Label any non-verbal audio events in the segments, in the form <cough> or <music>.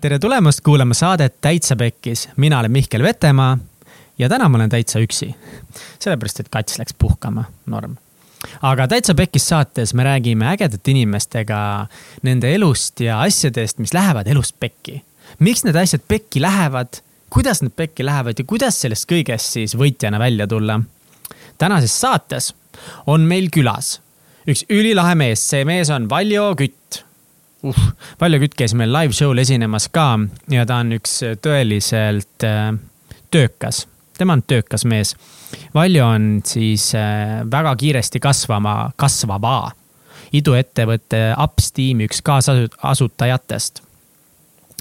tere tulemast kuulama saadet Täitsa Pekkis, mina olen Mihkel Vetemaa ja täna ma olen täitsa üksi. sellepärast, et kats läks puhkama, norm. aga Täitsa Pekkis saates me räägime ägedate inimestega nende elust ja asjadest, mis lähevad elust pekki. miks need asjad pekki lähevad, kuidas need pekki lähevad ja kuidas sellest kõigest siis võitjana välja tulla. tänases saates on meil külas üks ülilahe mees, see mees on Valjo Kütt uh, Valjo Kütt käis meil live show'l esinemas ka ja ta on üks tõeliselt äh, töökas, tema on töökas mees. Valjo on siis äh, väga kiiresti kasvama, kasvava iduettevõtte Ups tiimi üks kaasasutajatest.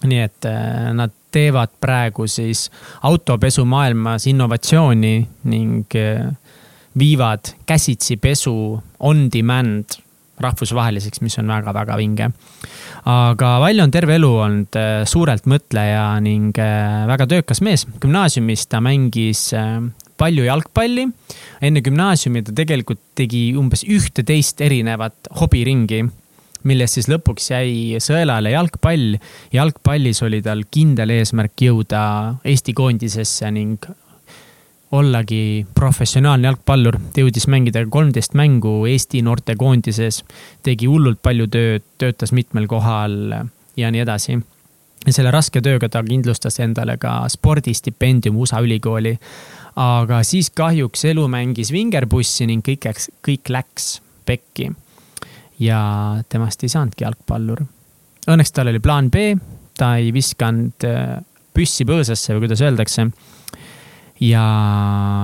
nii et äh, nad teevad praegu siis autopesumaailmas innovatsiooni ning äh, viivad käsitsi pesu on demand rahvusvaheliseks, mis on väga-väga vinge. aga Valjo on terve elu olnud äh, suurelt mõtleja ning äh, väga töökas mees. gümnaasiumis ta mängis äh, palju jalgpalli. enne gümnaasiumi ta tegelikult tegi umbes ühte-teist erinevat hobiringi millest siis lõpuks jäi sõelale jalgpall. jalgpallis oli tal kindel eesmärk jõuda Eesti koondisesse ning ollagi professionaalne jalgpallur, jõudis mängida kolmteist mängu Eesti noortekoondises, tegi hullult palju tööd, töötas mitmel kohal ja nii edasi. ja selle raske tööga ta kindlustas endale ka spordistipendium USA ülikooli. aga siis kahjuks elu mängis vingerpussi ning kõik läks, kõik läks pekki. ja temast ei saanudki jalgpallur. Õnneks tal oli plaan B, ta ei viskanud äh, püssi põõsasse või kuidas öeldakse ja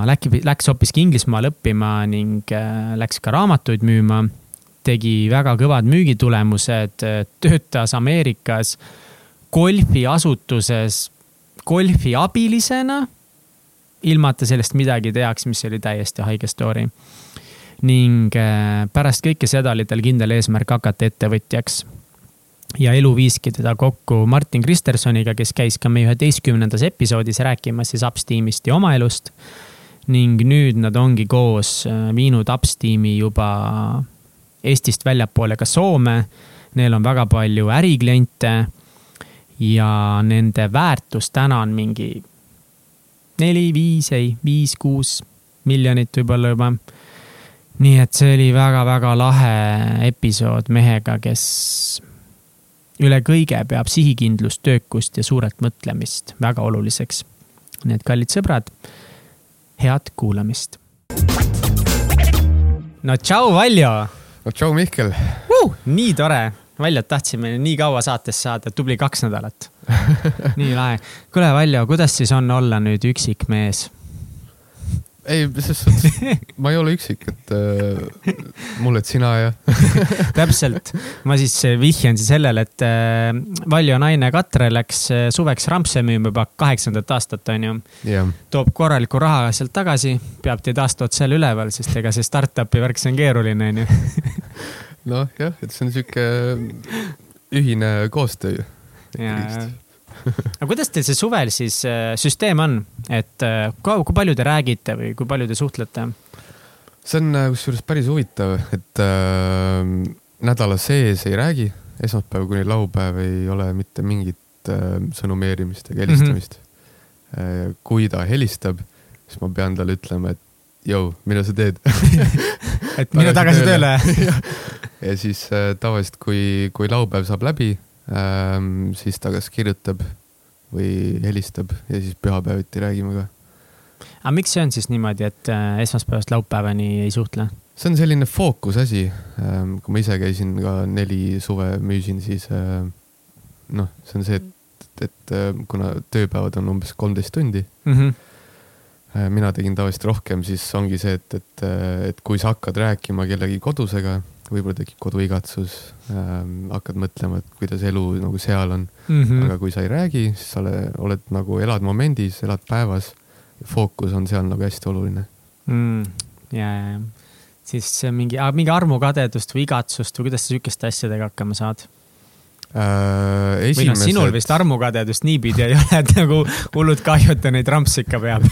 läks, läks hoopiski Inglismaale õppima ning äh, läks ka raamatuid müüma. tegi väga kõvad müügitulemused, töötas Ameerikas golfiasutuses golfiabilisena. ilma, et ta sellest midagi teaks, mis oli täiesti haige story. ning äh, pärast kõike seda oli tal kindel eesmärk hakata ettevõtjaks ja elu viiski teda kokku Martin Kristersoniga, kes käis ka meie üheteistkümnendas episoodis rääkimas siis Ups tiimist ja oma elust. ning nüüd nad ongi koos äh, viinud Ups tiimi juba Eestist väljapoole ka Soome. Neil on väga palju ärikliente ja nende väärtus täna on mingi neli, viis, ei, viis-kuus miljonit võib-olla juba. nii et see oli väga-väga lahe episood mehega, kes üle kõige peab sihikindlust, töökust ja suurelt mõtlemist väga oluliseks. nii et kallid sõbrad, head kuulamist. no tšau, Valjo. no tšau, Mihkel uh,. nii tore, Valjot tahtsime nii kaua saates saada, tubli kaks nädalat <laughs> nii lahe. kuule, Valjo, kuidas siis on olla nüüd üksik mees? Ei, selles suhtes, ma ei ole üksik, et äh, mul oled sina ja <laughs> täpselt, ma siis äh, vihjan siis sellele, et äh, Valjo naine Katre läks äh, suveks rampse müüma juba kaheksandat aastat, onju. Yeah.. toob korraliku raha sealt tagasi, peab teid aastat seal üleval, sest ega see startup'i värk, see on keeruline, onju. <laughs> noh, jah, et see on sihuke ühine koostöö. jaa <laughs> aga kuidas teil see suvel siis äh, süsteem on, et äh, kui, kui palju te räägite või kui palju te suhtlete? see on äh, kusjuures päris huvitav, et äh, nädala sees ei räägi, esmaspäev kuni laupäev ei ole mitte mingit äh, sõnumeerimist ega helistamist mm. -hmm. Äh, kui ta helistab, siis ma pean talle ütlema, et jõu, mida sa teed <laughs> et mine tagasi tööle <laughs> ja siis äh, tavaliselt, kui, kui laupäev saab läbi siis ta kas kirjutab või helistab ja siis pühapäeviti räägime ka. aga miks see on siis niimoodi, et äh, esmaspäevast laupäevani ei suhtle? see on selline fookus asi ähm,. kui ma ise käisin ka neli suve müüsin, siis äh, noh, see on see, et, et äh, kuna tööpäevad on umbes kolmteist tundi mm. -hmm mina tegin tavaliselt rohkem, siis ongi see, et, et, et kui sa hakkad rääkima kellegi kodusega võib-olla tekib koduigatsus ähm,, hakkad mõtlema, et kuidas elu nagu seal on mm. -hmm. aga kui sa ei räägi, siis sa ole, oled nagu, elad momendis, elad päevas. fookus on seal nagu hästi oluline mm,. ja, ja, ja siis mingi, mingi armukadedust või igatsust või kuidas sa sihukeste asjadega hakkama saad äh,? Esimesed... või noh, sinul vist armukadedust niipidi ei ole, et nagu hullult kahju, et ta neid rampse ikka peab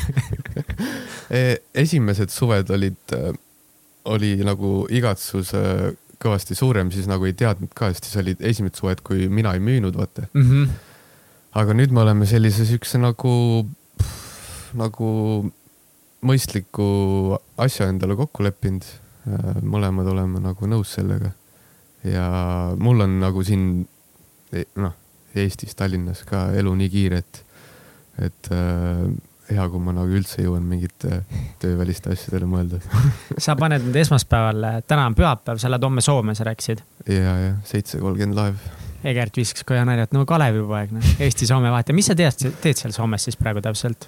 <laughs> e, esimesed suved olid äh, oli nagu igatsus kõvasti suurem, siis nagu ei teadnud ka, sest siis olid esimesed suved, kui mina ei müünud, vaata mm. -hmm. aga nüüd me oleme sellise siukse nagu, nagu mõistliku asja endale kokku leppinud. Äh, mõlemad oleme nagu nõus sellega. ja mul on nagu siin noh, Eestis, Tallinnas ka elu nii kiire, et, et äh, hea, kui ma nagu üldse jõuan mingite tööväliste asjadele mõelda <laughs> sa paned nüüd esmaspäeval, täna on pühapäev, sa lähed homme Soome, sa rääkisid? ja, ja seitse kolmkümmend laev. Egert viskas koja nalja, et no Kalevipoeg, noh, Eesti-Soome vahet ja mis sa tead, teed seal Soomes siis praegu täpselt?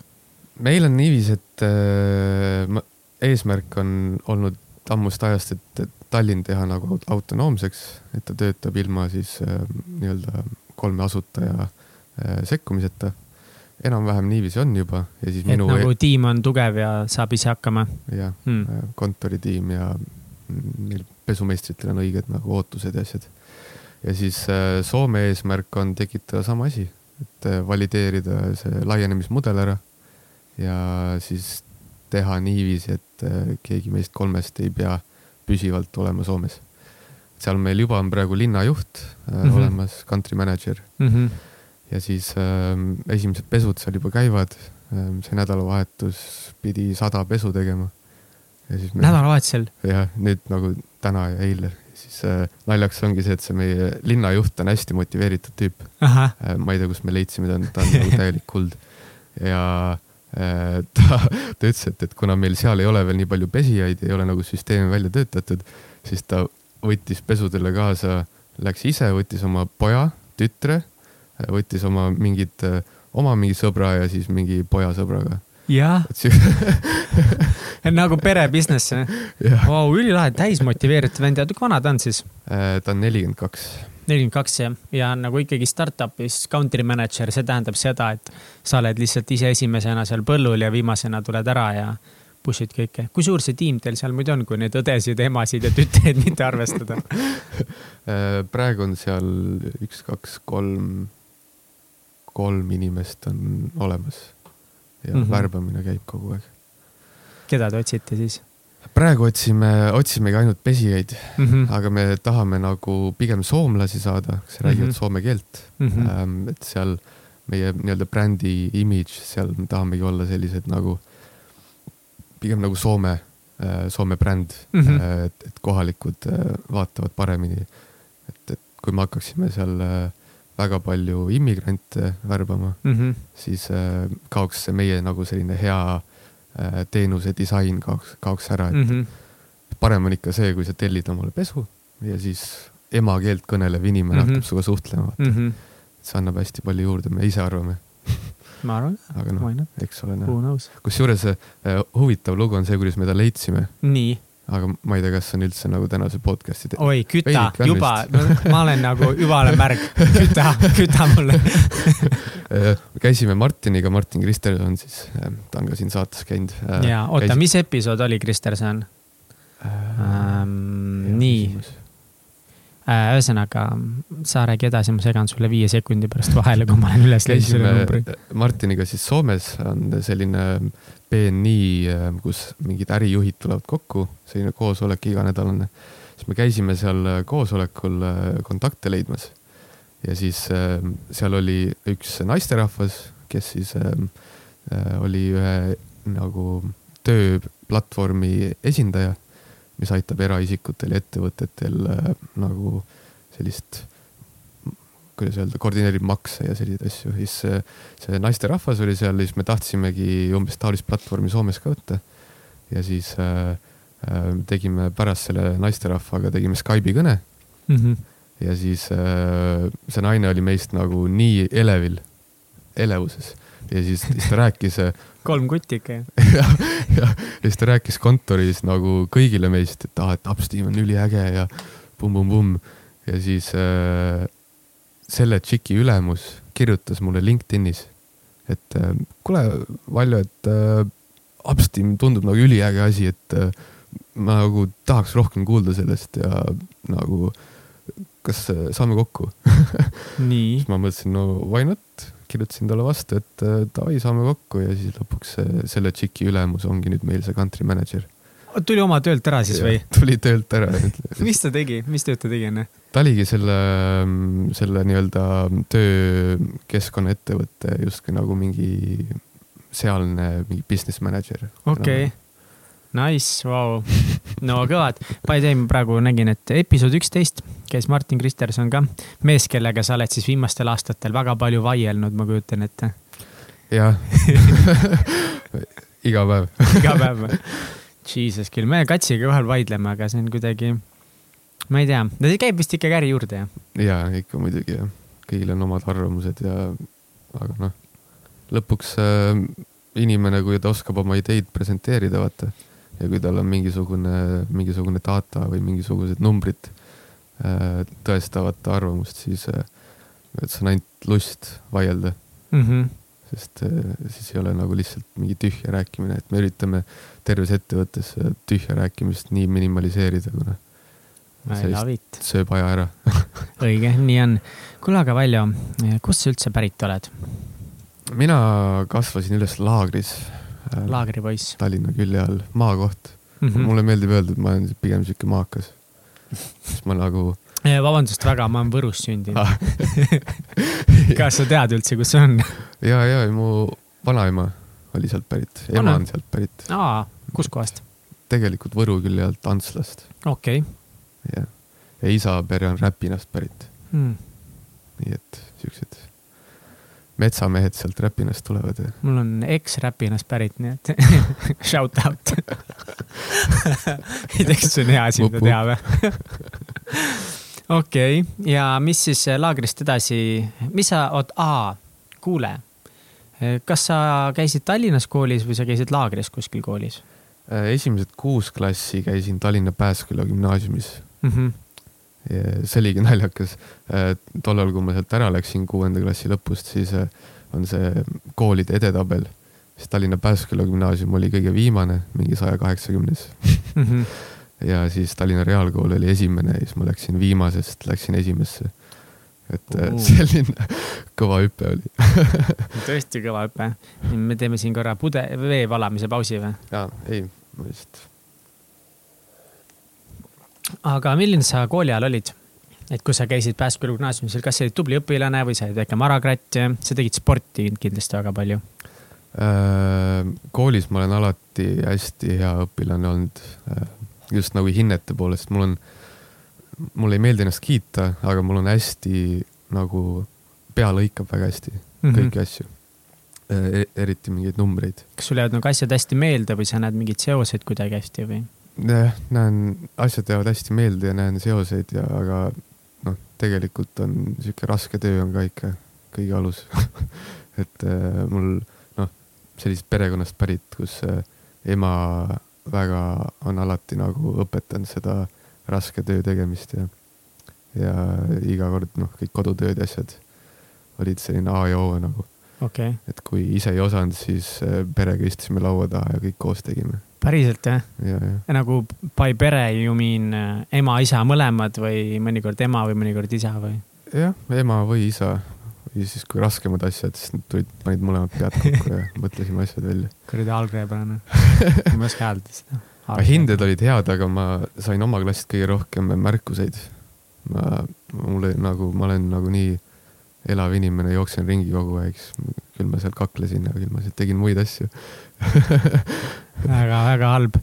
meil on niiviisi, et äh, eesmärk on olnud ammust ajast, et Tallinn teha nagu autonoomseks, et ta töötab ilma siis äh, nii-öelda kolme asutaja äh, sekkumiseta enam-vähem niiviisi on juba ja siis et minu. nagu e- tiim on tugev ja saab ise hakkama. jah hmm., äh, kontoritiim ja neil pesumeistritel on õiged nagu ootused ja asjad. ja siis äh, Soome eesmärk on tekitada sama asi, et äh, valideerida see laienemismudel ära ja siis teha niiviisi, et keegi meist kolmest ei pea püsivalt olema Soomes. seal meil juba on praegu linnajuht mm -hmm. olemas, country manager mm. -hmm ja siis äh, esimesed pesud seal juba käivad äh,. see nädalavahetus pidi sada pesu tegema. Me... nädalavahetusel? jah, nüüd nagu täna ja eile, siis äh, naljaks ongi see, et see meie linnajuht on hästi motiveeritud tüüp. Äh, ma ei tea, kust me leidsime ta, ta on nagu <laughs> täielik kuld ja äh, <laughs> ta, ta ütles, et, et kuna meil seal ei ole veel nii palju pesijaid, ei ole nagu süsteemi välja töötatud, siis ta võttis pesudele kaasa, läks ise, võttis oma poja, tütre võttis oma mingid, oma mingi sõbra ja siis mingi poja sõbraga. jah <laughs> nagu pere business wow,. ülilahe, täismotiveeritud vend ja kui vana ta on siis? Äh, ta on nelikümmend kaks. nelikümmend kaks jah, ja nagu ikkagi startup'is country manager, see tähendab seda, et sa oled lihtsalt ise esimesena seal põllul ja viimasena tuled ära ja push'id kõike. kui suur see tiim teil seal muidu on, kui neid õdesid, emasid ja tütreid mitte arvestada <laughs> äh, praegu on seal üks, kaks, kolm kolm inimest on olemas ja mm -hmm. värbamine käib kogu aeg. keda te otsite siis? praegu otsime, otsimegi ainult pesijaid mm, -hmm. aga me tahame nagu pigem soomlasi saada, kes räägivad mm -hmm. soome keelt mm. -hmm. et seal meie nii-öelda brändi imidž, seal me tahamegi olla sellised nagu, pigem nagu Soome, äh, Soome bränd mm, -hmm. et, et kohalikud äh, vaatavad paremini. et, et kui me hakkaksime seal äh, väga palju immigrante värbama mm, -hmm. siis äh, kaoks see meie nagu selline hea äh, teenuse disain kaoks, kaoks ära, et mm -hmm. parem on ikka see, kui sa tellid omale pesu ja siis emakeelt kõnelev inimene mm -hmm. hakkab sinuga suhtlema, mm. -hmm. see annab hästi palju juurde, me ise arvame ma arvan ka. <laughs> aga noh, eks ole näha. kusjuures äh, huvitav lugu on see, kuidas me ta leidsime. nii aga ma ei tea, kas on üldse nagu tänase podcast'i. oi, küta, juba, ma olen nagu, juba olen märg, küta, küta mulle äh, <laughs> käisime Martiniga, Martin Kristerson siis, äh, ta on ka siin saates käinud. Äh, ja oota Käis..., mis episood oli Kristerson ähm,? nii Äh, ühesõnaga, sa räägi edasi, ma segan sulle viie sekundi pärast vahele, kui ma olen üles leidnud selle numbri. Martiniga siis Soomes on selline BNI, äh, kus mingid ärijuhid tulevad kokku, selline koosolek iganädalane. siis me käisime seal koosolekul äh, kontakte leidmas. ja siis seal oli üks naisterahvas, kes siis oli ühe nagu tööplatvormi esindaja mis aitab eraisikutel ja ettevõtetel äh, nagu sellist, kuidas öelda, koordineerib makse ja selliseid asju, siis see, see naisterahvas oli seal, siis me tahtsimegi umbes taolist platvormi Soomes ka võtta. ja siis äh, äh, tegime pärast selle naisterahvaga tegime Skype'i kõne mm. -hmm. ja siis äh, see naine oli meist nagu nii elevil, elevuses ja siis, siis ta rääkis kolm kutti ikka <laughs> jah, jah, ja siis ta rääkis kontoris nagu kõigile meist, et ah, et Upsteam on üliäge ja pumm-pumm-pumm. ja siis äh, selle tšiki ülemus kirjutas mulle LinkedInis, et äh, kuule, Valjo, et äh, Upsteam tundub nagu üliäge asi, et äh, ma nagu tahaks rohkem kuulda sellest ja nagu kas äh, saame kokku? <laughs> Siis ma mõtlesin, no why not, kirjutasin talle vastu, et äh, davai, saame kokku ja siis lõpuks selle tšiki ülemus ongi nüüd meil see country manager. tuli oma töölt ära siis või? tuli töölt ära <laughs> mis ta tegi, mis tööd ta tegi enne? ta oligi selle, selle nii-öelda töökeskkonnaettevõtte justkui nagu mingi sealne mingi business manager. okei okay. no Nice, vau, no kõvad. By the way, ma praegu nägin, et episood üksteist käis Martin Kristerson ka, mees, kellega sa oled siis viimastel aastatel väga palju vaielnud, ma kujutan ette. jah <laughs> iga päev iga päev? Jesus küll, me katsiga vahel vaidleme, aga see on kuidagi, ma ei tea, ta käib vist ikkagi äri juurde, jah? ja ikka muidugi jah, kõigil on omad arvamused ja, aga noh, lõpuks äh, inimene, kui ta oskab oma ideid presenteerida, vaata ja kui tal on mingisugune, mingisugune data või mingisugused numbrid äh, tõestavat arvamust, siis äh, see on ainult lust vaielda mm. -hmm. sest äh, siis ei ole nagu lihtsalt mingi tühja rääkimine, et me üritame terves ettevõttes tühja rääkimist nii minimaliseerida, kuna sööb aja ära <laughs> õige, nii on. kuule, aga Valjo, kust sa üldse pärit oled? mina kasvasin üles laagris laagripoiss. Tallinna külje all, maakoht mm. -hmm. mulle meeldib öelda, et ma olen pigem sihuke maakas. siis ma nagu. <laughs> vabandust väga, ma olen Võrus sündinud ah. <laughs> kas sa tead üldse, kus see on? <laughs> ja, ja mu vanaema oli sealt pärit, ema on sealt pärit. aa, kuskohast? tegelikult Võru külje alt, Antslast. okei okay.. jah, ja isa pere on Räpinast pärit hmm.. nii et siuksed metsamehed sealt Räpinast tulevad ja. mul on eks-Räpinast pärit, nii et <laughs> shout out <laughs> ei tea, kas see on hea asi, mida teha või? okei, ja mis siis laagrist edasi, mis sa, oot, aa, kuule. kas sa käisid Tallinnas koolis või sa käisid laagris kuskil koolis? esimesed kuus klassi käisin Tallinna Pääsküla gümnaasiumis mm. -hmm see oligi <laughs> naljakas. Äh, tollal, kui ma sealt ära läksin kuuenda klassi lõpust, siis äh, on see koolide edetabel, siis Tallinna Pääsküla gümnaasium oli kõige viimane, mingi saja kaheksakümnes. Mhm. <laughs> ja siis Tallinna Reaalkool oli esimene ja siis ma läksin viimasest, läksin esimesse. et uh. selline <laughs> kõva hüpe oli tõesti kõva hüpe. me teeme siin korra pude, vee valamise pausi või? jaa, ei, ma lihtsalt aga milline sa kooli ajal olid? et kui sa käisid Pääsküla gümnaasiumis, kas sa olid tubli õpilane või sa olid väike marakratt, sa tegid sporti kindlasti väga palju? Äh, koolis ma olen alati hästi hea õpilane olnud, äh, just nagu hinnete poolest, mul on, mulle ei meeldi ennast kiita, aga mul on hästi nagu, pea lõikab väga hästi mm -hmm. kõiki asju äh, e. eriti mingeid numbreid. kas sul jäävad nagu asjad hästi meelde või sa näed mingeid seoseid kuidagi hästi või? Jah, näen, asjad jäävad hästi meelde ja näen seoseid ja, aga noh, tegelikult on sihuke raske töö on ka ikka kõige alus. <laughs> Et äh, mul noh, sellisest perekonnast pärit, kus äh, ema väga on alati nagu õpetanud seda raske töö tegemist ja, ja iga kord noh, kõik kodutööd ja asjad olid selline A ja O nagu okay.. et kui ise ei osanud, siis äh, perega istusime laua taha ja kõik koos tegime päriselt jah ja,? nagu by pere you mean äh, ema-isa mõlemad või mõnikord ema või mõnikord isa või? jah, ema või isa ja siis, kui raskemad asjad, siis nad tulid, panid mõlemad pead kokku ja <laughs> mõtlesime asjad välja. kuradi algreeblane <laughs> ma ei oska hääldada seda. hinded olid head, aga ma sain oma klassist kõige rohkem märkuseid. ma, mulle nagu, ma olen nagu nii elav inimene, jooksen ringi kogu aeg, siis küll ma seal kaklesin ja küll ma seal tegin muid asju <laughs> väga-väga halb.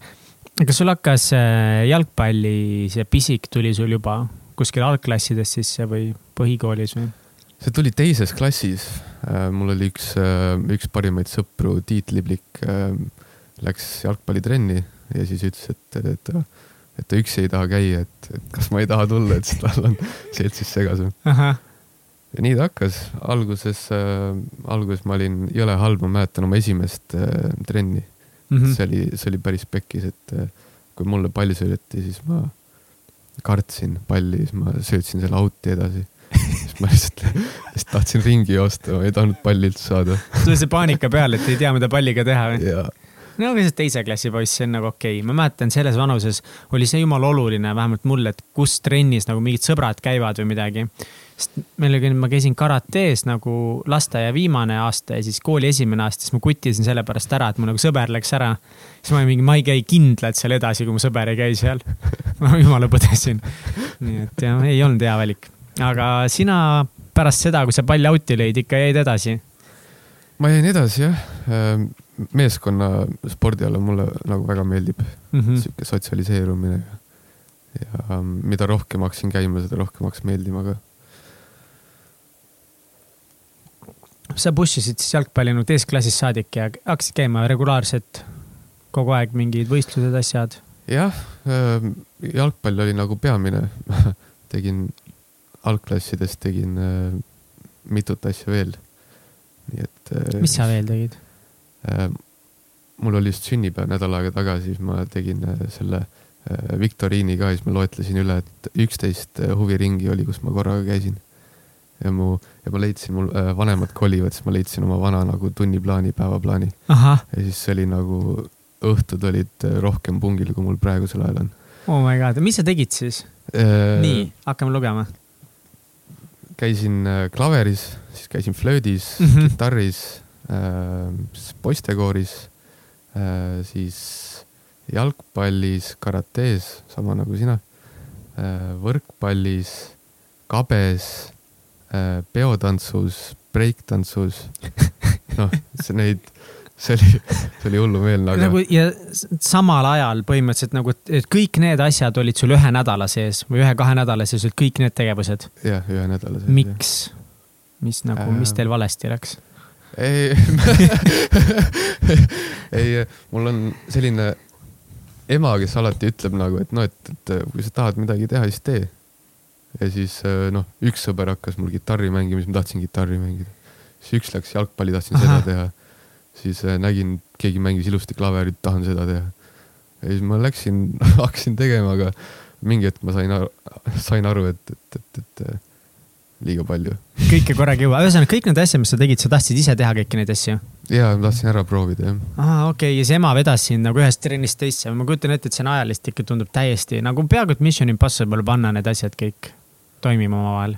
kas sul hakkas äh, jalgpalli, see pisik tuli sul juba kuskil algklassides sisse või põhikoolis või? see tuli teises klassis. Äh, mul oli üks, äh, üks parimaid sõpru, Tiit Liblik, läks jalgpallitrenni ja siis ütles, et, et et ta üksi ei taha käia, et, et kas ma ei taha tulla, et siis tal on seltsis segasem. Ja nii ta hakkas, alguses äh,, alguses ma olin jõle halb, ma mäletan oma esimest äh, trenni mm. -hmm. see oli, see oli päris pekkis, et äh, kui mulle pall söödeti, siis ma kartsin palli, siis ma söötsin selle out'i edasi <laughs> siis ma lihtsalt, lihtsalt tahtsin ringi joosta, ma ei tahtnud palli üldse saada. sul oli see paanika peal, et ei tea, mida palliga teha või? no aga see teise klassi poiss, see on nagu okei okay., ma mäletan, selles vanuses oli see jumala oluline, vähemalt mulle, et kus trennis nagu mingid sõbrad käivad või midagi. Sest meil oli, ma käisin karates nagu lasteaia viimane aasta ja siis kooli esimene aasta, siis ma kuttisin selle pärast ära, et mu nagu sõber läks ära. siis ma olin mingi, ma ei käi kindlalt seal edasi, kui mu sõber ei käi seal. <laughs> ma jumala põdesin. nii et jah, ei olnud hea valik. aga sina pärast seda, kui sa palli out'i lõid, ikka jäid edasi ma jäin edasi jah, ehm, meeskonna spordiala mulle nagu väga meeldib mm -hmm. sihuke sotsialiseerumine ja, ja mida rohkem hakkasin käima, seda rohkem hakkas meeldima ka. Sa push isid siis jalgpalli nagu teisest klassist saadik ja hakkasid käima regulaarselt kogu aeg mingid võistlused, asjad? jah, ehm, jalgpall oli nagu peamine <laughs> tegin algklassides tegin ehm, mitut asja veel nii et. Äh, mis sa veel tegid? Äh, mul oli just sünnipäev nädal aega tagasi, siis ma tegin äh, selle viktoriini ka, siis ma loetlesin üle, et üksteist huviringi oli, kus ma korraga käisin. Ja mu, ja ma leidsin, mul vanemad kolivad, siis ma leidsin oma vana nagu tunniplaani, päevaplaani. ja siis see oli nagu, õhtud olid rohkem pungil, kui mul praegusel ajal on. Oh my god, mis sa tegid siis äh,? nii, hakkame lugema käisin äh, klaveris, siis käisin flöödis mm, -hmm. kitarris äh,, poistekooris äh,, siis jalgpallis, karates, sama nagu sina äh,, võrkpallis, kabes äh,, peotantsus, breiktantsus. <laughs> noh, neid see oli, see oli hullumeelne, aga. nagu ja samal ajal põhimõtteliselt nagu, et kõik need asjad olid sul ühe nädala sees või ühe-kahe nädala sees olid kõik need tegevused? jah, ühe nädala sees. miks? mis nagu äh..., mis teil valesti läks? ei <laughs> ei, mul on selline ema, kes alati ütleb nagu, et noh, et, et kui sa tahad midagi teha, siis tee. Ja siis noh, üks sõber hakkas mul kitarri mängima, siis ma tahtsin kitarri mängida. siis üks läks jalgpalli, tahtsin Aha. seda teha siis äh, nägin, keegi mängis ilusti klaverit, tahan seda teha. ja siis ma läksin <laughs> hakkasin tegema, aga mingi hetk ma sain aru, sain aru, et, et, et, et äh, liiga palju. kõike korraga ei jõua, ühesõnaga kõik need asjad, mis sa tegid, sa tahtsid ise teha kõiki neid asju? ja, ma tahtsin ära proovida, jah. aa, okei okay., ja see ema vedas sind nagu ühest trennist teisse, ma kujutan ette, et see on ajalist ikka tundub täiesti nagu peaaegu et Mission Impossible panna need asjad kõik toimima omavahel.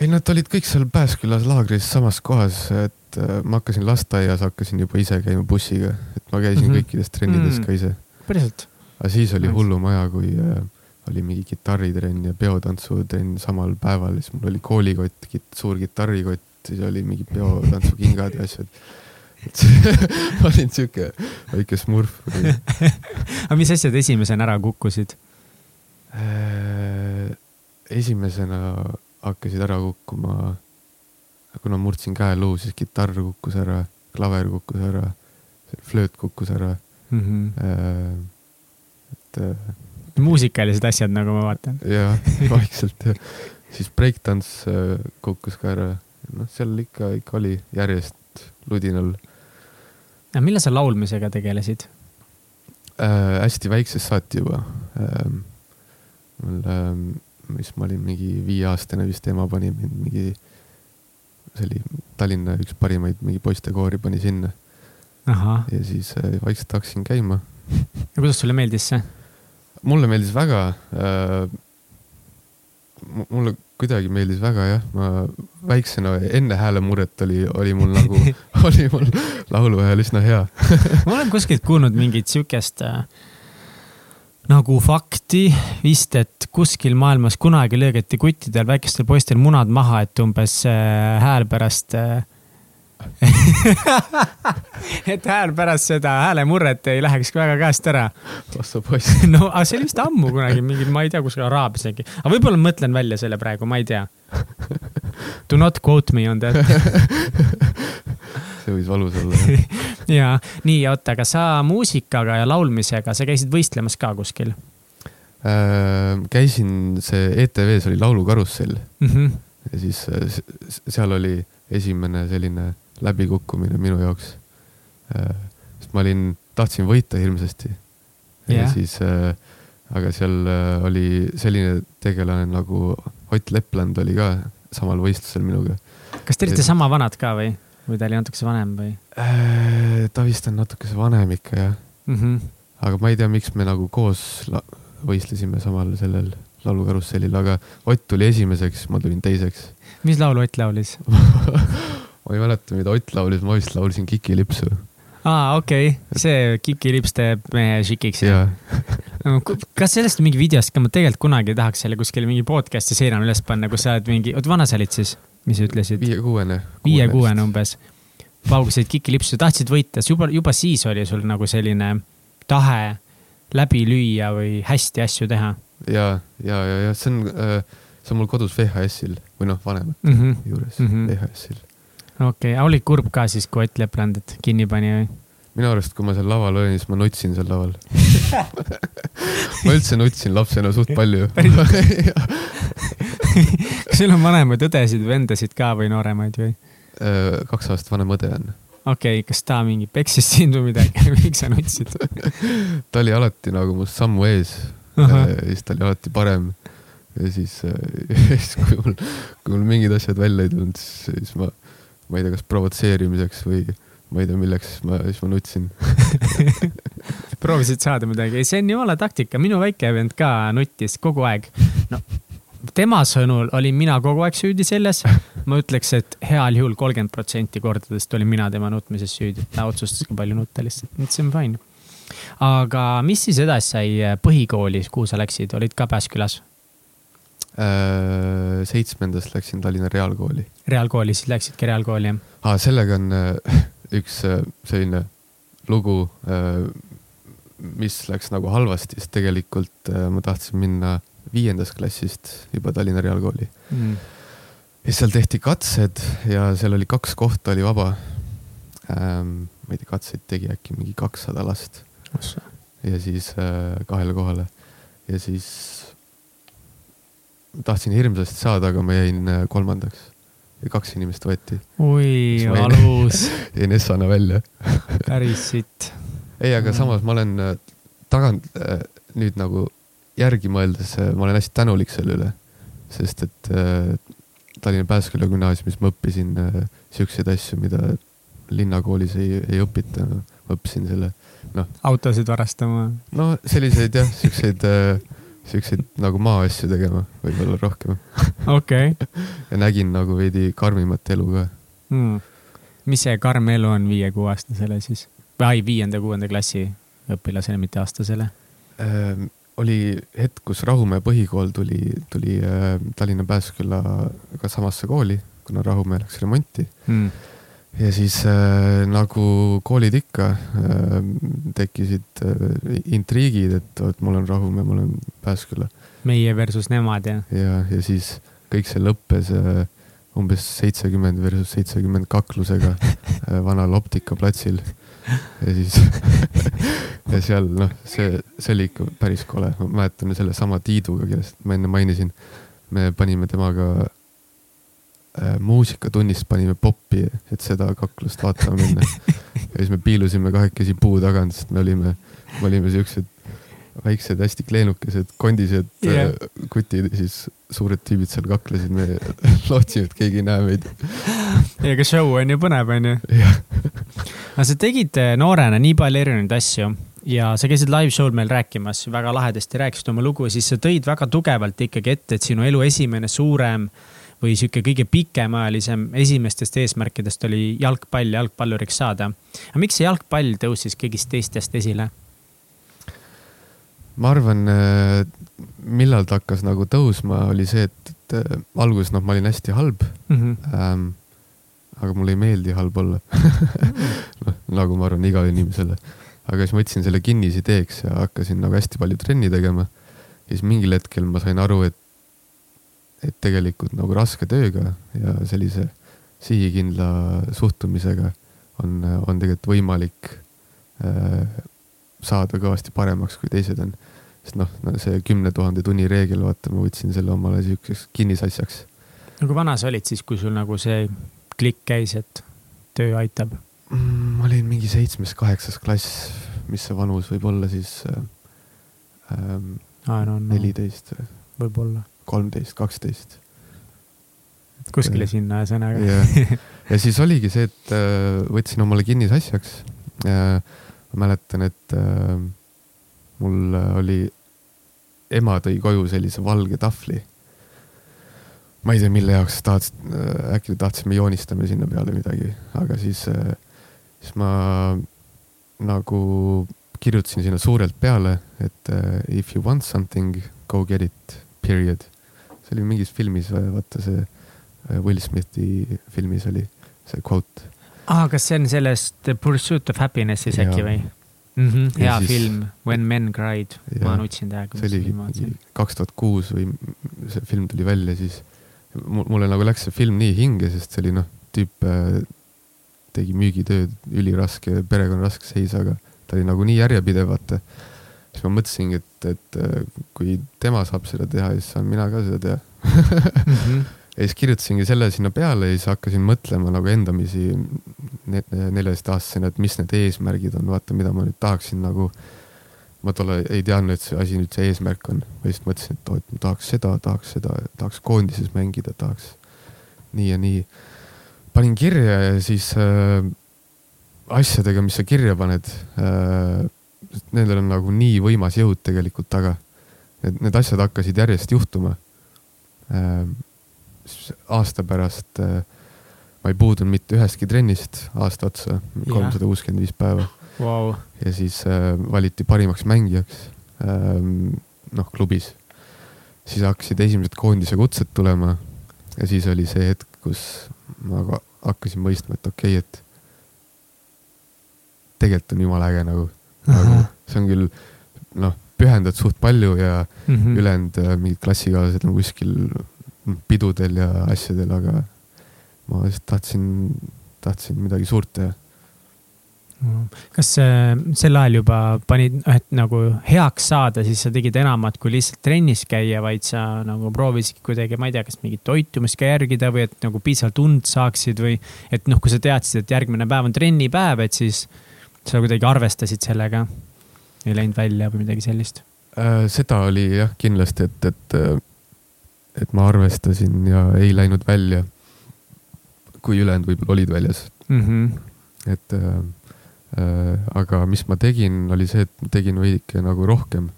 ei, nad olid kõik seal Pääskülas laagris samas kohas, et äh, ma hakkasin lasteaias, hakkasin juba ise käima bussiga, et ma käisin mm -hmm. kõikides trennides mm -hmm. ka ise. päriselt? aga siis oli hullum aja, kui äh, oli mingi kitarritrenn ja peotantsutrenn samal päeval, siis mul oli koolikott, suur kitarrikott, siis oli mingi peotantsukingad ja asjad ma olin siuke väike smurf <laughs> aga mis asjad esimesena ära kukkusid äh,? Esimesena hakkasid ära kukkuma kuna murdsin käeluu, siis kitarr kukkus ära, klaver kukkus ära, flööt kukkus ära mm. -hmm. et. Äh, muusikalised asjad, nagu ma vaatan. jah, <laughs> vaikselt ja siis breiktants äh, kukkus ka ära. noh, seal ikka, ikka oli järjest ludinal. aga millal sa laulmisega tegelesid äh,? hästi väiksest saati juba äh,. mul äh,, mis ma olin mingi viieaastane vist, ema pani mind mingi see oli Tallinna üks parimaid mingi poistekoori pani sinna. ja siis äh, vaikselt hakkasin käima. ja kuidas sulle meeldis see? mulle meeldis väga äh,. mulle kuidagi meeldis väga jah, ma väiksena enne häälemurret oli, oli mul nagu <laughs> <laughs> oli mul laulu ajal üsna hea ma olen kuskilt kuulnud mingit siukest äh, nagu fakti vist, et kuskil maailmas kunagi lõõgati kuttidel, väikestel poistel munad maha, et umbes äh, hääl pärast äh, <laughs> et hääl pärast seda häälemurret ei läheks väga käest ära. ossa poiss. <laughs> no, aga see oli vist ammu kunagi mingi, ma ei tea, kuskil Araabias äkki, aga võib-olla mõtlen välja selle praegu, ma ei tea. Do not quote me on that <laughs> see võis valus olla <laughs> ja nii, oota, aga sa muusikaga ja laulmisega, sa käisid võistlemas ka kuskil äh,? käisin, see ETV-s oli Laulukarussell mm. -hmm. ja siis äh, seal oli esimene selline läbikukkumine minu jaoks äh,. sest ma olin, tahtsin võita hirmsasti yeah.. ja siis äh,, aga seal äh, oli selline tegelane nagu Ott Lepland oli ka samal võistlusel minuga. kas te olite sama vanad ka või? Või ta oli natukese vanem või? Äh, ta vist on natukese vanem ikka jah. mm. -hmm. aga ma ei tea, miks me nagu koos võistlesime samal sellel laulukarussellil, aga Ott tuli esimeseks, ma tulin teiseks. mis laulu Ott laulis <laughs> ma ei mäleta, mida Ott laulis, ma vist laulsin Kiki lipsu. aa, okei okay., see Kiki lips teeb mehe šikiks. kas sellest on mingi videost ka, ma tegelikult kunagi tahaks selle kuskile mingi podcast'i seinale üles panna, kus sa oled mingi, oot vana sa olid siis, mis sa ütlesid? viie-kuuene. viie-kuuene umbes. paugusid Kiki lipsu, tahtsid võita, juba, juba siis oli sul nagu selline tahe läbi lüüa või hästi asju teha. ja, ja, ja, ja see on äh, see on mul kodus VHS-il või noh, vanemate mm -hmm. juures mm -hmm. VHS-il okei okay., oli kurb ka siis, kui Ott Leplandit kinni pani või? minu arust, kui ma seal laval olin, siis ma nutsin seal laval <laughs> ma üldse nutsin lapsena suht palju <laughs> <laughs> <laughs> kas sul on vanemaid õdesid või vendasid ka või nooremaid või? Äh, kaks aastat vanem õde on. okei okay,, kas ta mingi peksis sind või midagi <laughs> miks sa nutsid <laughs> ta oli alati nagu must sammu ees. -huh. ja siis ta oli alati parem. ja siis, äh, siis kui mul, kui mul mingid asjad välja ei tulnud, siis ma ma ei tea, kas provotseerimiseks või ma ei tea, milleks ma, siis ma nutsin proovisid saada midagi, see on jumala taktika, minu väike vend ka nuttis kogu aeg. no tema sõnul olin mina kogu aeg süüdi selles. ma ütleks, et heal juhul kolmkümmend protsenti kordadest olin mina tema nutmises süüdi, ta otsustas ka palju nutta lihtsalt, see on fine. aga mis siis edasi sai põhikoolis, kuhu sa läksid, olid ka Pääskülas? Äh, seitsmendast läksin Tallinna Reaalkooli. reaalkooli, siis läksidki reaalkooli, jah ah,? sellega on äh, <laughs> üks äh, selline lugu, mis läks nagu halvasti, sest tegelikult ma tahtsin minna viiendast klassist juba Tallinna Reaalkooli mm.. ja seal tehti katsed ja seal oli kaks kohta oli vaba ähm,. ma ei tea, katseid tegi äkki mingi kakssada last. ja siis äh, kahele kohale ja siis tahtsin hirmsasti saada, aga ma jäin äh, kolmandaks. ja kaks inimest võeti. oi, valus. <laughs> jäin Essana välja päris sitt. ei, aga samas ma olen äh, tagant äh, nüüd nagu järgi mõeldes, ma olen hästi tänulik selle üle. sest et Tallinna Pääsküla gümnaasiumis ma õppisin siukseid asju, mida linnakoolis ei, ei õpita. ma õppisin selle, noh. autosid varastama. no selliseid jah, siukseid siukseid nagu maaasju tegema, võib-olla rohkem. okei. <laughs> ja nägin nagu veidi karmimat elu ka hmm.. mis see karm elu on viie-kuueaastasele siis? või ai, viienda-kuuenda klassi õpilasele, mitte aastasele? Oli hetk, kus Rahumäe põhikool tuli, tuli äh, Tallinna Pääskülaga samasse kooli, kuna Rahumäe läks remonti hmm ja siis äh, nagu koolid ikka äh, tekkisid äh, intriigid, et vot mul on Rahumäe, mul on Pääsküla. meie versus nemad jah? ja, ja siis kõik see lõppes äh, umbes seitsekümmend versus seitsekümmend kaklusega <laughs> äh, vanal optikaplatsil. Ja siis <laughs> ja seal noh, see, see oli ikka päris kole, ma mäletan sellesama Tiiduga, kellest ma enne mainisin. me panime temaga äh, muusikatunnist panime poppi, et seda kaklust vaatama minna. <laughs> ja siis me piilusime kahekesi puu tagant, sest me olime, me olime siuksed väiksed, hästi kleenukesed, kondised yeah. äh, kutid ja siis suured tüübid seal kaklesid, me <laughs> lootsime, et keegi ei näe meid. ja aga show on ju põnev, on ju. aga sa tegid äh, noorena nii palju erinevaid asju ja sa käisid live show'l meil rääkimas, väga lahedasti rääkisid oma lugu, siis sa tõid väga tugevalt ikkagi ette, et sinu elu esimene suurem või sihuke kõige pikemaajalisem esimestest eesmärkidest oli jalgpall, jalgpalluriks saada. aga miks see jalgpall tõusis kõigist teistest esile? Ma arvan, äh, millal ta hakkas nagu tõusma, oli see, et, et äh, alguses noh, ma olin hästi halb mm. -hmm. Ähm, aga mulle ei meeldi halb olla noh, <laughs> nagu ma arvan igale inimesele. aga siis ma võtsin selle kinnisideeks ja hakkasin nagu hästi palju trenni tegema. ja siis mingil hetkel ma sain aru, et et tegelikult nagu raske tööga ja sellise sihikindla suhtumisega on, on tegelikult võimalik äh, saada kõvasti paremaks, kui teised on. sest noh, see kümne tuhande tunni reegel, vaata, ma võtsin selle omale siukseks kinnisasjaks. no kui vana sa olid siis, kui sul nagu see klikk käis, et töö aitab mm,? ma olin mingi seitsmes-kaheksas klass, mis see vanus võib olla siis äh,? neliteist ähm, no, no. võib-olla kolmteist, kaksteist. kuskile sinna ühesõnaga <laughs> ja, siis oligi see, et äh, võtsin omale kinnisasjaks. Äh, ma mäletan, et äh, mul oli, ema tõi koju sellise valge tahvli. ma ei tea, mille jaoks tahtis, äkki tahtsime joonistame sinna peale midagi, aga siis äh, siis ma nagu kirjutasin sinna suurelt peale, et uh, if you want something, go get it, period. see oli mingis filmis, vaata see uh, Will Smithi filmis oli see quote. Aa, ah, kas see on sellest Pursuit of Happiness'is äkki või? Mm -hmm, hea siis, film, When Men Cried, ma nutsin täiega. see oli kaks tuhat kuus või see film tuli välja, siis mulle nagu läks see film nii hinge, sest see oli noh, tüüp äh, tegi müügitööd üliraske, perekonna raske seis, aga ta oli nagu nii järjepidev, vaata. siis ma mõtlesingi, et, et äh, kui tema saab seda teha, siis saan mina ka seda teha mm. -hmm. <laughs> ja siis kirjutasingi selle sinna peale ja siis hakkasin mõtlema nagu endamisi neljateistaastasena, et mis need eesmärgid on, vaata, mida ma nüüd tahaksin nagu. ma tolle ei teadnud, et see asi nüüd see eesmärk on, ma lihtsalt mõtlesin, et oo, et ma tahaks seda, tahaks seda, tahaks koondises mängida, tahaks nii ja nii panin kirja ja siis äh, asjadega, mis sa kirja paned äh,, nendel on nagu nii võimas jõud tegelikult taga. Need, need asjad hakkasid järjest juhtuma äh,. Aasta pärast äh, ma ei puudunud mitte ühestki trennist aasta otsa, kolmsada kuuskümmend viis päeva. Wow.. ja siis äh, valiti parimaks mängijaks äh, noh, klubis. siis hakkasid esimesed koondise kutsed tulema ja siis oli see hetk, kus ma hakkasin mõistma, et okei okay,, et tegelikult on jumala äge nagu, nagu see on küll noh, pühendad suht palju ja mm -hmm. ülejäänud äh, mingid klassikaaslased on kuskil pidudel ja asjadel, aga ma lihtsalt tahtsin, tahtsin midagi suurt teha kas sel ajal juba panid, et nagu heaks saada, siis sa tegid enamat kui lihtsalt trennis käia, vaid sa nagu proovisid kuidagi, ma ei tea, kas mingit toitumist ka järgida või et nagu piisavalt und saaksid või et noh, kui sa teadsid, et järgmine päev on trennipäev, et siis sa kuidagi arvestasid sellega. ei läinud välja või midagi sellist äh,? seda oli jah, kindlasti, et, et, et ma arvestasin ja ei läinud välja. kui ülejäänud võib-olla olid väljas mm. -hmm. et äh, Äh, aga mis ma tegin, oli see, et tegin veidike nagu rohkem.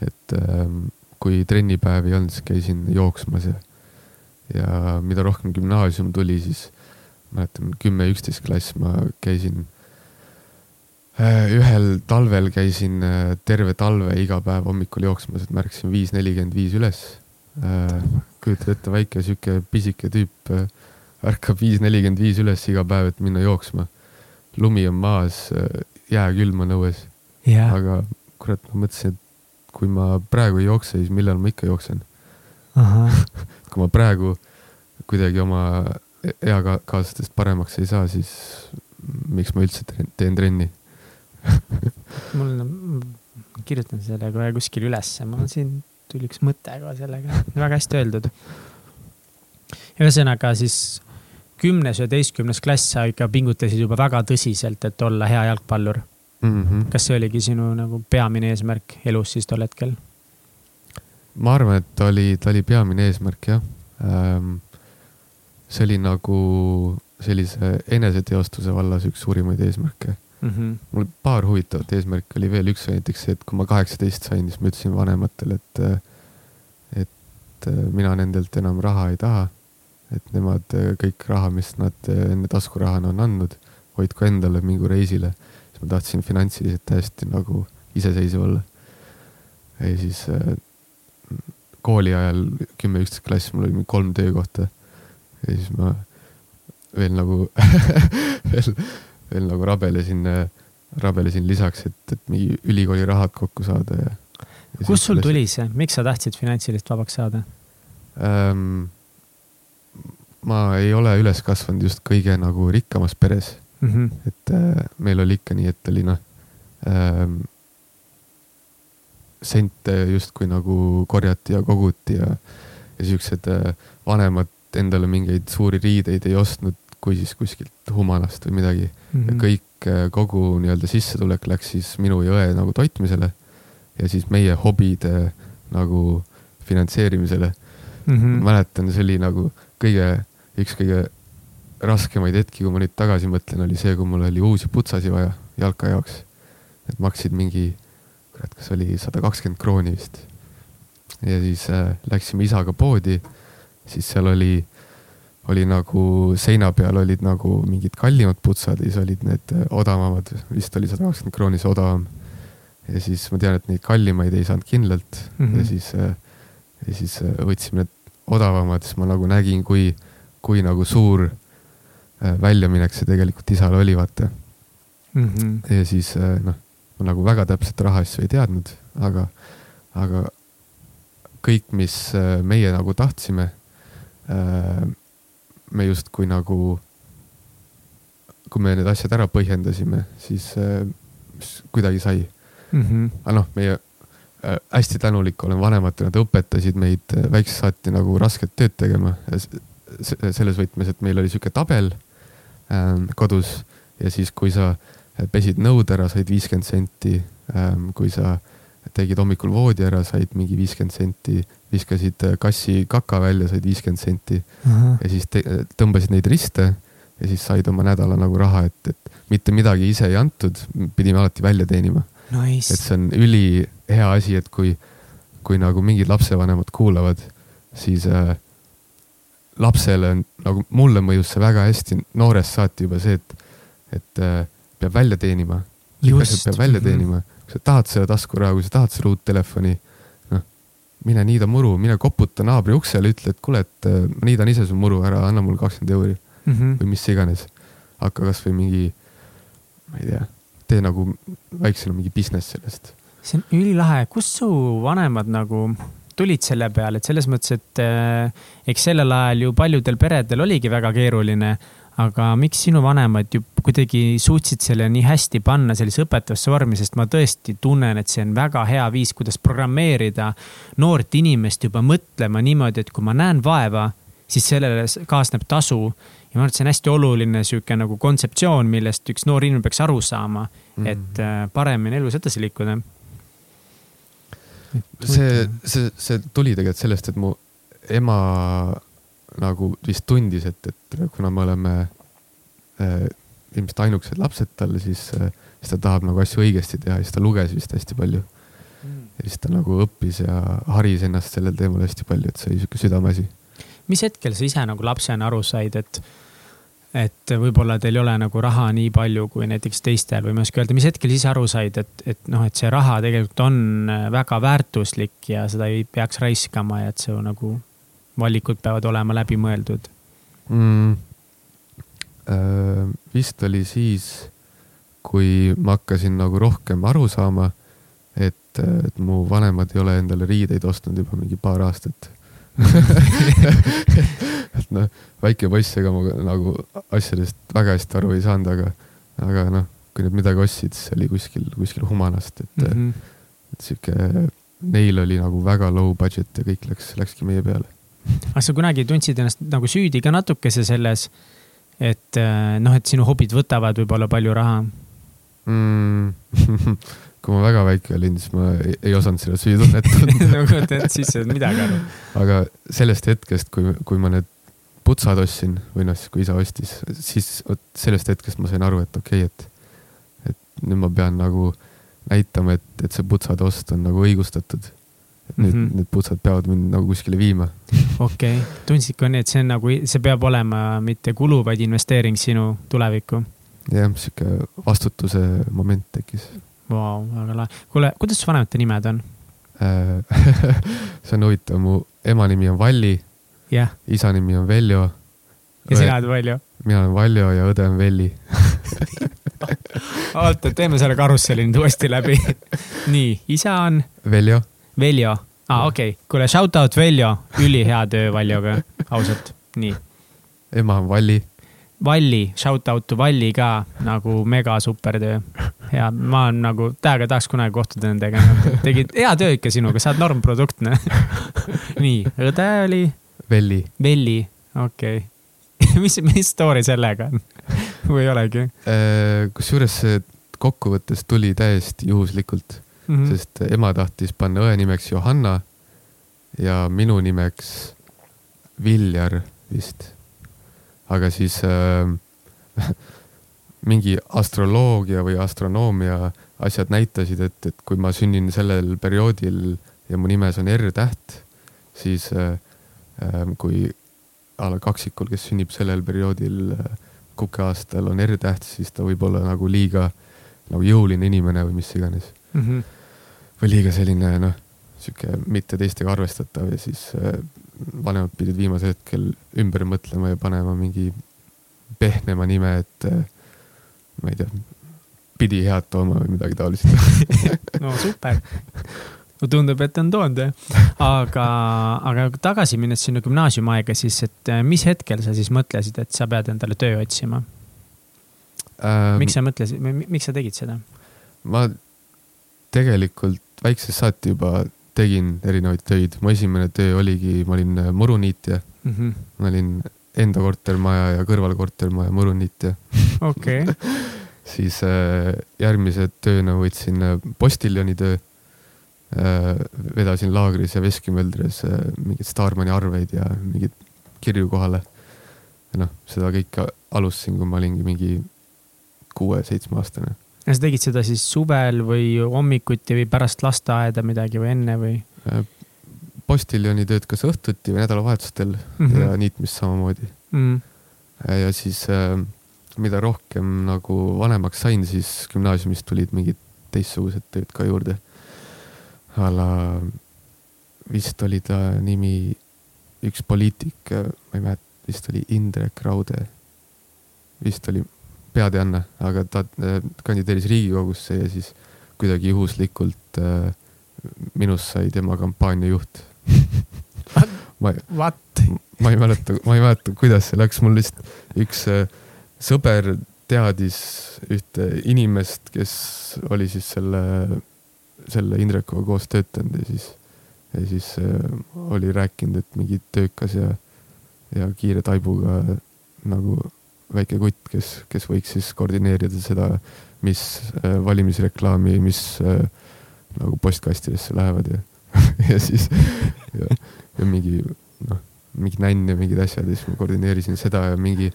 et ähm, kui trennipäev ei olnud, siis käisin jooksmas ja, ja mida rohkem gümnaasium tuli, siis mäletan kümme, üksteist klass ma käisin. Äh, ühel talvel käisin äh, terve talve iga päev hommikul jooksmas, et märkasin viis nelikümmend viis üles. Kujutad ette, väike sihuke pisike tüüp ärkab viis nelikümmend viis üles iga päev, et minna jooksma. Lumi on maas, jääkülm on õues. Yeah.. aga kurat, ma mõtlesin, et kui ma praegu ei jookse, siis millal ma ikka jooksen. <laughs> Kui ma praegu kuidagi oma eakaaslastest paremaks ei saa, siis miks ma üldse teen trenni? <laughs> Mul, kirjutan selle kohe kuskil ülesse, mul siin tuli üks mõte ka sellega, väga hästi öeldud. ühesõnaga siis kümnes, üheteistkümnes klass sa ikka pingutasid juba väga tõsiselt, et olla hea jalgpallur mm. -hmm. kas see oligi sinu nagu peamine eesmärk elus siis tol hetkel? ma arvan, et ta oli, ta oli peamine eesmärk jah ähm,. see oli nagu sellise eneseteostuse vallas üks suurimaid eesmärke mm. -hmm. mul paar huvitavat eesmärki oli veel, üks oli näiteks see, et kui ma kaheksateist sain, siis ma ütlesin vanematele, et, et mina nendelt enam raha ei taha et nemad kõik raha, mis nad enne taskurahana on andnud, hoidku endale, mingu reisile. siis ma tahtsin finantsiliselt täiesti nagu iseseisev olla. ja siis äh, kooli ajal kümme, üksteist klass, mul oli mingi kolm töökohta. ja siis ma veel nagu <laughs> veel, veel nagu rabelesin, rabelesin lisaks, et, et mingi ülikooli rahad kokku saada ja, ja. kust sul tuli see, miks sa tahtsid finantsilist vabaks saada ähm,? ma ei ole üles kasvanud just kõige nagu rikkamas peres mm. -hmm. et äh, meil oli ikka nii, et oli noh ähm,, sente justkui nagu korjati ja koguti ja, ja siuksed äh, vanemad endale mingeid suuri riideid ei ostnud, kui siis kuskilt Humanast või midagi mm. -hmm. kõik äh,, kogu nii-öelda sissetulek läks siis minu ja õe nagu toitmisele ja siis meie hobide nagu finantseerimisele mm. -hmm. mäletan, see oli nagu kõige üks kõige raskemaid hetki, kui ma nüüd tagasi mõtlen, oli see, kui mul oli uusi putsasi vaja jalka jaoks. need maksid mingi, kurat, kas oli sada kakskümmend krooni vist. ja siis äh, läksime isaga poodi, siis seal oli, oli nagu seina peal olid nagu mingid kallimad putsad ja siis olid need äh, odavamad, vist oli sada kakskümmend krooni see odavam. ja siis ma tean, et neid kallimaid ei saanud kindlalt mm -hmm. ja siis äh, ja siis äh, võtsime need odavamad, siis ma nagu nägin, kui, kui nagu suur äh, väljaminek see tegelikult isal oli, vaata mm. -hmm. ja siis äh, noh, ma nagu väga täpselt rahaasju ei teadnud, aga, aga kõik, mis meie nagu tahtsime, me justkui nagu, kui me need asjad ära põhjendasime, siis kuidagi sai mm. -hmm. aga noh, meie Äh, hästi tänulik olen vanematele, nad õpetasid meid äh, väiksest saati nagu rasket tööd tegema. selles võtmes, et meil oli sihuke tabel ähm, kodus ja siis, kui sa pesid nõud ära, said viiskümmend senti ähm,. kui sa tegid hommikul voodi ära, said mingi viiskümmend senti, viskasid äh, kassi kaka välja, said viiskümmend senti. -huh. ja siis tõmbasid neid riste ja siis said oma nädala nagu raha, et, et mitte midagi ise ei antud, pidime alati välja teenima nice.. et see on ülihea asi, et kui, kui nagu mingid lapsevanemad kuulavad, siis äh, lapsele on nagu mulle mõjus see väga hästi noorest saati juba see, et, et äh, peab välja teenima. <laughs> peab välja teenima kui sa tahad seda taskuraha, kui sa tahad seda uut telefoni, mine niida muru, mine koputa naabri uksele, ütle, et kuule, et äh, ma niidan ise su muru ära, anna mulle kakskümmend euri mm -hmm. või mis iganes. hakka kasvõi mingi, ma ei tea tee nagu väiksena mingi business sellest. see on ülilahe, kust su vanemad nagu tulid selle peale, et selles mõttes, et äh, eks sellel ajal ju paljudel peredel oligi väga keeruline, aga miks sinu vanemad ju kuidagi suutsid selle nii hästi panna sellisesse õpetavasse vormi, sest ma tõesti tunnen, et see on väga hea viis, kuidas programmeerida noort inimest juba mõtlema niimoodi, et kui ma näen vaeva, siis sellele kaasneb tasu ja ma arvan, et see on hästi oluline sihuke nagu kontseptsioon, millest üks noor inimene peaks aru saama -hmm. et äh, paremini elus edasi liikuda. see, see, see tuli tegelikult sellest, et mu ema nagu vist tundis, et, et kuna me oleme äh, ilmselt ainukesed lapsed tal, siis äh,, siis ta tahab nagu asju õigesti teha ja siis ta luges vist hästi palju. Mm.. ja siis ta nagu õppis ja haris ennast sellel teemal hästi palju, et see oli sihuke südameasi. Mis hetkel sa ise nagu lapsena aru said, et, et võib-olla teil ei ole nagu raha nii palju kui näiteks teistel või ma ei oska öelda, mis hetkel ise aru said, et, et noh, et see raha tegelikult on väga väärtuslik ja seda ei peaks raiskama ja et see nagu valikud peavad olema läbimõeldud mm,? Äh, vist oli siis, kui ma hakkasin nagu rohkem aru saama, et, et mu vanemad ei ole endale riideid ostnud juba mingi paar aastat <laughs> et noh, väike poiss, ega ma nagu asjadest väga hästi aru ei saanud, aga, aga noh, kui nad midagi ostsid, siis oli kuskil, kuskil Humanast, et mm, -hmm. et sihuke, neil oli nagu väga low budget ja kõik läks, läkski meie peale. Kas sa kunagi tundsid ennast nagu süüdi ka natukese selles, et noh, et sinu hobid võtavad võib-olla palju raha mm. <laughs> kui ma väga väike olin, siis ma ei, ei osanud seda süütunnet tunda no kujuta ette, siis ei olnud midagi aru. aga sellest hetkest, kui, kui ma need putsad ostsin või noh, siis kui isa ostis, siis vot sellest hetkest ma sain aru, et okei okay,, et, et nüüd ma pean nagu näitama, et, et see putsade ost on nagu õigustatud. Nüüd mm -hmm. need putsad peavad mind nagu kuskile viima. okei okay., tundsid ka nii, et see on nagu, see peab olema mitte kulu, vaid investeering sinu tulevikku? jah, sihuke vastutuse moment tekkis Vau, väga lahe. kuule, kuidas su vanemate nimed on <laughs> see on huvitav, mu ema nimi on Valli yeah.. isa nimi on Veljo. ja sina oled Valjo? mina olen Valjo ja õde on Velli oota, teeme selle karusselli nüüd uuesti läbi <laughs> nii, isa on? Veljo. Veljo, aa ah, okei okay., kuule, shout out Veljo, ülihea töö Valjoga, ausalt, nii. ema on Valli Valli, shout out to Valli ka nagu mega super töö. ja ma olen nagu, täiega tahaks kunagi kohtuda nendega. tegid hea töö ikka sinuga, sa oled normprodukt, noh. <laughs> nii, õde oli? Velli. Velli, okei okay. <laughs> mis, mis story sellega on või ei olegi? Äh, kusjuures see kokkuvõttes tuli täiesti juhuslikult mm, -hmm. sest ema tahtis panna õe nimeks Johanna ja minu nimeks Viljar vist aga siis äh, <laughs> mingi astroloogia või astronoomia asjad näitasid, et, et kui ma sünnin sellel perioodil ja mu nimes on R-täht, siis äh, äh, kui a la kaksikul, kes sünnib sellel perioodil äh, kukeaastal on R-täht, siis ta võib olla nagu liiga nagu jõuline inimene või mis iganes mm. -hmm. Või liiga selline noh, sihuke mitte teistega arvestatav ja siis äh, vanemad pidid viimasel hetkel ümber mõtlema ja panema mingi pehmema nime, et äh, ma ei tea, pidi head tooma või midagi taolist <laughs> no super no tundub, et on toonud jah. aga, aga tagasi minnes sinna gümnaasiumiaega, siis, et äh, mis hetkel sa siis mõtlesid, et sa pead endale töö otsima ähm,? miks sa mõtlesid, miks sa tegid seda? ma tegelikult väiksest saati juba tegin erinevaid töid, mu esimene töö oligi, ma olin äh, muruniitja mm. -hmm. ma olin enda kortermaja ja kõrvalkortermaja muruniitja. okei okay. <laughs> siis äh, järgmise tööna võtsin äh, postiljoni töö Äh, vedasin laagris ja veskimõldres äh, mingeid Starmani arveid ja mingeid kirju kohale. noh, seda kõike alustasin, kui ma olingi mingi kuue-seitsmeaastane. Ja sa tegid seda siis suvel või hommikuti või pärast lasteaeda midagi või enne või? Äh, postiljoni tööd kas õhtuti või nädalavahetustel mm -hmm. ja niitmist samamoodi mm. -hmm. ja siis mida rohkem nagu vanemaks sain, siis gümnaasiumist tulid mingid teistsugused tööd ka juurde a la, vist oli ta nimi, üks poliitik, ma ei mäleta, vist oli Indrek Raude. vist oli peateadne, aga ta äh, kandideeris Riigikogusse ja siis kuidagi juhuslikult äh, minust sai tema kampaaniajuht <laughs> ma, What? ma ei mäleta, ma ei mäleta, kuidas see läks, mul lihtsalt üks äh, sõber teadis ühte inimest, kes oli siis selle selle Indrekuga koos töötanud ja siis, ja siis äh, oli rääkinud, et mingi töökas ja, ja kiire taibuga nagu väike kutt, kes, kes võiks siis koordineerida seda, mis äh, valimisreklaami, mis äh, nagu postkastidesse lähevad ja <laughs> ja siis ja, ja mingi noh, mingi nänn ja mingid asjad ja siis ma koordineerisin seda ja mingi,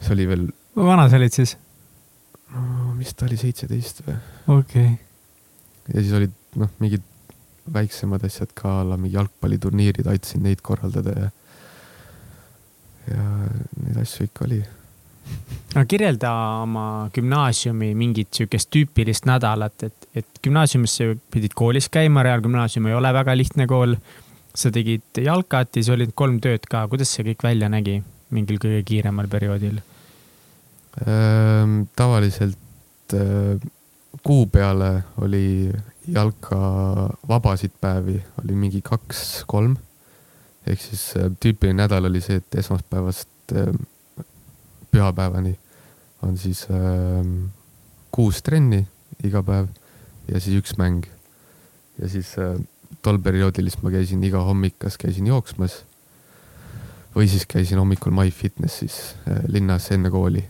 see oli veel. kui vana sa olid siis? no vist ta oli seitseteist või. okei okay ja siis olid noh, mingid väiksemad asjad ka, alla mingi jalgpalliturniirid, aitasin neid korraldada ja, ja neid asju ikka oli. No kirjelda oma gümnaasiumi mingit sihukest tüüpilist nädalat, et, et gümnaasiumisse pidid koolis käima, Reaalgümnaasium ei ole väga lihtne kool. sa tegid jalkat ja siis olid kolm tööd ka, kuidas see kõik välja nägi mingil kõige kiiremal perioodil ehm,? tavaliselt äh, kuu peale oli jalka vabasid päevi, oli mingi kaks-kolm. ehk siis äh, tüüpiline nädal oli see, et esmaspäevast äh, pühapäevani on siis äh, kuus trenni iga päev ja siis üks mäng. ja siis äh, tol perioodil siis ma käisin iga hommik, kas käisin jooksmas või siis käisin hommikul MyFitnessis äh, linnas enne kooli.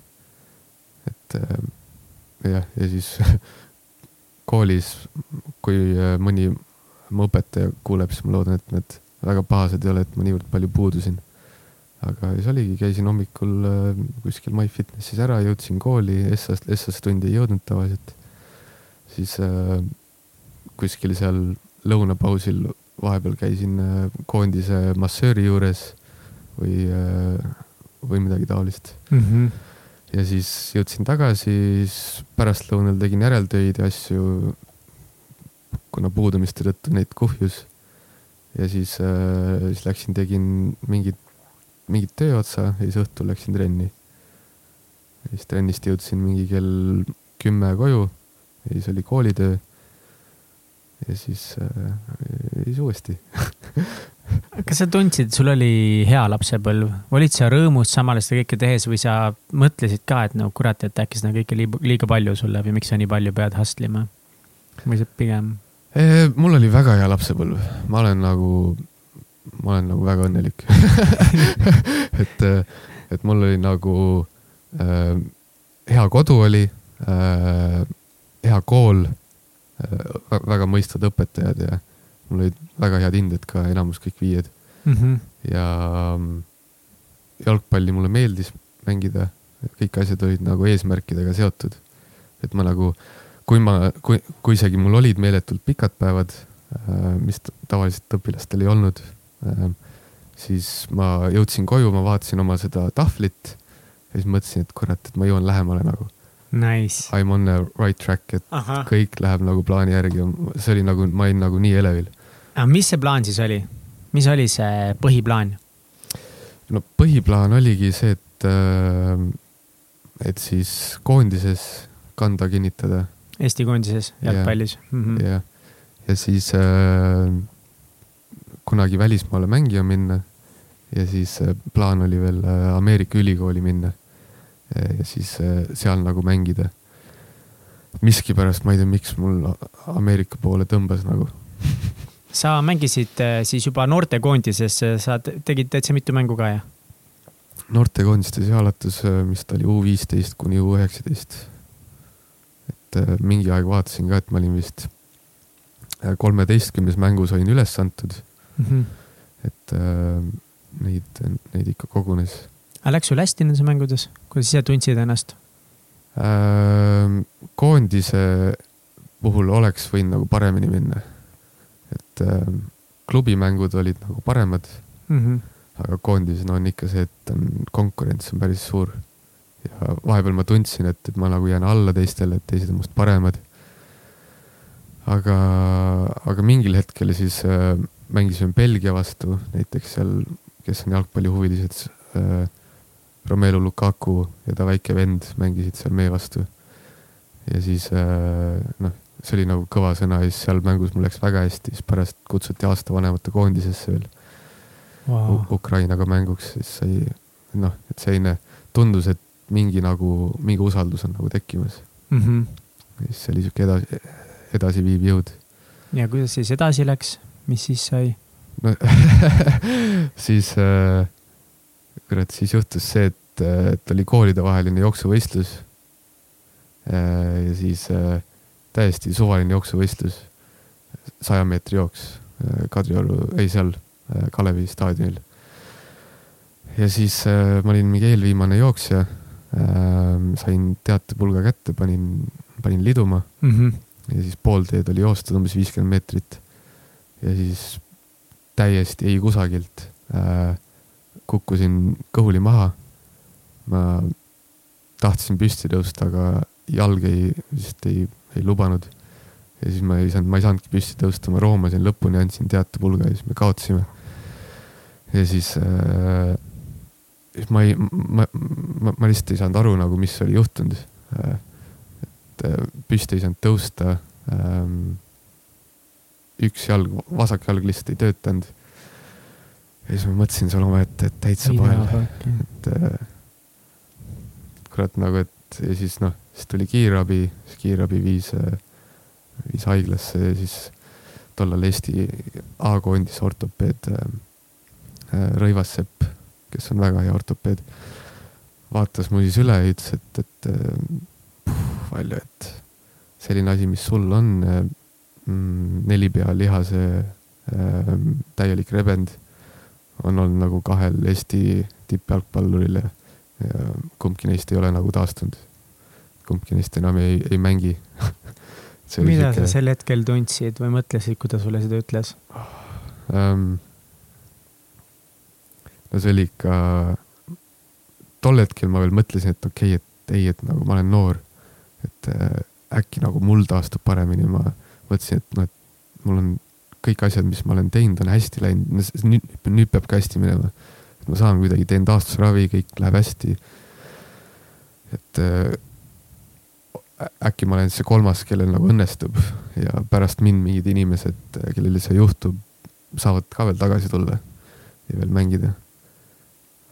et äh, jah, ja siis <laughs> koolis, kui äh, mõni mu õpetaja kuuleb, siis ma loodan, et need väga pahased ei ole, et ma niivõrd palju puudusin. Aga siis oligi, käisin hommikul äh, kuskil MyFitnessis ära, jõudsin kooli, SS, SS tundi ei jõudnud tavaliselt. siis äh, kuskil seal lõunapausil vahepeal käisin äh, koondise massööri juures või või midagi taolist mm. -hmm ja siis jõudsin tagasi, siis pärastlõunal tegin järeltöid ja asju, kuna puudumiste tõttu neid kuhjus. ja siis siis läksin, tegin mingit, mingit töö otsa ja siis õhtul läksin trenni. ja siis trennist jõudsin mingi kell kümme koju ja siis oli koolitöö. ja siis äh,, siis uuesti <laughs> kas sa tundsid, et sul oli hea lapsepõlv, olid sa rõõmus samal ajal seda kõike tehes või sa mõtlesid ka, et no kurat, et äkki seda kõike liiga palju sul läheb ja miks sa nii palju pead hustle ima? või see pigem? mul oli väga hea lapsepõlv, ma olen nagu, ma olen nagu väga õnnelik <laughs> et, et mul oli nagu äh, hea kodu oli äh,, hea kool äh,, väga mõistvad õpetajad ja mul olid väga head hinded ka, enamus kõik viied mm. -hmm. ja jalgpalli mulle meeldis mängida, kõik asjad olid nagu eesmärkidega seotud. et ma nagu kui ma, kui, kui isegi mul olid meeletult pikad päevad, mis tavaliselt õpilastel ei olnud, siis ma jõudsin koju, ma vaatasin oma seda tahvlit ja siis mõtlesin, et kurat, et ma jõuan lähemale nagu. Nice. I m on the right track, et Aha. kõik läheb nagu plaani järgi. see oli nagu, ma olin nagu nii elevil. aga mis see plaan siis oli? mis oli see põhiplaan? no põhiplaan oligi see, et, äh, et siis koondises kanda kinnitada. Eesti koondises jalgpallis mm -hmm.. jah, ja siis äh, kunagi välismaale mängima minna. Ja siis äh, plaan oli veel äh, Ameerika ülikooli minna. Ja siis seal nagu mängida. miskipärast, ma ei tea, miks mul Ameerika poole tõmbas nagu. <laughs> Sa mängisid siis juba noortekoondises, sa tegid täitsa mitu mängu ka, jah? noortekoondistes ja alates, mis ta oli, U viisteist kuni U üheksateist. Et äh, mingi aeg vaatasin ka, et ma olin vist äh, kolmeteistkümnes mängus olin üles antud mm. -hmm. et äh, neid, neid ikka kogunes. aga läks sul hästi nendes mängudes, kuidas ise tundsid ennast äh,? koondise puhul oleks võinud nagu paremini minna. et äh, klubimängud olid nagu paremad mm. -hmm. aga koondis no on ikka see, et on konkurents on päris suur ja vahepeal ma tundsin, et, et ma nagu jään alla teistele, et teised on must paremad. aga, aga mingil hetkel siis äh, mängisime Belgia vastu, näiteks seal, kes on jalgpallihuvilised äh,, Romelu Lukaku ja ta väike vend mängisid seal meie vastu. ja siis äh, noh, see oli nagu kõva sõna ja siis seal mängus mul läks väga hästi, siis pärast kutsuti aasta vanemate koondisesse veel wow. Ukrainaga mänguks, siis sai noh, et selline tundus, et mingi nagu, mingi usaldus on nagu tekkimas mm. -hmm. siis see oli sihuke edasi, edasiviiv jõud. ja kuidas siis edasi läks, mis siis sai? no <laughs> siis äh,, kurat, siis juhtus see, et, et oli koolidevaheline jooksuvõistlus äh,. ja siis äh, täiesti suvaline jooksuvõistlus, saja meetri jooks äh, Kadrioru, ei seal äh, Kalevi staadionil. ja siis äh, ma olin mingi eelviimane jooksja Ehm, sain teatepulga kätte, panin, panin liduma mm. -hmm. ja siis pool teed oli joostud umbes viiskümmend meetrit. Ja siis täiesti ei kusagilt äh, kukkusin kõhuli maha. ma tahtsin püsti tõusta, aga jalg ei, vist ei, ei lubanud. ja siis ma ei saanud, ma ei saanudki püsti tõusta, ma roomasin lõpuni, andsin teatepulga ja siis me kaotasime. ja siis äh, siis ma ei, ma, ma, ma lihtsalt ei saanud aru nagu, mis oli juhtunud. et äh, püsti ei saanud tõusta. Ähm, üks jalg, vasak jalg lihtsalt ei töötanud. ja siis ma mõtlesin seal omaette, et täitsa pael, et äh, kurat nagu, et ja siis noh, siis tuli kiirabi, siis kiirabi viis, äh, viis haiglasse ja siis tollal Eesti A-koondis ortopeed Rõivassepp kes on väga hea ortopeed, vaatas mu siis üle ja ütles, et, et puh, palju, et selline asi, mis sul on mm,, nelipea lihase äh, täielik rebend, on olnud nagu kahel Eesti tippjalgpalluril ja, kumbki neist ei ole nagu taastunud. kumbki neist enam ei, ei mängi <laughs> mida siuke... sa sel hetkel tundsid või mõtlesid, kui ta sulle seda ütles um,? no see oli ikka, tol hetkel ma veel mõtlesin, et okei okay,, et ei, et nagu ma olen noor, et äh, äkki nagu mul taastub paremini, ma mõtlesin, et noh, et mul on kõik asjad, mis ma olen teinud, on hästi läinud, nüüd, nüüd peab ka hästi minema. et ma saan kuidagi, teen taastusravi, kõik läheb hästi. et äh, äkki ma olen see kolmas, kellel nagu õnnestub ja pärast mind mingid inimesed, kellel see juhtub, saavad ka veel tagasi tulla ja veel mängida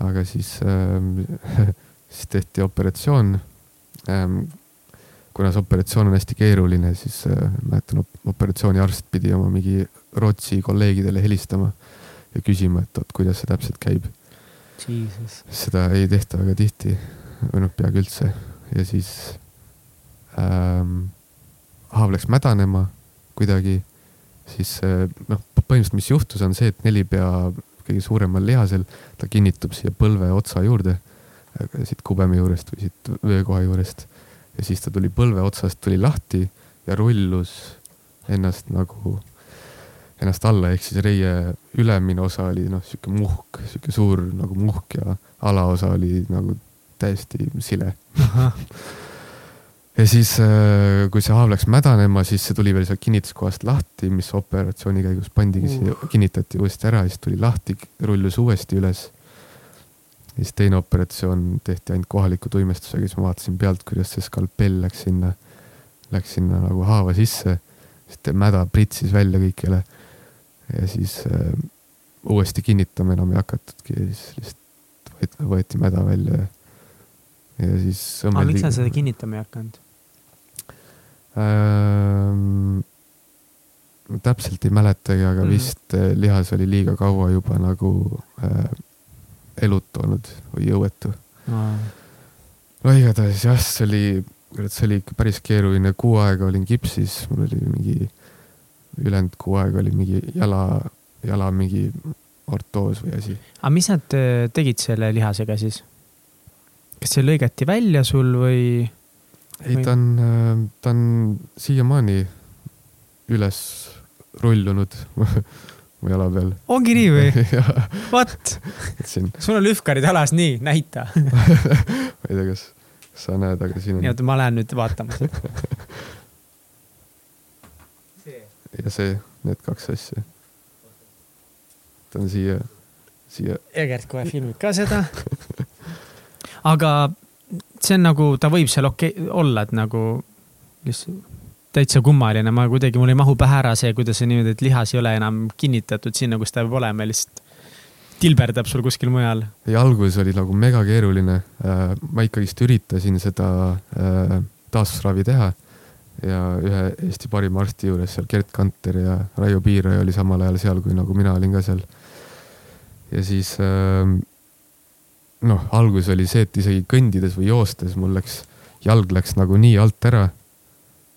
aga siis äh,, <laughs> siis tehti operatsioon ähm,. Kuna see operatsioon on hästi keeruline, siis äh, mäletan, operatsiooniarst pidi oma mingi Rootsi kolleegidele helistama ja küsima, et oot, kuidas see täpselt käib. seda ei tehta väga tihti või noh, peaaegu üldse ja siis ähm, haav läks mädanema kuidagi, siis äh, noh, põhimõtteliselt, mis juhtus, on see, et nelipea kõige suuremal lihasel, ta kinnitub siia põlve otsa juurde, siit kubeme juurest või siit vöökoha juurest. Ja siis ta tuli põlve otsast tuli lahti ja rullus ennast nagu, ennast alla, ehk siis reie ülemine osa oli noh, sihuke muhk, sihuke suur nagu muhk ja alaosa oli nagu täiesti sile. <laughs> ja siis, äh, kui see haav läks mädanema, siis see tuli veel sealt kinnituskohast lahti, mis operatsiooni käigus pandigi uh., kinnitati uuesti ära, siis tuli lahti, rullus uuesti üles. Ja siis teine operatsioon tehti ainult kohaliku tuimestusega, siis ma vaatasin pealt, kuidas see skalpell läks sinna, läks sinna nagu haava sisse. siis mäda pritsis välja kõikjale. ja siis äh, uuesti kinnitama enam ei hakatudki ja siis lihtsalt võeti, võeti mäda välja ja ja siis õmmeldi. aga miks sa seda kinnitama ei hakanud ähm,? täpselt ei mäletagi, aga mm -hmm. vist äh, lihas oli liiga kaua juba nagu äh, elutunud või jõuetu mm.. no igatahes jah, see oli, kurat, see oli ikka päris keeruline, kuu aega olin kipsis, mul oli mingi, ülejäänud kuu aega oli mingi jala, jala mingi ortoos või asi. aga mis nad äh, tegid selle lihasega siis? kas see lõigati välja sul või? ei, ta on, äh, ta on siiamaani üles rullunud <laughs> mu jala peal. ongi nii või? <laughs> What? sul on lühkarid jalas, nii, näita <laughs> ma ei tea, kas sa näed, aga siin on. oota, ma lähen nüüd vaatama seda ja see, need kaks asja. ta on siia, siia. Egert kohe filmib ka seda aga see on nagu, ta võib seal okei okay, olla, et nagu lihtsalt täitsa kummaline, ma kuidagi, mul ei mahu pähe ära see, kuidas see niimoodi, et lihas ei ole enam kinnitatud sinna, kus ta peab olema, lihtsalt tilberdab sul kuskil mujal. ja algus oli nagu mega keeruline. Äh, ma ikkagist üritasin seda äh, taastusravi teha ja ühe Eesti parima arsti juures seal Gerd Kanter ja Raio Piiraja oli samal ajal seal, kui nagu mina olin ka seal. ja siis äh, noh, algus oli see, et isegi kõndides või joostes mul läks, jalg läks nagu nii alt ära.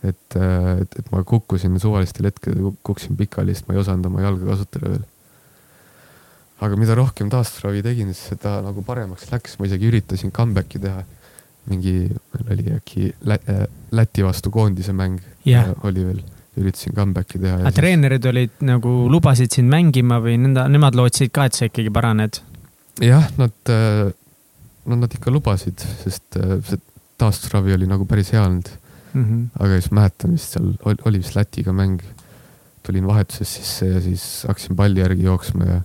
Et, et, et ma kukkusin suvalistel hetkedel, kukkusin pikali, sest ma ei osanud oma jalga kasutada veel. aga mida rohkem taastusravi tegin, seda nagu paremaks läks, ma isegi üritasin comeback'i teha. mingi, meil oli äkki Lä äh, Läti vastu koondise mäng yeah. oli veel üritasin comeback'i teha. aga siis... treenerid olid nagu, lubasid sind mängima või nõnda, nemad lootsid ka, et sa ikkagi paraned? jah, nad, äh, no nad ikka lubasid, sest äh, see taastusravi oli nagu päris hea olnud mm. -hmm. aga siis mäletan vist seal oli, oli vist Lätiga mäng. tulin vahetuses sisse ja siis hakkasin palli järgi jooksma ja,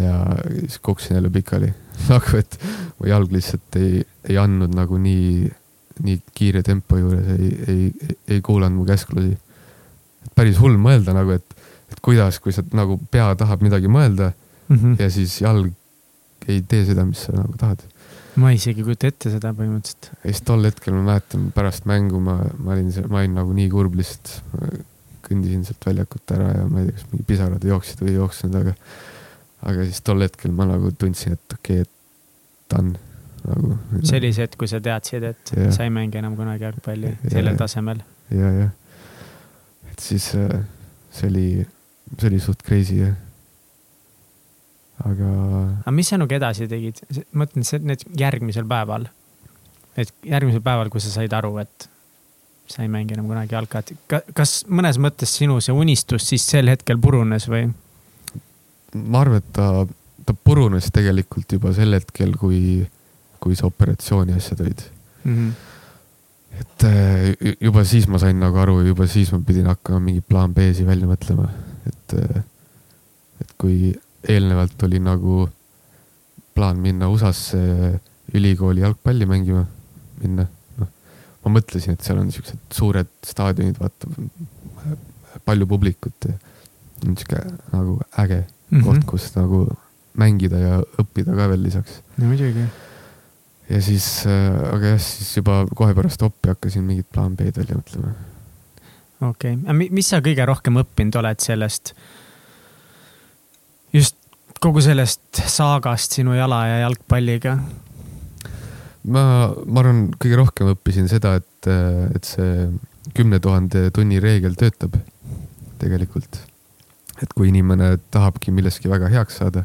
ja siis kukkusin jälle pikali <laughs> nagu et mu jalg lihtsalt ei, ei andnud nagu nii, nii kiire tempo juures, ei, ei, ei, ei kuulanud mu käsklusi. päris hull mõelda nagu, et, et kuidas, kui sa nagu pea tahab midagi mõelda mm -hmm. ja siis jalg ei tee seda, mis sa nagu tahad. Ma isegi ei kujuta ette seda põhimõtteliselt. ja siis tol hetkel ma mäletan pärast mängu ma, ma olin ma olin nagu nii kurb lihtsalt. kõndisin sealt väljakut ära ja ma ei tea, kas mingi pisarad jooksid või ei jooksnud, aga, aga siis tol hetkel ma nagu tundsin, et okei okay,, et done nagu. see oli see hetk, kui sa teadsid, et ja. sa ei mängi enam kunagi jalgpalli ja, sellel ja, tasemel. ja, jah. et siis äh, see oli, see oli suht crazy jah aga. aga mis sa nagu edasi tegid? ma mõtlen, see, need järgmisel päeval. et järgmisel päeval, kui sa said aru, et sa ei mängi enam kunagi jalkat. kas mõnes mõttes sinu see unistus siis sel hetkel purunes või? ma arvan, et ta, ta purunes tegelikult juba sel hetkel, kui, kui see operatsiooni asjad olid mm. -hmm et äh, juba siis ma sain nagu aru, juba siis ma pidin hakkama mingi plaan B-si välja mõtlema, et, äh, et kui eelnevalt oli nagu plaan minna USA-sse ülikooli jalgpalli mängima, minna. noh, ma mõtlesin, et seal on siuksed suured staadionid, vaata, palju publikut ja sihuke nagu äge mm -hmm. koht, kus nagu mängida ja õppida ka veel lisaks. no muidugi. ja siis äh,, aga jah, siis juba kohe pärast oppi hakkasin mingit plaan B-d välja mõtlema. okei okay., aga mis sa kõige rohkem õppinud oled sellest just kogu sellest saagast sinu jala ja jalgpalliga? ma, ma arvan, kõige rohkem õppisin seda, et, et see kümne tuhande tunni reegel töötab tegelikult. et kui inimene tahabki milleski väga heaks saada,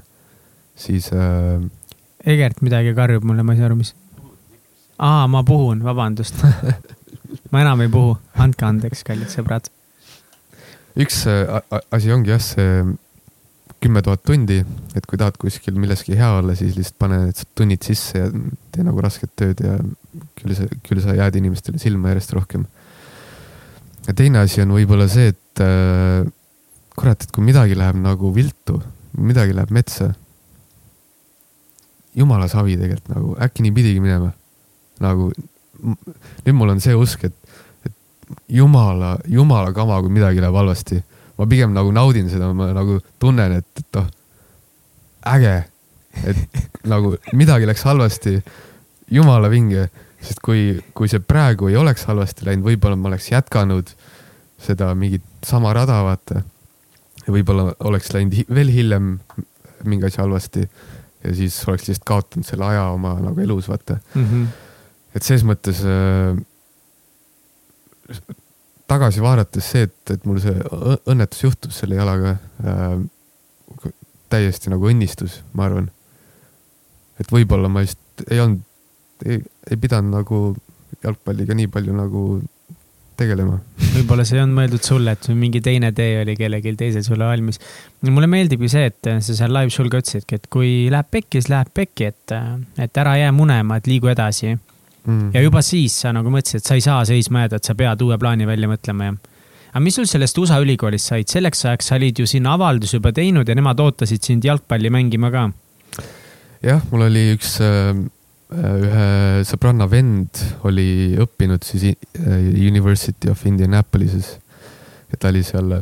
siis äh.... Egert midagi karjub mulle, ma ei saa aru, mis. aa, ma puhun, vabandust <laughs> ma enam ei puhu andke andeks, kallid sõbrad. üks äh, asi ongi jah, see kümme tuhat tundi, et kui tahad kuskil milleski hea olla, siis lihtsalt pane tunnid sisse ja tee nagu rasket tööd ja küll sa, küll sa jääd inimestele silma järjest rohkem. ja teine asi on võib-olla see, et äh, kurat, et kui midagi läheb nagu viltu, midagi läheb metsa. jumala savi tegelikult nagu, äkki nii pidigi minema. nagu nüüd mul on see usk, et, et jumala, jumala kama, kui midagi läheb halvasti ma pigem nagu naudin seda, ma nagu tunnen, et, et oh, äge, et <laughs> nagu midagi läks halvasti, jumala vinge, sest kui, kui see praegu ei oleks halvasti läinud, võib-olla ma oleks jätkanud seda mingit sama rada, vaata. ja võib-olla oleks läinud veel hiljem mingi asi halvasti ja siis oleks lihtsalt kaotanud selle aja oma nagu elus, vaata mm. -hmm. et ses mõttes äh, tagasi vaadates see, et, et mul see õnnetus juhtus selle jalaga äh,, täiesti nagu õnnistus, ma arvan. et võib-olla ma just ei olnud, ei, ei pidanud nagu jalgpalliga nii palju nagu tegelema. võib-olla see ei olnud mõeldud sulle, et mingi teine tee oli kellelgi teisel sulle valmis. mulle meeldibki see, et sa seal live sul ka ütlesidki, et kui läheb pekki, siis läheb pekki, et, et ära jää munema, et liigu edasi mm.. ja juba siis sa nagu mõtlesid, et sa ei saa seisma jääda, et sa pead uue plaani välja mõtlema ja. aga mis sul sellest USA ülikoolist said, selleks ajaks sa olid ju sinna avalduse juba teinud ja nemad ootasid sind jalgpalli mängima ka. jah, mul oli üks äh, ühe sõbranna vend oli õppinud siis äh, University of Indianapolis'es. ja ta oli seal,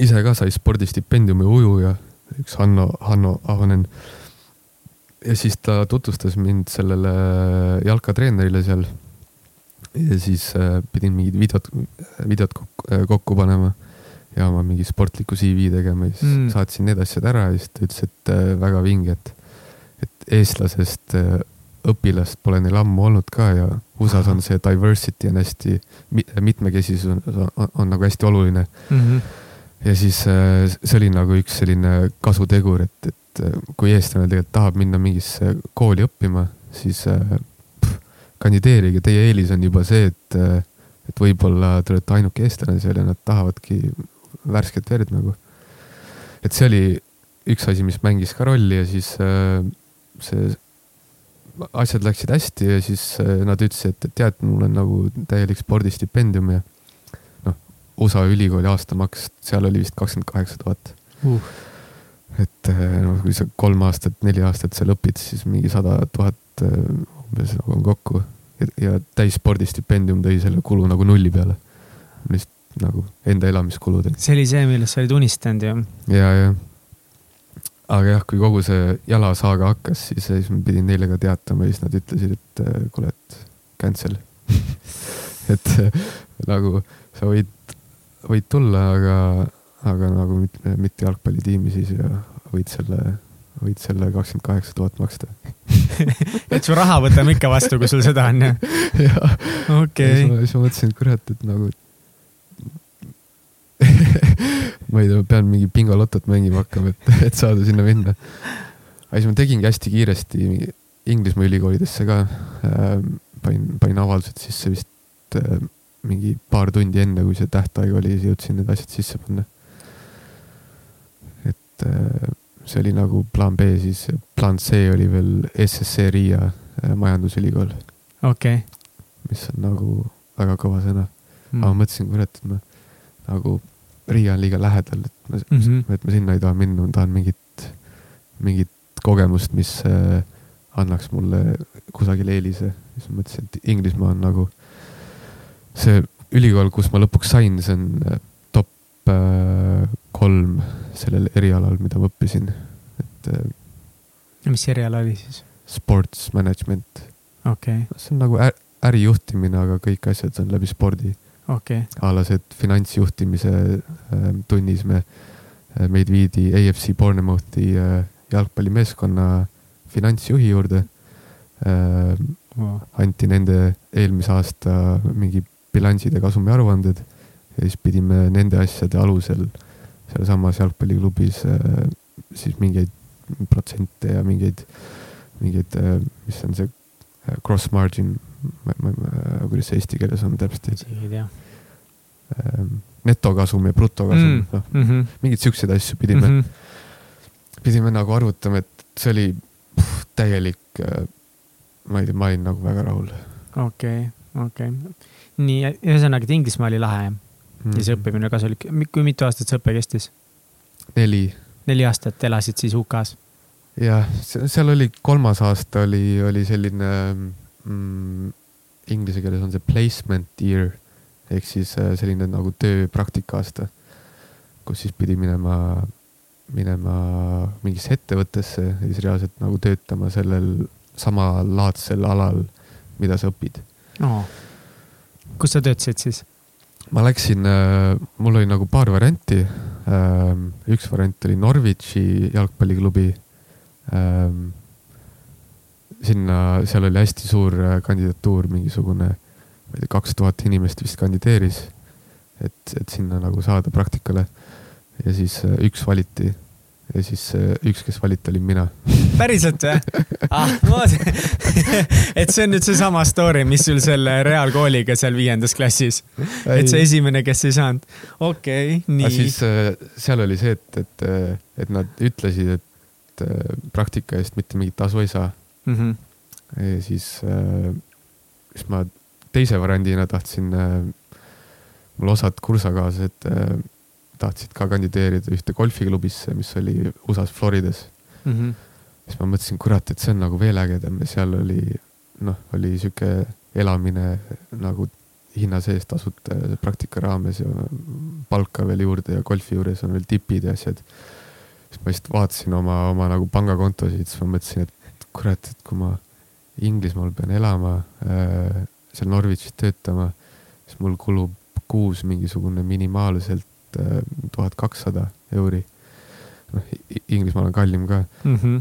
ise ka sai spordistipendiumi ujuja, üks Hanno, Hanno Ahonen ja siis ta tutvustas mind sellele jalkatreenerile seal. ja siis äh, pidin mingid videot, videot kokku, äh, kokku panema ja oma mingi sportliku CV tegema ja siis mm. saatsin need asjad ära ja siis ta ütles, et äh, väga vinge, et, et eestlasest õpilast pole neil ammu olnud ka ja USA-s on see diversity on hästi, mitmekesisus on, on, on nagu hästi oluline mm. -hmm. ja siis see oli nagu üks selline kasutegur, et, et et äh, kui eestlane tegelikult tahab minna mingisse kooli õppima, siis äh, pff, kandideerige, teie eelis on juba see, et, äh, et võib-olla te olete ainuke eestlane seal ja nad tahavadki värsket verd nagu. et see oli üks asi, mis mängis ka rolli ja siis see, asjad läksid hästi ja siis nad ütlesid, et, tead, mul on nagu täielik spordistipendium ja noh, USA ülikooli aastamaks, seal oli vist kakskümmend kaheksa tuhat. Uh et noh, kui sa kolm aastat, neli aastat seal õpid, siis mingi sada tuhat eh, umbes nagu on kokku ja, ja täisspordistipendium tõi selle kulu nagu nulli peale. lihtsalt nagu enda elamiskulud. see oli see, millest sa olid unistanud ju. ja, ja. aga jah, kui kogu see jalasaaga hakkas, siis, siis ma pidin neile ka teatama ja siis nad ütlesid, et eh, kuule, et cancel <laughs> et nagu sa võid, võid tulla, aga aga nagu mitte, mitte jalgpallitiimi siis ja võid selle, võid selle kakskümmend kaheksa tuhat maksta <laughs> et su raha võtame ikka vastu, kui sul seda on jah? <laughs> jah. okei. siis ma mõtlesin, et kurat, et nagu <laughs> ma ei tea, pean mingi bingolotot mängima hakkama, et, et saada sinna minna. aga siis ma tegingi hästi kiiresti Inglismaa ülikoolidesse ka äh,. panin, panin avaldused sisse vist äh, mingi paar tundi enne, kui see tähtaeg oli, siis jõudsin need asjad sisse panna et äh, see oli nagu plaan B, siis plaan C oli veel SSC Riia äh, majandusülikool. okei okay.. mis on nagu väga kõva sõna mm.. aga ma mõtlesin, kurat, et ma nagu Riia on liiga lähedal, et ma mm, -hmm. et ma sinna ei taha minna, ma tahan mingit, mingit kogemust, mis äh, annaks mulle kusagil eelise. siis ma mõtlesin, et Inglismaa on nagu see ülikool, kus ma lõpuks sain, see on äh, top äh, kolm sellel erialal, mida ma õppisin, et. Äh, mis eriala oli siis? Sports management. okei okay.. see on nagu ärijuhtimine, aga kõik asjad on läbi spordi. okei okay.. a la see finantsjuhtimise äh, tunnis me äh,, meid viidi AFC Bournemouthi äh, jalgpallimeeskonna finantsjuhi juurde äh,. Wow. anti nende eelmise aasta mingi bilansid ja kasumiaruanded ja siis pidime nende asjade alusel äh, sealsamas jalgpalliklubis äh, siis mingeid protsente ja mingeid, mingeid, äh, mis on see äh, cross margin, ma, ma, ma, kuidas see eesti keeles on täpselt? isegi ei tea. ähm, netokasum ja brutokasum mm., noh mm -hmm. mingeid siukseid asju pidime mm, -hmm. pidime nagu arvutama, et see oli pff, täielik, ma ei tea, ma olin nagu väga rahul. okei okay,, okei okay.. nii, ühesõnaga, et Inglismaa oli lahe mm ja see õppimine kasulik. kui mitu aastat see õpe kestis? neli. neli aastat elasid siis UK-s? jah, seal oli kolmas aasta oli, oli selline mm, inglise keeles on see placement year ehk siis äh, selline nagu tööpraktika aasta, kus siis pidi minema, minema mingisse ettevõttesse ja siis reaalselt nagu töötama sellel samalaadsel alal, mida sa õpid oh.. kus sa töötasid siis? Ma läksin, äh, mul oli nagu paar varianti. Ähm, üks variant oli Norwichi jalgpalliklubi. Ähm, sinna, seal oli hästi suur äh, kandidatuur, mingisugune ma ei tea, kaks tuhat inimest vist kandideeris, et, et sinna nagu saada praktikale. ja siis äh, üks valiti ja siis äh, üks, kes valiti, olin mina. <laughs> päriselt või? ah, <laughs> et see on nüüd seesama story, mis sul selle reaalkooliga seal viiendas klassis. et see esimene, kes ei saanud. okei okay,, nii. siis äh, seal oli see, et, et, et nad ütlesid, et praktika eest mitte mingit tasu ei saa mm. -hmm. ja siis, siis ma teise variandina tahtsin, äh, mul osad kursakaaslased äh, tahtsid ka kandideerida ühte golfiklubisse, mis oli USA-s Floridas mm. -hmm. siis ma mõtlesin, kurat, et see on nagu veel ägedam ja seal oli noh, oli sihuke elamine nagu hinna sees tasuta praktika raames ja palka veel juurde ja golfi juures on veel tipid ja asjad. siis ma lihtsalt vaatasin oma, oma nagu pangakontosid, siis ma mõtlesin, et kurat, et kui ma Inglismaal pean elama äh, seal Norwichis töötama, siis mul kulub kuus mingisugune minimaalselt äh, tuhat kakssada euri. noh, Inglismaal on kallim ka mm. -hmm.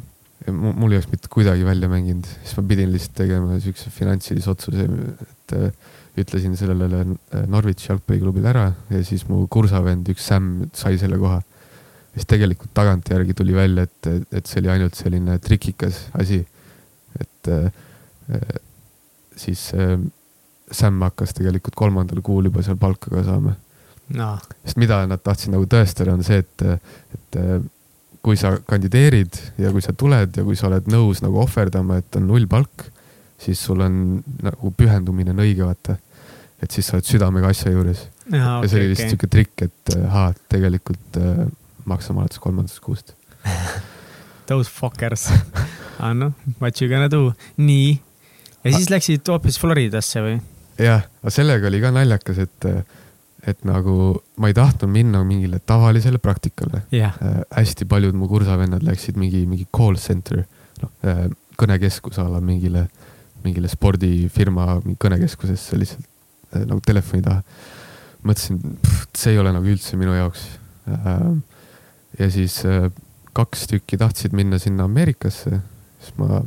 Mul ei oleks mitte kuidagi välja mänginud, siis ma pidin lihtsalt tegema siukse finantsilise otsuse, et äh, ütlesin sellele äh, Norwich jalgpalliklubile ära ja siis mu kursavend, üks Sam, sai selle koha. siis tegelikult tagantjärgi tuli välja, et, et see oli ainult selline trikikas asi. et äh, siis äh, Sam hakkas tegelikult kolmandal kuul juba seal palka ka saama no.. sest mida nad tahtsid nagu tõestada, on see, et, et kui sa kandideerid ja kui sa tuled ja kui sa oled nõus nagu ohverdama, et on nullpalk, siis sul on nagu pühendumine on õige, vaata. et siis sa oled südamega asja juures. ja, ja see oli lihtsalt okay. sihuke trikk, et ahaa, tegelikult äh, maksame alates kolmandast kuust <laughs> Those fuckers <laughs> ah noh, what you gonna do, nii. ja siis läksid hoopis Floridasse või? jah, aga sellega oli ka naljakas, et, et nagu ma ei tahtnud minna mingile tavalisele praktikale yeah.. Äh, hästi paljud mu kursavennad läksid mingi, mingi call center, noh äh, kõnekeskuse alla mingile, mingile spordifirma kõnekeskusesse lihtsalt äh, nagu telefoni taha. mõtlesin, see ei ole nagu üldse minu jaoks. ja siis kaks tükki tahtsid minna sinna Ameerikasse, siis ma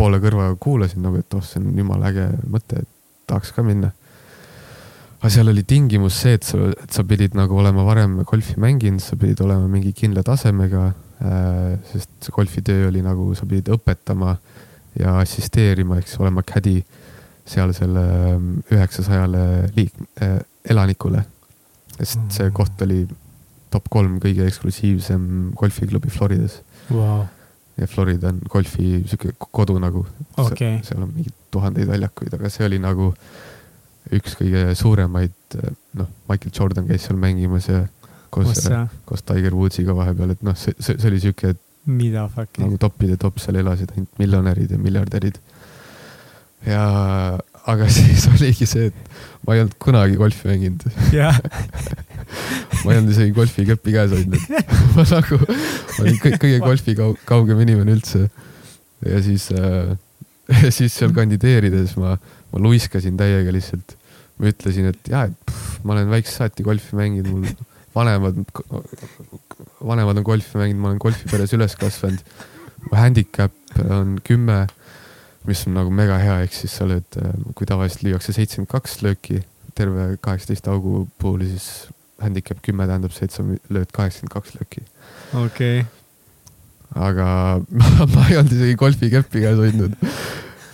poole kõrvaga kuulasin nagu, et oh, see on jumala äge mõte, et tahaks ka minna. Aga seal oli tingimus see, et sa, et sa pidid nagu olema varem golfi mänginud, sa pidid olema mingi kindla tasemega äh,. sest see golfitöö oli nagu, sa pidid õpetama ja assisteerima, siis olema caddy seal selle ähm, üheksasajale liik- äh,, elanikule. sest see mm. koht oli top kolm kõige eksklusiivsem golfiklubi Floridas wow ja Florida on golfi sihuke kodu nagu okay.. seal on mingeid tuhandeid väljakuid, aga see oli nagu üks kõige suuremaid, noh, Michael Jordan käis seal mängimas ja koos, koos Tiger Woodsiga vahepeal, et noh, see, see, see oli sihuke. mida fuck'i. nagu topide top seal elasid ainult miljonärid ja miljardärid. ja, aga <laughs> siis oligi see, et ma ei olnud kunagi golfi mänginud <laughs> ma ei olnud isegi golfikäppi käes hoidnud <laughs> ma nagu, ma olin kõige golfi kaugem inimene üldse. ja siis äh,, siis seal kandideerides ma, ma luiskasin täiega lihtsalt. Ma ütlesin, et jaa, et pff, ma olen väiksest saati golfi mänginud, mul vanemad, vanemad on golfi mänginud, ma olen golfiperes üles kasvanud. mu handicap on kümme mis on nagu mega hea, ehk siis sa lööd, kui tavaliselt lüüakse seitsekümmend kaks lööki terve kaheksateist augu puhul, siis handicap kümme tähendab see, et sa lööd kaheksakümmend kaks lööki. okei okay. aga ma, <laughs> ma ei olnud isegi golfikäppi käes hoidnud.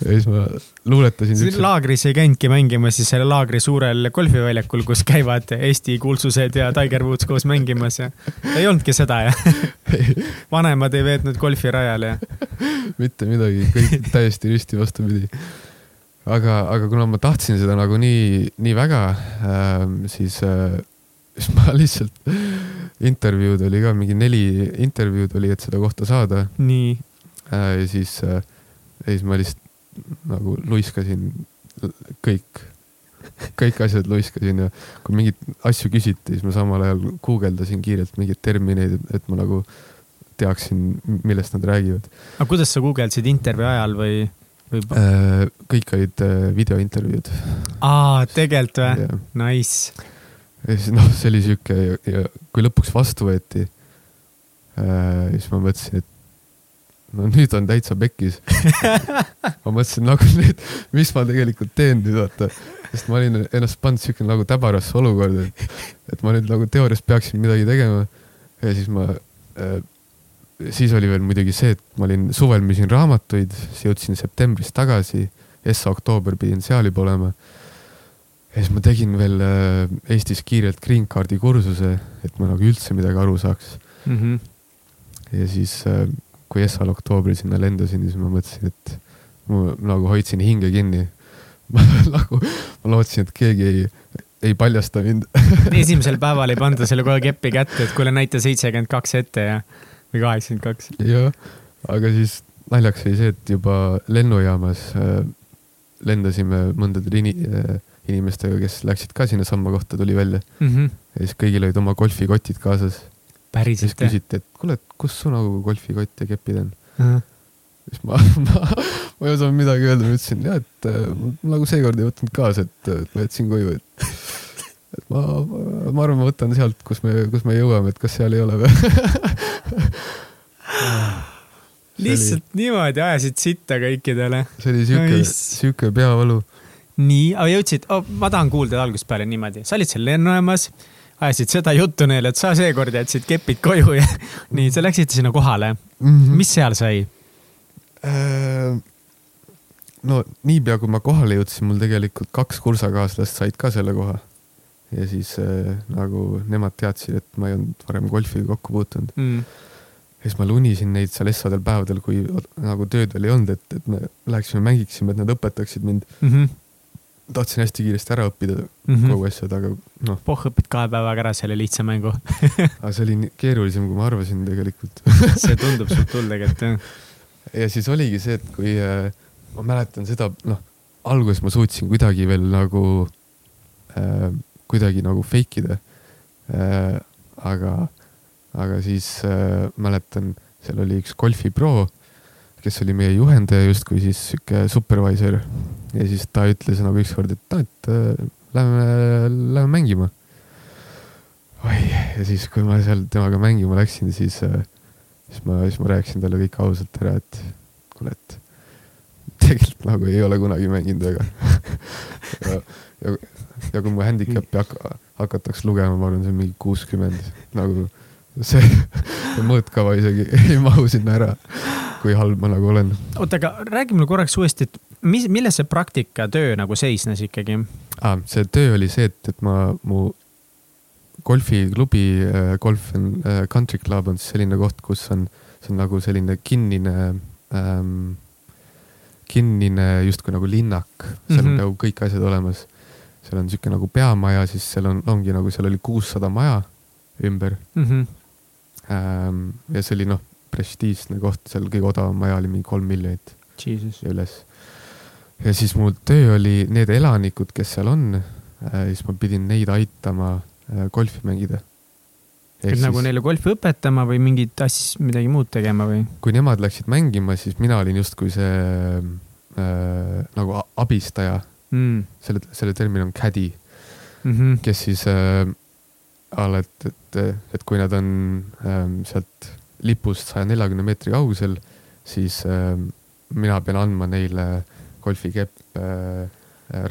Ja siis ma luuletasin laagris ei käinudki mängimas siis selle laagri suurel golfiväljakul, kus käivad Eesti kuulsused ja Tiger Woods koos mängimas ja ei olnudki seda ja <laughs> vanemad ei veetnud golfirajal ja? mitte midagi, kõik täiesti risti vastupidi. aga, aga kuna ma tahtsin seda nagu nii, nii väga äh,, siis äh, siis ma lihtsalt, intervjuud oli ka mingi neli intervjuud oli, et seda kohta saada. nii äh,. ja siis äh,, ja siis ma lihtsalt nagu luiskasin kõik, kõik asjad luiskasin ja kui mingeid asju küsiti, siis ma samal ajal guugeldasin kiirelt mingeid termineid, et ma nagu teaksin, millest nad räägivad. aga kuidas sa guugeldasid intervjuu ajal või, või...? Äh, kõik olid äh, videointervjuud. aa, tegelikult või? Nice. ja siis noh, see oli sihuke ja, ja kui lõpuks vastu võeti äh,, siis ma mõtlesin, et no nüüd on täitsa pekkis <laughs> ma mõtlesin nagu nüüd, mis ma tegelikult teen nüüd vaata, sest ma olin ennast pannud siuke nagu täbarasse olukorda, et, et ma nüüd nagu teoorias peaksin midagi tegema. ja siis ma äh,, siis oli veel muidugi see, et ma olin suvel müüsin raamatuid, siis jõudsin septembris tagasi, Essa oktoober pidin seal juba olema. ja siis ma tegin veel äh, Eestis kiirelt green card'i kursuse, et ma nagu üldse midagi aru saaks mm. -hmm. ja siis äh, kui Essal oktoobri sinna lendasin, siis ma mõtlesin, et ma nagu hoidsin hinge kinni <laughs> ma nagu, ma lootsin, et keegi ei, ei paljasta mind <laughs> esimesel päeval ei panda sulle kohe keppi kätte, et kuule, näita seitsekümmend kaks ette ja, või kaheksakümmend kaks. jah, aga siis naljaks oli see, et juba lennujaamas äh, lendasime mõndade ini, äh, inimestega, kes läksid ka sinnasamma kohta, tuli välja mm. -hmm. ja siis kõigil olid oma golfikotid kaasas päriselt? siis küsiti, et kuule, et kus su nagu golfikott ja kepid on uh? -huh. siis ma, <laughs> ma, ma ei osanud midagi öelda, ma ütlesin jah, et äh, ma nagu seekord ei võtnud kaasa, et ma jätsin koju, et <laughs> et ma, ma arvan, ma võtan sealt, kus me, kus me jõuame, et kas seal ei ole või <laughs> lihtsalt oli... niimoodi ajasid sitta kõikidele. see oli siuke, siuke peavalu. nii, aga jõudsid oh,, ma tahan kuulda algusest peale niimoodi, sa olid seal lennujaamas ajasid seda juttu neile, et sa seekord jätsid kepid koju ja <laughs> nii, sa läksid sinna kohale mm. -hmm. mis seal sai äh,? no niipea, kui ma kohale jõudsin, mul tegelikult kaks kursakaaslast said ka selle koha. ja siis äh, nagu nemad teadsid, et ma ei olnud varem golfiga kokku puutunud mm. ja siis ma lunisin neid seal essadel päevadel, kui nagu tööd veel ei olnud, et, et me läheksime mängiksime, et nad õpetaksid mind mm. -hmm tahtsin hästi kiiresti ära õppida mm -hmm. kogu asjad, aga noh. poh, õpid kahe päevaga ära selle lihtsa mängu <laughs> aga see oli keerulisem, kui ma arvasin tegelikult <laughs> see tundub suht hull tegelikult jah. ja siis oligi see, et kui äh, ma mäletan seda, noh, alguses ma suutsin kuidagi veel nagu äh,, kuidagi nagu fake ida äh,. aga, aga siis äh, mäletan, seal oli üks golfipro kes oli meie juhendaja justkui siis sihuke supervisor. Ja siis ta ütles nagu ükskord, et noh, et äh, lähme, lähme mängima. oi, ja siis, kui ma seal temaga mängima läksin, siis äh,, siis ma, siis ma rääkisin talle kõik ausalt ära, et kuule, et tegelikult nagu ei ole kunagi mänginud väga <laughs> ja, ja, ja kui mu handicap'i hak hakataks lugema, ma arvan, see on mingi kuuskümmend, nagu see mõõtkava isegi <laughs> ei mahu sinna ära kui halb ma nagu olen. oota, aga räägi mulle korraks uuesti, et mis, milles see praktikatöö nagu seisnes ikkagi ah,? see töö oli see, et, et ma, mu golfiklubi äh, Golf and äh, Country Club on siis selline koht, kus on, see on nagu selline kinnine ähm,, kinnine justkui nagu linnak, seal mm -hmm. on mhm. nagu kõik asjad olemas. seal on sihuke nagu peamaja, siis seal on, ongi nagu, seal oli kuussada maja ümber mm. -hmm. Ähm, ja see oli noh prestiižne koht, seal kõige odavam maja oli mingi kolm miljonit ja üles. ja siis mu töö oli need elanikud, kes seal on äh,, siis ma pidin neid aitama äh, golfi mängida. et siis, nagu neile golfi õpetama või mingit asja, midagi muud tegema või? kui nemad läksid mängima, siis mina olin justkui see äh, nagu abistaja mm.. selle, selle termin on caddy mm, -hmm. kes siis äh, et, et, et kui nad on ähm, sealt lipust saja neljakümne meetri kaugusel, siis äh, mina pean andma neile golfikepp äh,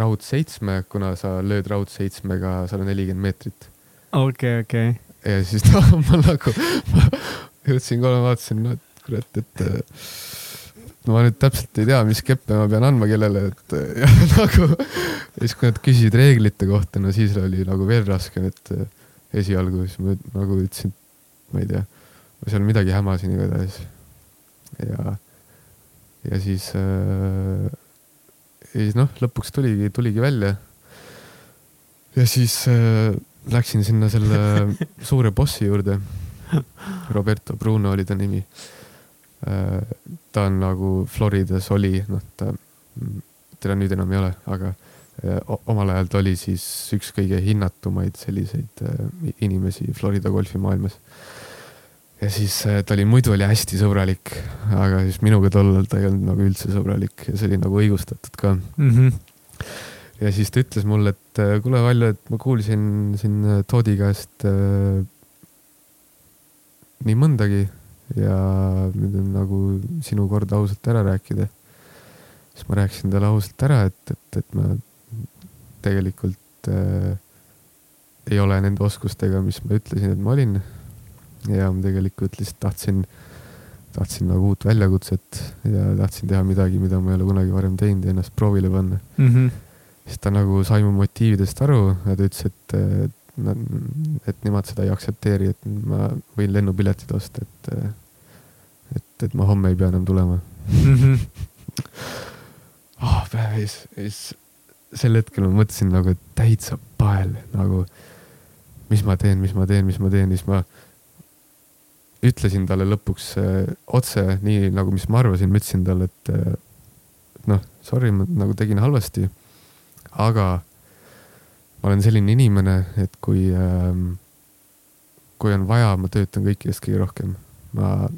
raudseitsme, kuna sa lööd raudseitsmega sada nelikümmend meetrit. okei okay,, okei okay.. ja siis no, <laughs> ma nagu, ma jõudsin kohe, vaatasin, no kurat, et äh, ma nüüd täpselt ei tea, mis keppe ma pean andma kellele, et <laughs> ja nagu. ja siis, kui nad küsisid reeglite kohta, no siis oli nagu veel raskem, et esialgu siis ma nagu ütlesin, ma ei tea, ma seal midagi hämasin igatahes. ja, ja siis äh,, ja siis noh, lõpuks tuligi, tuligi välja. ja siis äh, läksin sinna selle <laughs> suure bossi juurde. Roberto Bruno oli ta nimi äh,. ta on nagu Floridas oli, noh, ta, teda nüüd enam ei ole, aga omal ajal ta oli siis üks kõige hinnatumaid selliseid inimesi Florida golfimaailmas. ja siis ta oli, muidu oli hästi sõbralik, aga siis minuga tollal ta ei olnud nagu üldse sõbralik ja see oli nagu õigustatud ka mm. -hmm. ja siis ta ütles mulle, et kuule, Valjo, et ma kuulsin siin Toodi käest äh, nii mõndagi ja nüüd on nagu sinu kord ausalt ära rääkida. siis ma rääkisin talle ausalt ära, et, et, et ma tegelikult äh, ei ole nende oskustega, mis ma ütlesin, et ma olin. ja ma tegelikult lihtsalt tahtsin, tahtsin nagu uut väljakutset ja tahtsin teha midagi, mida ma ei ole kunagi varem teinud ja ennast proovile panna mm. -hmm. siis ta nagu sai mu motiividest aru ja ta ütles, et, et, et nemad seda ei aktsepteeri, et ma võin lennupiletid osta, et, et, et ma homme ei pea enam tulema mm. -hmm. oh, päev ees, siis sel hetkel ma mõtlesin nagu täitsa pael, nagu mis ma teen, mis ma teen, mis ma teen, siis ma ütlesin talle lõpuks äh, otse, nii nagu, mis ma arvasin, ma ütlesin talle, et äh, noh, sorry, ma nagu tegin halvasti. aga ma olen selline inimene, et kui ähm,, kui on vaja, ma töötan kõikidest kõige rohkem. ma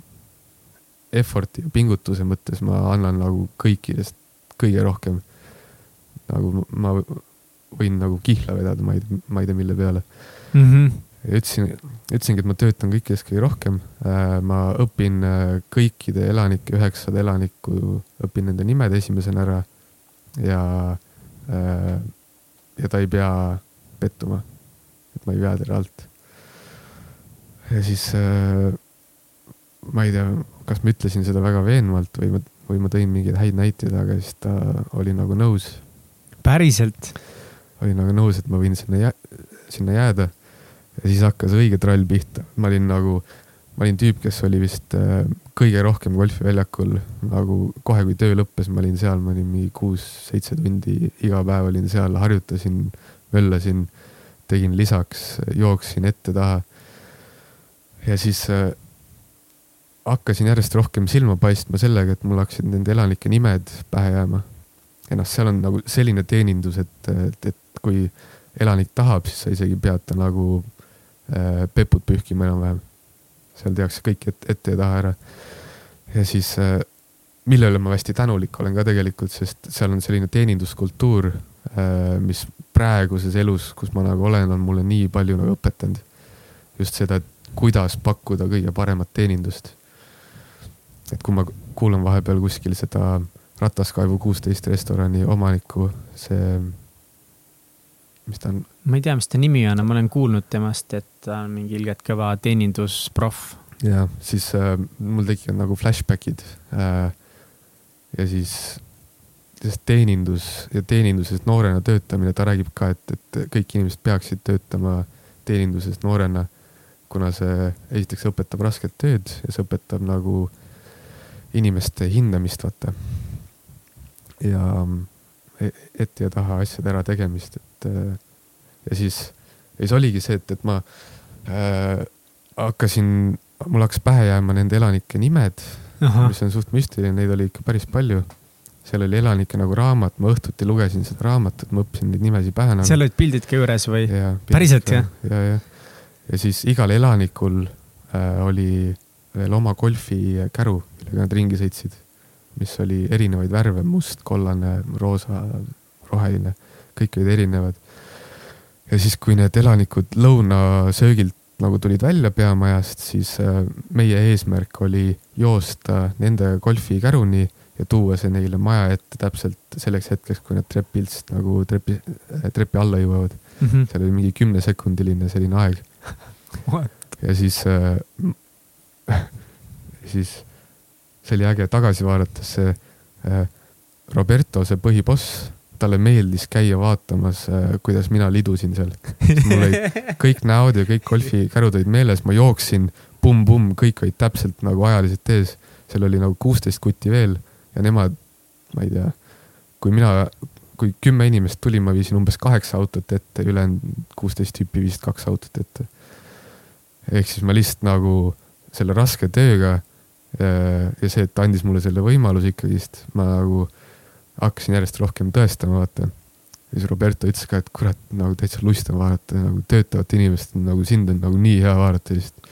effort'i ja pingutuse mõttes ma annan nagu kõikidest kõige rohkem nagu ma võin nagu kihla vedada, ma ei, ma ei tea, mille peale mm. -hmm. ütlesin, ütlesingi, et ma töötan kõikidest kõige rohkem. Äh, ma õpin äh, kõikide elanike, üheksasada elanikku, õpin nende nimed esimesena ära. ja, äh, ja ta ei pea pettuma. et ma ei vea teda alt. ja siis ma ei tea, kas ma ütlesin seda väga veenvalt või ma, või ma tõin mingeid häid näiteid, aga siis ta oli nagu nõus päriselt? olin nagu nõus, et ma võin sinna jää-, sinna jääda. ja siis hakkas õige trall pihta, ma olin nagu, ma olin tüüp, kes oli vist äh, kõige rohkem golfiväljakul, nagu kohe, kui töö lõppes, ma olin seal, ma olin mingi kuus-seitse tundi iga päev olin seal, harjutasin, möllasin, tegin lisaks, jooksin ette-taha. ja siis äh, hakkasin järjest rohkem silma paistma sellega, et mul hakkasid nende elanike nimed pähe jääma ja noh, seal on nagu selline teenindus, et, et, et kui elanik tahab, siis sa isegi pead ta nagu äh, peput pühkima enam-vähem. seal tehakse kõik ette, ette ja taha ära. ja siis äh,, mille üle ma hästi tänulik olen ka tegelikult, sest seal on selline teeninduskultuur äh,, mis praeguses elus, kus ma nagu olen, on mulle nii palju nagu õpetanud. just seda, et kuidas pakkuda kõige paremat teenindust. et kui ma kuulan vahepeal kuskil seda äh, Rataskaevu kuusteist restorani omaniku, see, mis ta on? ma ei tea, mis ta nimi on, ma olen kuulnud temast, et ta on mingi ilgelt kõva teenindusproff. ja siis äh, mul tekivad nagu flashback'id äh,. ja siis, sest teenindus ja teeninduses noorena töötamine, ta räägib ka, et, et kõik inimesed peaksid töötama teeninduses noorena. kuna see esiteks õpetab rasket tööd ja see õpetab nagu inimeste hindamist, vaata ja e-, ette ja taha asjade ärategemist, et äh, ja siis, ja siis oligi see, et, et ma äh, hakkasin, mul hakkas pähe jääma nende elanike nimed, mis on suht müstiline, neid oli ikka päris palju. seal oli elanike nagu raamat, ma õhtuti lugesin seda raamatut, ma õppisin neid nimesid pähe nagu.. seal olid pildid ka juures või? päriselt jah? ja, ja, ja siis igal elanikul äh, oli veel oma golfikäru, millega nad ringi sõitsid mis oli erinevaid värve, must, kollane, roosa, roheline, kõik olid erinevad. ja siis, kui need elanikud lõunasöögilt nagu tulid välja peamajast, siis äh, meie eesmärk oli joosta nende golfikäruni ja tuua see neile maja ette täpselt selleks hetkeks, kui nad trepilt nagu trepi, trepi alla jõuavad mm. -hmm. seal oli mingi kümnesekundiline selline aeg. <laughs> ja siis äh,, <laughs> siis see oli äge tagasi vaadates, see Roberto, see põhiboss, talle meeldis käia vaatamas, kuidas mina lidusin seal. mul olid <laughs> kõik näod ja kõik golfikärud olid meeles, ma jooksin pumm-pumm, kõik olid täpselt nagu ajaliselt ees. seal oli nagu kuusteist kutti veel ja nemad, ma ei tea, kui mina, kui kümme inimest tuli, ma viisin umbes kaheksa autot ette, ülejäänud kuusteist tüüpi viisid kaks autot ette. ehk siis ma lihtsalt nagu selle raske tööga ja, ja see, et andis mulle selle võimaluse ikkagist, ma nagu hakkasin järjest rohkem tõestama, vaata. ja siis Roberto ütles ka, et kurat, nagu täitsa lust on vaadata nagu töötavat inimest, nagu sind on nagu nii hea vaadata lihtsalt.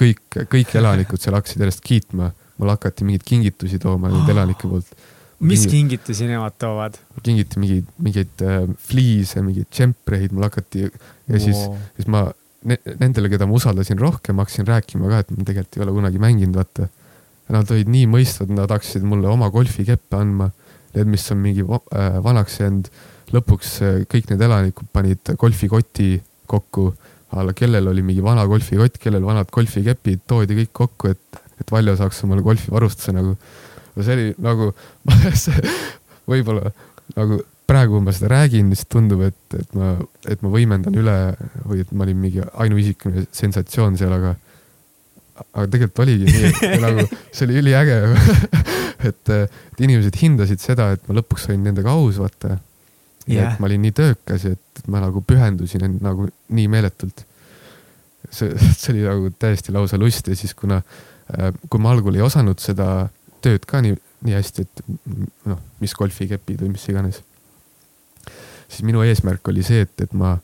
kõik, kõik elanikud seal hakkasid järjest kiitma, mulle hakati mingeid kingitusi tooma oh. elanike poolt. mis Mingi, kingitusi nemad toovad? kingiti mingeid, mingeid äh, fliise, mingeid džempreid, mulle hakati ja wow. siis, siis ma nendele, keda ma usaldasin rohkem, hakkasin rääkima ka, et ma tegelikult ei ole kunagi mänginud, vaata. Nad olid nii mõistvad, nad hakkasid mulle oma golfikeppe andma need, mis on mingi äh, vanaks jäänud, lõpuks äh, kõik need elanikud panid golfikoti kokku, kellel oli mingi vana golfikott, kellel vanad golfikepid, toodi kõik kokku, et, et Valjo saaks omale golfivarustuse nagu. see oli nagu <laughs> võib-olla nagu praegu, kui ma seda räägin, siis tundub, et, et ma, et ma võimendan üle või et ma olin mingi ainuisikuline sensatsioon seal, aga aga tegelikult oligi nii, <laughs> nagu see oli üliäge <laughs> et, et inimesed hindasid seda, et ma lõpuks olin nendega aus, vaata. ja yeah. et ma olin nii töökas ja et ma nagu pühendusin nagu nii meeletult. see, <laughs> see oli nagu täiesti lausa lust ja siis kuna, äh, kui ma algul ei osanud seda tööd ka nii, nii hästi, et noh, mis golfikepid või mis iganes. Siis minu eesmärk oli see, et, et ma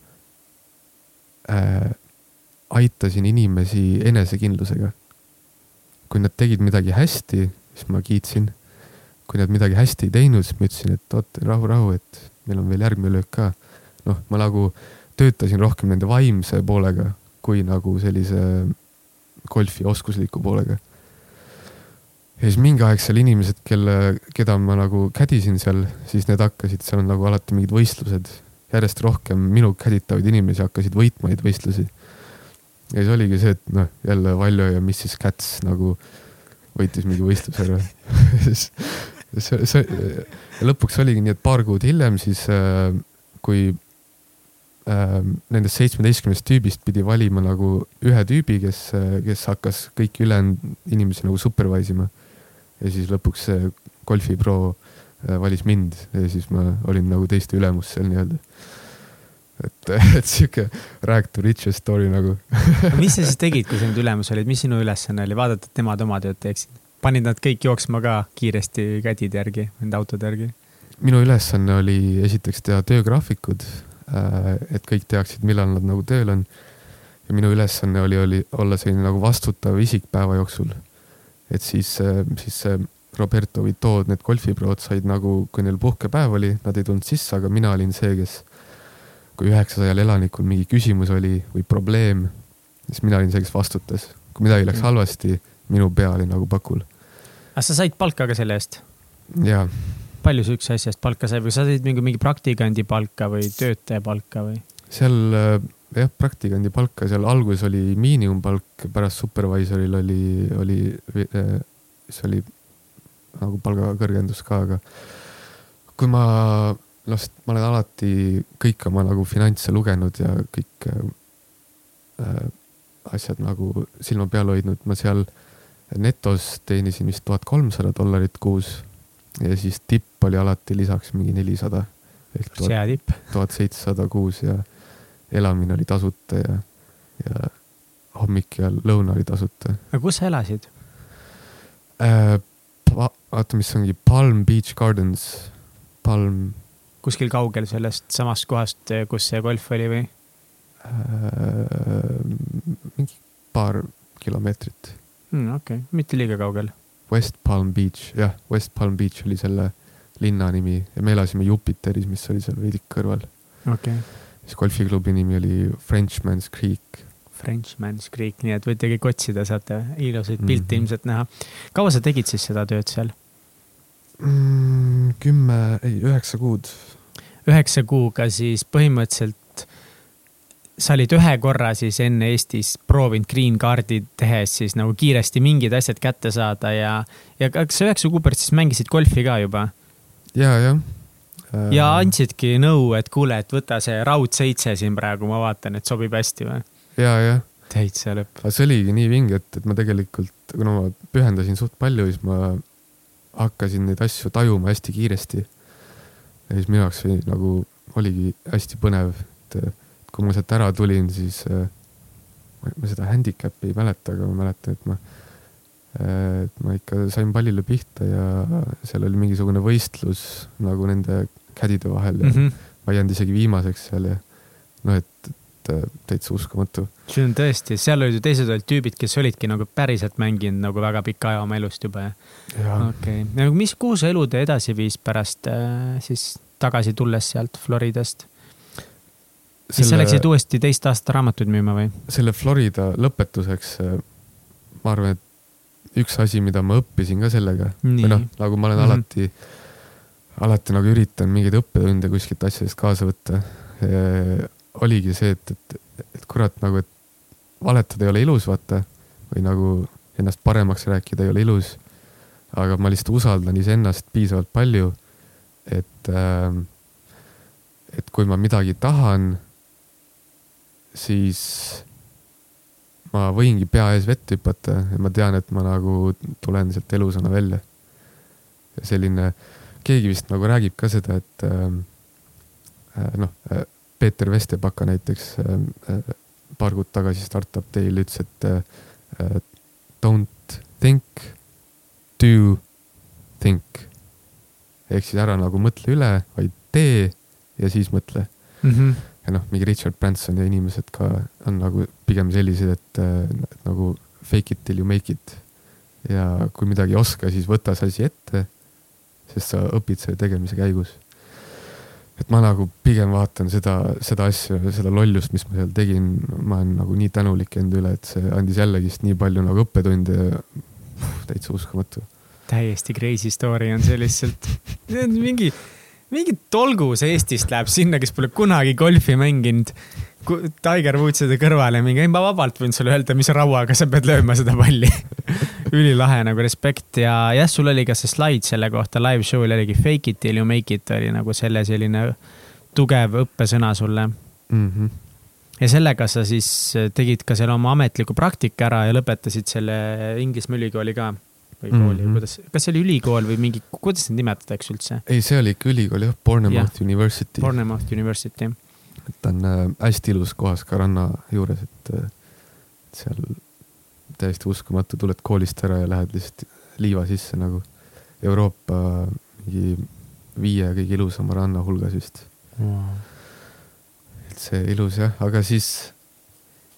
äh, aitasin inimesi enesekindlusega. kui nad tegid midagi hästi, siis ma kiitsin. kui nad midagi hästi ei teinud, siis ma ütlesin, et oot, rahu, rahu, et meil on veel järgmine löök ka. noh, ma nagu töötasin rohkem nende vaimse poolega kui nagu sellise golfi oskusliku poolega. Ja siis mingi aeg seal inimesed, kelle, keda ma nagu kädisin seal, siis need hakkasid, seal on nagu alati mingid võistlused. järjest rohkem minu käditavaid inimesi hakkasid võitma neid võistlusi ja siis oligi see, et noh, jälle Valjo ja Mrs Cats nagu võitis mingi võistluse ära siis <laughs> see, see, lõpuks oligi nii, et paar kuud hiljem siis äh, kui äh, nendest seitsmeteistkümnest tüübist pidi valima nagu ühe tüübi, kes, kes hakkas kõiki ülejäänud inimesi nagu supervise ima. Ja siis lõpuks see golfipro äh, valis mind ja siis ma olin nagu teiste ülemus seal nii-öelda et, <laughs> et sihuke rag to riches story nagu <laughs> mis sa siis tegid, kui sa nüüd ülemus olid, mis sinu ülesanne oli, vaadata, et nemad oma tööd teeksid? panid nad kõik jooksma ka kiiresti kädide järgi, nende autode järgi? minu ülesanne oli esiteks teha töögraafikud, äh, et kõik teaksid, millal nad nagu tööl on. ja minu ülesanne oli, oli olla selline nagu vastutav isik päeva jooksul. Et siis, äh, siis Roberto Vito, need golfiprood said nagu, kui neil puhkepäev oli, nad ei tulnud sisse, aga mina olin see, kes kui üheksasajal elanikul mingi küsimus oli või probleem, siis mina olin see, kes vastutas. kui midagi läks mm. halvasti, minu pea oli nagu pakul. aga sa said palka ka selle eest? jaa. palju sa üks asja eest palka sai või sa said mingi, mingi praktikandi palka või töötaja palka või? seal äh, jah, praktikandi palka, seal alguses oli miinimumpalk, pärast supervisoril oli, oli, äh, see oli nagu palgakõrgendus ka, aga kui ma noh, ma olen alati kõik oma nagu finantse lugenud ja kõik äh, asjad nagu silma peal hoidnud, ma seal netos teenisin vist tuhat kolmsada dollarit kuus ja siis tipp oli alati lisaks mingi nelisada. ehk tuhat seitsesada kuus ja elamine oli tasuta ja, ja hommik ja lõuna oli tasuta. aga kus sa elasid äh,? vaata, mis ongi Palm Beach Gardens, Palm kuskil kaugel sellest samast kohast, kus see golf oli või äh,? mingi paar kilomeetrit mm,. okei okay., mitte liiga kaugel. West Palm Beach, jah, West Palm Beach oli selle linna nimi ja me elasime Jupiteris, mis oli seal veidi kõrval. okei okay.. Siis golfiklubi nimi oli Frenchman's Creek. Frenchman's Creek, nii et võite kõik otsida, saate ilusaid pilte mm -hmm. ilmselt näha. kaua sa tegid siis seda tööd seal? mm,? kümme, ei üheksa kuud. üheksa kuuga siis põhimõtteliselt sa olid ühe korra siis enne Eestis proovinud green card'i tehes siis nagu kiiresti mingid asjad kätte saada ja, ja kas sa üheksa kuu pärast siis mängisid golfi ka juba? ja, jah. Ja andsidki nõu, et kuule, et võta see raud seitse siin praegu, ma vaatan, et sobib hästi või? ja, jah. täitsa lõpp. aga see oligi nii vinge, et, et ma tegelikult, kuna ma pühendasin suht palju, siis ma hakkasin neid asju tajuma hästi kiiresti. ja siis minu jaoks oli nagu, oligi hästi põnev, et kui ma sealt ära tulin, siis äh, ma seda handicap'i ei mäleta, aga ma mäletan, et ma, äh, et ma ikka sain pallile pihta ja seal oli mingisugune võistlus nagu nende kädide vahel ja mm -hmm. ma ei jäänud isegi viimaseks seal ja noh, et, et äh, täitsa uskumatu. see on tõesti, seal olid ju teised olid tüübid, kes olidki nagu päriselt mänginud nagu väga pika aja oma elust juba ja. okei okay., nagu mis, kuhu see elutee edasi viis pärast äh, siis tagasi tulles sealt Floridast? siis sa läksid uuesti teist aastat raamatuid müüma või? selle Florida lõpetuseks, äh, ma arvan, et üks asi, mida ma õppisin ka sellega, või noh, nagu ma olen mm -hmm. alati, alati nagu üritan mingeid õppetunde kuskilt asjadest kaasa võtta. oligi see, et, et, et kurat nagu, et valetada ei ole ilus, vaata, või nagu ennast paremaks rääkida ei ole ilus. aga ma lihtsalt usaldan iseennast piisavalt palju, et äh, et kui ma midagi tahan siis ma võingi pea ees vett hüpata ja ma tean, et ma nagu tulen sealt elusana välja. ja selline, keegi vist nagu räägib ka seda, et ähm, äh, noh äh,, Peeter Vestepaka näiteks äh, äh, paar kuud tagasi Startup Day'l ütles, et äh, äh, don't think, do think. ehk siis ära nagu mõtle üle, vaid tee ja siis mõtle mm. -hmm ja noh, mingi Richard Branson ja inimesed ka on nagu pigem sellised, et, nagu fake it till you make it. ja kui midagi ei oska, siis võta see asi ette, sest sa õpid selle tegemise käigus. et ma nagu pigem vaatan seda, seda asja, seda lollust, mis ma seal tegin, ma olen nagu nii tänulik enda üle, et see andis jällegist nii palju nagu õppetunde, täitsa uskumatu. täiesti crazy story on see lihtsalt, <laughs> mingi mingi tolgus Eestist läheb sinna, kes pole kunagi golfi mänginud. Tiger Woodside kõrvale mingi, ei ma vabalt võin sulle öelda, mis rauaga sa pead lööma seda palli <laughs> ülilahe nagu respekt ja jah, sul oli ka see slaid selle kohta live show'l oligi fake it till you make it oli nagu selle selline tugev õppesõna sulle mm. -hmm. ja sellega sa siis tegid ka selle oma ametliku praktika ära ja lõpetasid selle Inglismaa ülikooli ka või kooli mm, -hmm. kuidas, kas see oli ülikool või mingi, kuidas neid nimetatakse üldse? ei, see oli ikka ülikool jah, Bournemouth yeah. University. Bournemouth University. et ta on äh, hästi ilus kohas ka ranna juures, et äh, seal täiesti uskumatu, tuled koolist ära ja lähed lihtsalt liiva sisse nagu Euroopa mingi viie kõige ilusama ranna hulgas vist wow.. et see ilus jah, aga siis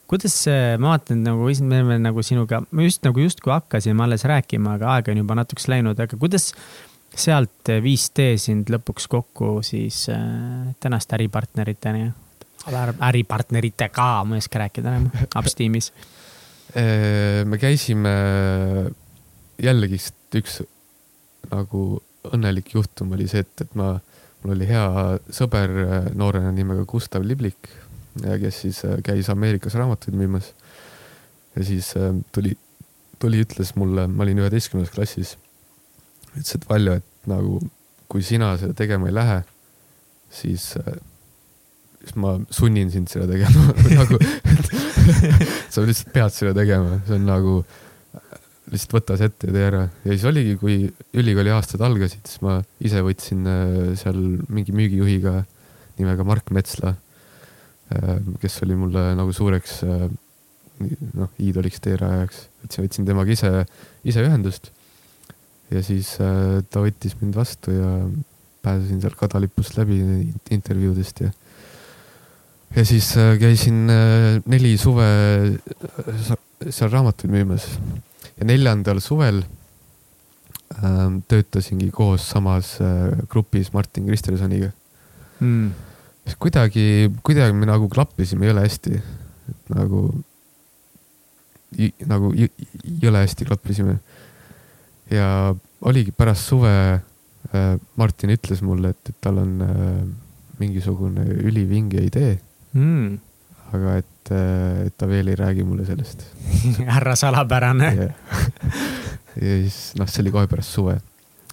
kuidas see, ma vaatan nagu, me oleme nagu sinuga, me just nagu justkui hakkasime alles rääkima, aga aeg on juba natukese läinud, aga kuidas sealt 5D sind lõpuks kokku siis äh, tänaste äripartneriteni, äripartneritega, ma ei oska rääkida enam, Upsteamis. <laughs> Äh, me käisime jällegist üks nagu õnnelik juhtum oli see, et, et ma, mul oli hea sõber äh, noorena nimega Gustav Liblik kes siis äh, käis Ameerikas raamatuid müümas. ja siis äh, tuli, tuli, ütles mulle, ma olin üheteistkümnendas klassis, ütles, et Valjo, et nagu kui sina seda tegema ei lähe, siis, äh, siis ma sunnin sind seda tegema <laughs> nagu <laughs> sa lihtsalt pead seda tegema, see on nagu lihtsalt võta see ette ja tee ära. ja siis oligi, kui ülikooli aastad algasid, siis ma ise võtsin seal mingi müügijuhiga nimega Mark Metsla kes oli mulle nagu suureks äh, noh, iidoliks teerajajaks, et võtsin temaga ise, ise ühendust. ja siis äh, ta võttis mind vastu ja pääsesin seal kadalipust läbi intervjuudest ja, ja siis käisin neli suve seal raamatuid müümas. Ja neljandal suvel töötasingi koos samas grupis Martin Kristelsoniga. Mm kuidagi, kuidagi me nagu klappisime jõle hästi. et nagu, nagu jõle hästi klappisime. ja oligi pärast suve äh, Martin ütles mulle, et, et tal on äh, mingisugune ülivinge idee mm.. aga et, et ta veel ei räägi mulle sellest <laughs> härra salapärane. ja siis noh, see oli kohe pärast suve.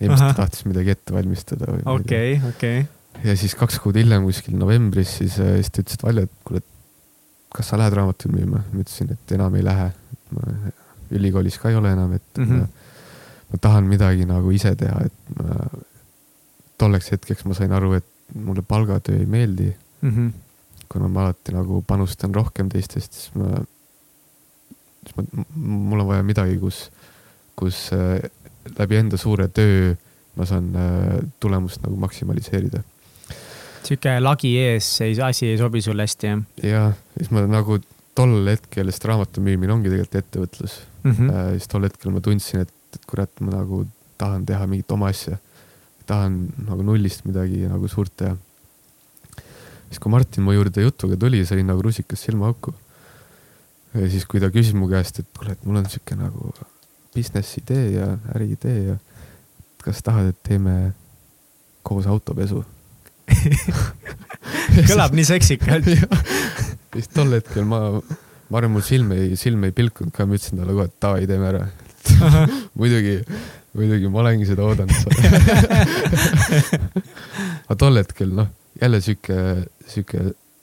ilmselt ta tahtis midagi ette valmistada. okei, okei. Ja siis kaks kuud hiljem, kuskil novembris, siis, siis ta ütles, et Valjo, et kuule, kas sa lähed raamatuid müüma? ma ütlesin, et enam ei lähe. ülikoolis ka ei ole enam, et mm -hmm. ma, ma tahan midagi nagu ise teha, et ma tolleks hetkeks ma sain aru, et mulle palgatöö ei meeldi mm. -hmm. kuna ma alati nagu panustan rohkem teistest, siis ma, siis ma, mul on vaja midagi, kus, kus äh, läbi enda suure töö ma saan äh, tulemust nagu maksimaliseerida. Sihuke lagi ees, see asi ei sobi sulle hästi, jah? jah, siis ma nagu tol hetkel, sest raamatu müümine ongi tegelikult ettevõtlus mm. -hmm. siis tol hetkel ma tundsin, et, et kurat, ma nagu tahan teha mingit oma asja tahan nagu nullist midagi nagu suurt teha. siis, kui Martin mu juurde jutuga tuli, sai nagu rusikas silmaauku. ja siis, kui ta küsis mu käest, et kuule, et mul on sihuke nagu business idee ja äriidee ja kas tahad, et teeme koos autopesu <laughs> kõlab nii seksikalt siis tol hetkel ma, ma arvan, mul silm ei, silm ei pilkunud ka, ma ütlesin talle kohe, et davai, teeme ära <laughs> muidugi muidugi ma olengi seda oodanud <laughs> aga tol hetkel noh, jälle sihuke, sihuke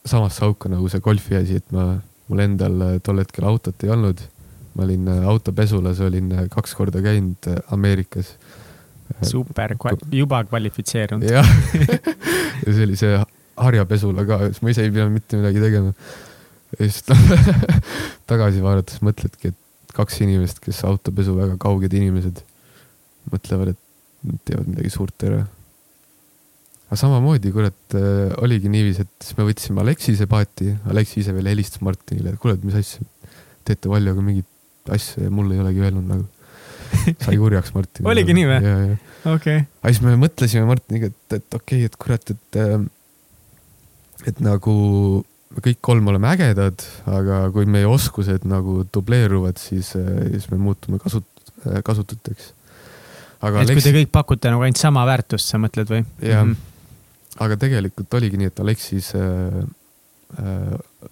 samasse auku nagu see golfi asi, et ma, mul endal tol hetkel autot ei olnud. ma olin autopesulas, olin kaks korda käinud Ameerikas. Super, juba kvalifitseerunud. jah, <laughs> ja see oli see harjapesula ka, siis ma ise ei pidanud mitte midagi tegema. ja siis <laughs> tagasi vaadates mõtledki, et kaks inimest, kes autopesu väga kauged inimesed mõtlevad, et teevad midagi suurt ära. aga samamoodi, kurat äh,, oligi niiviisi, et siis me võtsime Aleksise paati, Aleksi ise veel helistas Martinile, et kuule, et mis asja, teete Valjoga mingit asja ja mulle ei olegi öelnud nagu. Sai kurjaks Martin oligi nii või? okei aga siis me mõtlesime Martiniga, et, et okei okay,, et kurat, et, äh, et nagu me kõik kolm oleme ägedad, aga kui meie oskused nagu dubleeruvad, siis, äh, siis me muutume kasut-, äh, kasututeks aga et Aleks... kui te kõik pakute nagu ainult sama väärtust, sa mõtled või? jah mm, -hmm. aga tegelikult oligi nii, et Aleksis äh, äh,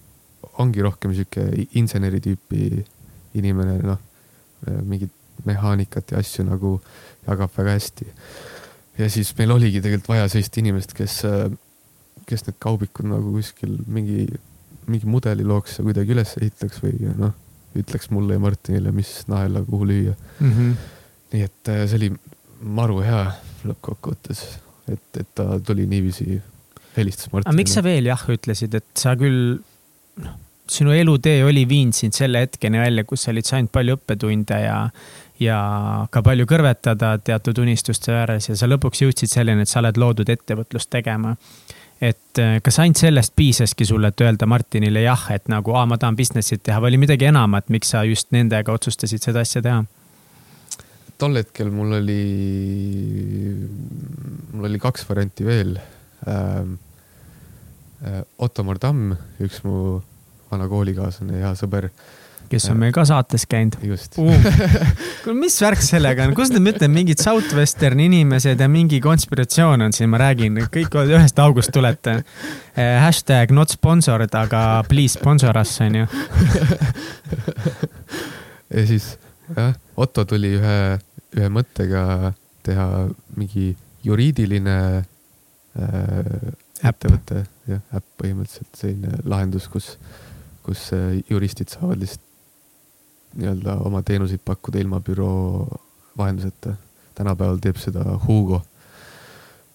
ongi rohkem sihuke inseneri tüüpi inimene, noh, mingit mehaanikat ja asju nagu jagab väga hästi. ja siis meil oligi tegelikult vaja sellist inimest, kes, äh, kes need kaubikud nagu kuskil mingi, mingi mudeli looks ja kuidagi üles ehitaks või noh, ütleks mulle ja Martinile, mis naela kuhu lüüa mm. -hmm nii et äh, see oli maru hea lõppkokkuvõttes, et, et ta tuli niiviisi, helistas Martinile. aga miks sa veel jah ütlesid, et sa küll, noh, sinu elutee oli viinud sind selle hetkeni välja, kus sa olid saanud palju õppetunde ja, ja ka palju kõrvetada teatud unistuste ääres ja sa lõpuks jõudsid selleni, et sa oled loodud ettevõtlust tegema et äh, kas ainult sellest piisaski sulle, et öelda Martinile jah, et nagu, aa, ma tahan business'it teha või oli midagi enamat, miks sa just nendega otsustasid seda asja teha? tol hetkel mul oli, mul oli kaks varianti veel ähm,. Äh, Ottomar Tamm, üks mu vana koolikaaslane, hea sõber kes on meil ka saates käinud. <laughs> kuule, mis värk sellega on, kus te mõtlete, mingid Southwesterni inimesed ja mingi konspiratsioon on siin, ma räägin, kõik ühest august tulete. Eh,. hashtag not sponsored, aga please sponsor us, onju. <laughs> ja siis jah, Otto tuli ühe ühe mõttega teha mingi juriidiline äh, ettevõte, jah, äpp põhimõtteliselt selline lahendus, kus, kus äh, juristid saavad lihtsalt nii-öelda oma teenuseid pakkuda ilma büroo vahenduseta. tänapäeval teeb seda Hugo,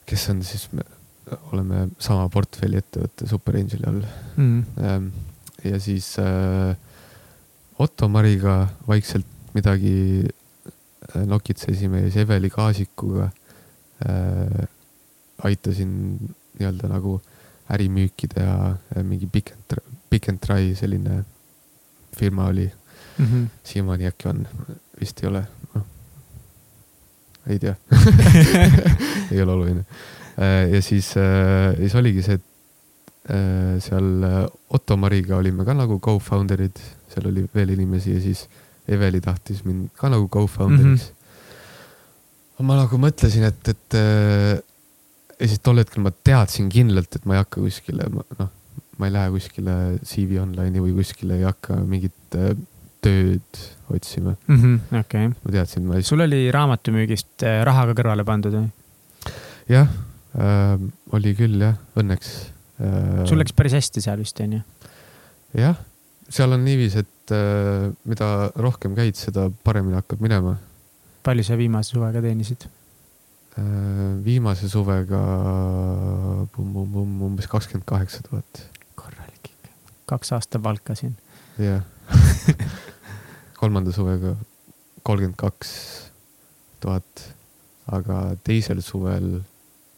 kes on siis, me oleme sama portfelli ettevõtte Super Angeli all. Mm.. ja siis äh, Otto Mariga vaikselt midagi Äh, nokitsesime ja siis Eveli Kaasikuga äh, aitasin nii-öelda nagu ärimüüki teha, äh, mingi Pick and, Pick and Try selline firma oli mm -hmm.. siiamaani äkki on, vist ei ole, noh. ei tea <laughs> ei ole oluline. Äh, ja siis, siis oligi see, et seal Otto Mariga olime ka nagu co-founder'id, seal oli veel inimesi ja siis Eveli tahtis mind ka nagu co-founder'iks mm. -hmm. ma nagu mõtlesin, et, et äh, ja siis tol hetkel ma teadsin kindlalt, et ma ei hakka kuskile, noh, ma ei lähe kuskile CV Online'i või kuskile ei hakka mingit äh, tööd otsima mm -hmm,. okei okay.. ma teadsin, ma ei. sul oli raamatumüügist äh, raha ka kõrvale pandud või? jah äh,, oli küll jah, õnneks äh,. sul läks päris hästi seal vist onju? jah, seal on niiviisi, et äh, mida rohkem käid, seda paremini hakkab minema. palju sa viimase suvega teenisid? Äh, viimase suvega umbes kakskümmend kaheksa tuhat. korralik ikka, kaks aasta palka siin. jah <laughs> kolmanda suvega kolmkümmend kaks tuhat, aga teisel suvel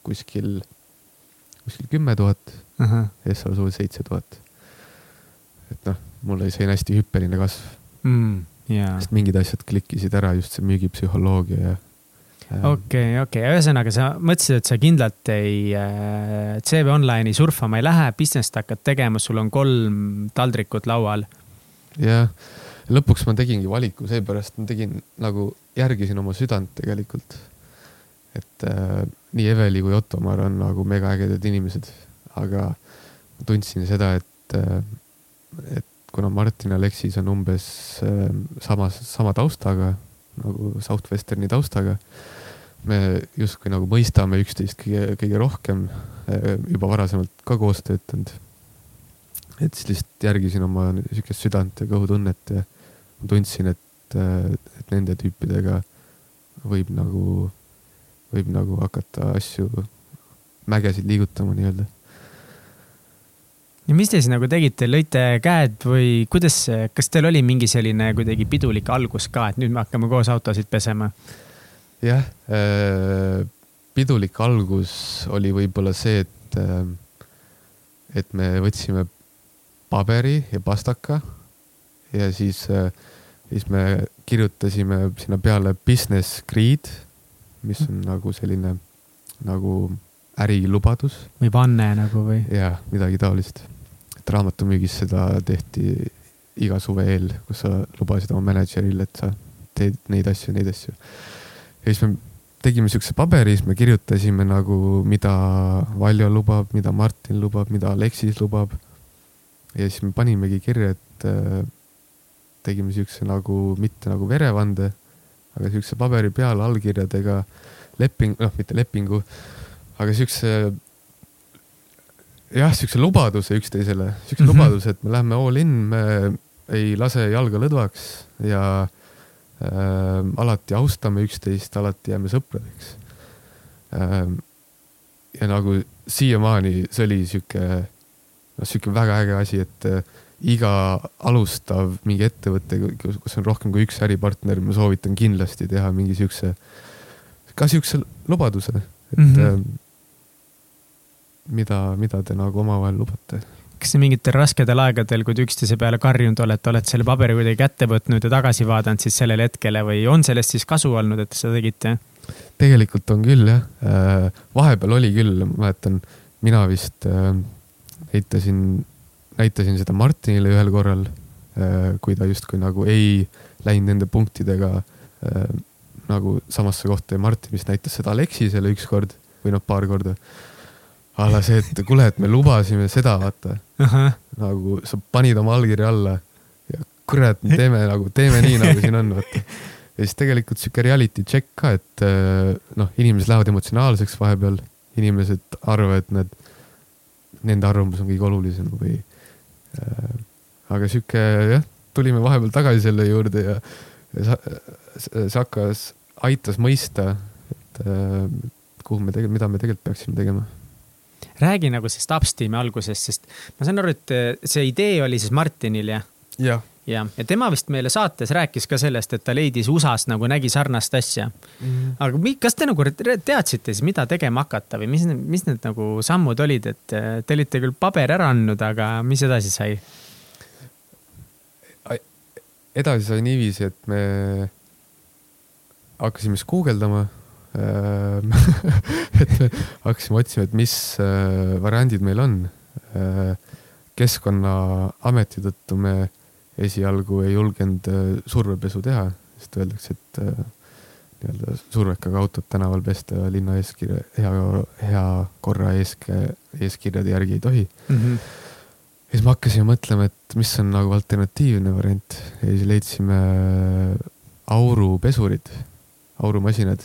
kuskil, kuskil kümme tuhat uh esmasel suvel seitse tuhat. et noh, mul oli selline hästi hüppeline kasv mm,. Yeah. sest mingid asjad klikkisid ära, just see müügipsühholoogia ja okei, okei, ühesõnaga sa mõtlesid, et sa kindlalt ei äh,, CV Online'i surfama ei lähe, business't hakkad tegema, sul on kolm taldrikut laual. jah, lõpuks ma tegingi valiku, seepärast ma tegin nagu, järgisin oma südant tegelikult. et äh, nii Eveli kui Ottomar on nagu megaägedad inimesed, aga ma tundsin seda, et äh,, et kuna Martin Aleksis on umbes äh, samas, sama taustaga nagu Southwesterni taustaga me justkui nagu mõistame üksteist kõige, kõige rohkem, eh, juba varasemalt ka koos töötanud. et siis lihtsalt järgisin oma sihukest südant ja kõhutunnet ja tundsin, et, eh, et nende tüüpidega võib nagu, võib nagu hakata asju, mägesid liigutama nii-öelda. Ja mis te siis nagu tegite, lõite käed või kuidas, kas teil oli mingi selline kuidagi pidulik algus ka, et nüüd me hakkame koos autosid pesema? jah, äh, pidulik algus oli võib-olla see, et, äh, et me võtsime paberi ja pastaka ja siis, äh, siis me kirjutasime sinna peale business creed, mis on nagu selline nagu ärilubadus. või vanne nagu või? jaa, midagi taolist. et raamatumüügis seda tehti iga suve eel, kus sa lubasid oma mänedžerile, et sa teed neid asju, neid asju ja siis me tegime siukse paberi, siis me kirjutasime nagu, mida Valjo lubab, mida Martin lubab, mida Aleksis lubab. ja siis me panimegi kirja, et äh, tegime siukse nagu, mitte nagu verevande, aga siukse paberi peal allkirjadega leping, noh, mitte lepingu, aga siukse jah, siukse lubaduse üksteisele, siukse mm -hmm. lubaduse, et me läheme all in, me ei lase jalga lõdvaks ja äh, alati austame üksteist, alati jääme sõpradeks äh,. ja nagu siiamaani see oli sihuke, noh sihuke väga äge asi, et äh, iga alustav mingi ettevõte, kus on rohkem kui üks äripartner, ma soovitan kindlasti teha mingi siukse, ka siukse lubaduse, et mm -hmm. mida, mida te nagu omavahel lubate kas te mingitel raskedel aegadel, kui te üksteise peale karjunud olete, olete selle paberi kuidagi kätte võtnud ja tagasi vaadanud siis sellele hetkele või on sellest siis kasu olnud, et te seda tegite? tegelikult on küll jah, äh, vahepeal oli küll, ma mäletan, mina vist äh, näitasin, seda Martinile ühel korral, äh, kui ta justkui nagu ei läinud nende punktidega nagu samasse kohta ja Martin vist näitas seda Alexisele ükskord või noh, paar korda a la see, et kuule, et me lubasime seda, vaata uh. -huh. nagu sa panid oma allkirja alla ja kurat, teeme nagu, teeme nii, nagu siin on, vaata. ja siis tegelikult sihuke reality check ka, et äh, noh, inimesed lähevad emotsionaalseks vahepeal, inimesed arvavad, et nad, nende arvamus on kõige olulisem või äh,. Aga sihuke jah, tulime vahepeal tagasi selle juurde ja, ja see hakkas, aitas mõista, et äh, kuhu me tegelikult, mida me tegelikult peaksime tegema räägi nagu sellest Upsteami algusest, sest ma saan aru, et eh, see idee oli siis Martinil jah? jah jah, ja tema vist meile saates rääkis ka sellest, et ta leidis USA-s nagu nägi sarnast asja mm. -hmm. aga kas te nagu teadsite siis, mida tegema hakata või mis, mis need nagu sammud olid, et eh, te olite küll paberi ära andnud, aga mis edasi sai? edasi sai niiviisi, et me hakkasime siis guugeldama Ehm, <laughs> et me hakkasime otsima, et mis äh, variandid meil on. Äh, keskkonnaameti tõttu me esialgu ei julgenud äh, survepesu teha, sest öeldakse, et nii-öelda survekaga autot tänaval pesta linna eeskirja, hea, hea korra eesk-, eeskirjade järgi ei tohi mm. -hmm. siis me hakkasime mõtlema, et mis on nagu alternatiivne variant ja siis leidsime aurupesurid, aurumasinad.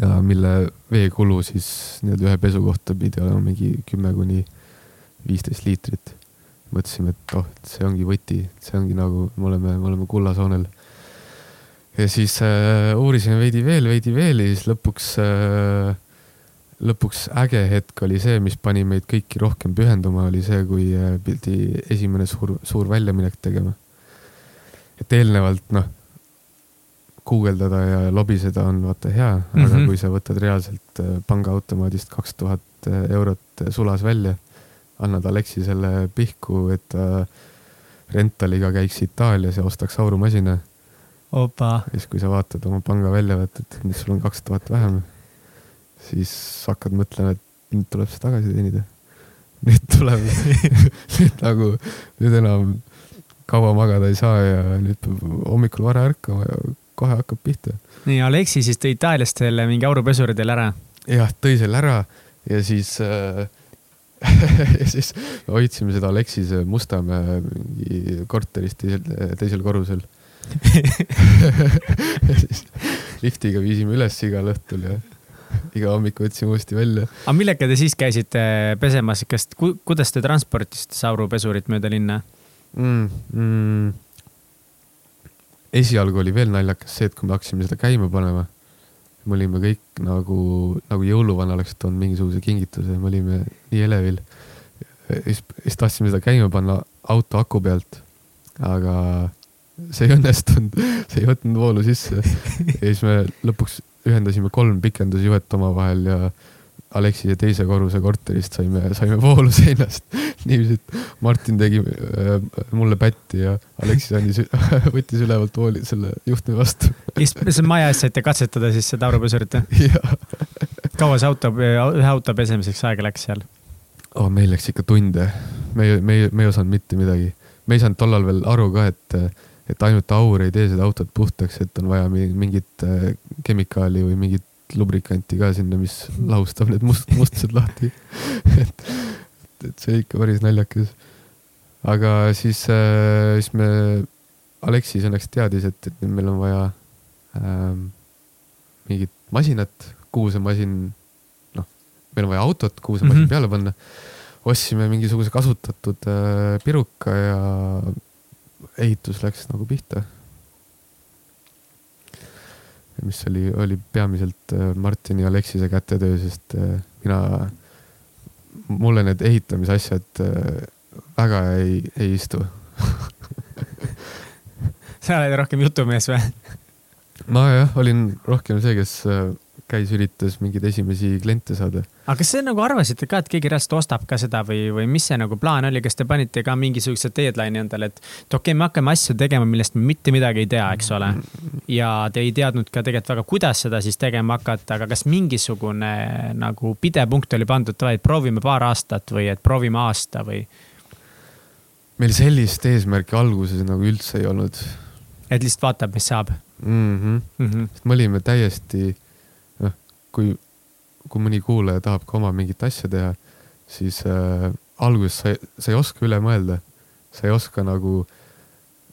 ja mille veekulu siis nii-öelda ühe pesu kohta pidi olema mingi kümme kuni viisteist liitrit. Mõtlesime, et oh, see ongi võti, see ongi nagu, me oleme, me oleme kullasoonel. ja siis äh, uurisime veidi veel, veidi veel ja siis lõpuks äh, lõpuks äge hetk oli see, mis pani meid kõiki rohkem pühenduma, oli see, kui äh, pidi esimene suur, suur väljaminek tegema. et eelnevalt noh, guugeldada ja lobiseda on vaata hea mm, -hmm. aga mhm. kui sa võtad reaalselt äh, pangaautomaadist kaks tuhat äh, eurot sulas välja, annad Alexisele pihku, et ta rentaliga käiks Itaalias ja ostaks aurumasina. ja siis, kui sa vaatad oma panga väljavõtet, mis sul on kaks tuhat vähem siis hakkad mõtlema, et nüüd tuleb see tagasi teenida. nüüd tuleb <laughs> nüüd nagu, nüüd enam kaua magada ei saa ja nüüd peab hommikul vara ärkama ja kohe hakkab pihta. nii, Aleksi siis tõi Itaaliast teile mingi aurupesuri teile ära? jah, tõi selle ära ja siis äh, <laughs> ja siis me hoidsime seda Alexise Mustamäe mingi korteris teisel, teisel korrusel <laughs> ja siis liftiga viisime üles igal õhtul ja iga hommik võtsime uuesti välja. aga millega te siis käisite pesemas, kas ku,, kuidas te transportisite saurupesurit mööda linna mm,? Mm. esialgu oli veel naljakas see, et kui me hakkasime seda käima panema, me olime kõik nagu, nagu jõuluvana oleks toonud mingisuguse kingituse, me olime nii elevil. siis, siis tahtsime seda käima panna auto aku pealt, aga see ei õnnestunud, <laughs> see ei võtnud voolu sisse. ja siis me lõpuks ühendasime kolm pikendusjuhet omavahel ja Aleksi teise korruse korterist saime, saime voolu seinast. <laughs> niiviisi, et Martin tegi äh, mulle pätti ja Aleksis andis, <laughs> võttis ülevalt vooli selle juhtme vastu. <laughs> mis maja ees saite katsetada siis seda aurupesurit või? kaua see auto, ühe auto pesemiseks aega läks seal? oh, meil läks ikka tunde. me, me, me ei osanud mitte midagi. me ei saanud tollal veel aru ka, et et ainult aur ei tee seda autot puhtaks, et on vaja mingit äh, kemikaali või mingit lubrikanti ka sinna, mis lahustab need must, mustused lahti <laughs> et, et see ikka päris naljakas. aga siis äh,, siis me, Aleksis õnneks teadis, et, et meil on vaja ähm, mingit masinat, kuhu see masin, noh, meil on vaja autot, kuhu see masin mm -hmm. peale panna. ostsime mingisuguse kasutatud äh, piruka ja ehitus läks nagu pihta. Mis oli, oli peamiselt äh, Martini ja Alexise kätetöö, sest äh, mina, mulle need ehitamise asjad äh, väga ei, ei istu <laughs> sa oled rohkem jutumees või? ma jah, olin rohkem see, kes käis, üritas mingeid esimesi kliente saada. aga kas te nagu arvasite ka, et keegi reaalselt ostab ka seda või, või mis see nagu plaan oli, kas te panite ka mingisuguse deadline'i endale, et et okei okay,, me hakkame asju tegema, millest me mitte midagi ei tea, eks ole. ja te ei teadnud ka tegelikult väga, kuidas seda siis tegema hakata, aga kas mingisugune nagu pidepunkt oli pandud, davai, et proovime paar aastat või et proovime aasta või? meil sellist eesmärki alguses nagu üldse ei olnud. et lihtsalt vaatab, mis saab mm? -hmm. Mm -hmm. me olime täiesti kui, kui mõni kuulaja tahab ka oma mingit asja teha, siis äh, alguses sa, sa ei oska üle mõelda. sa ei oska nagu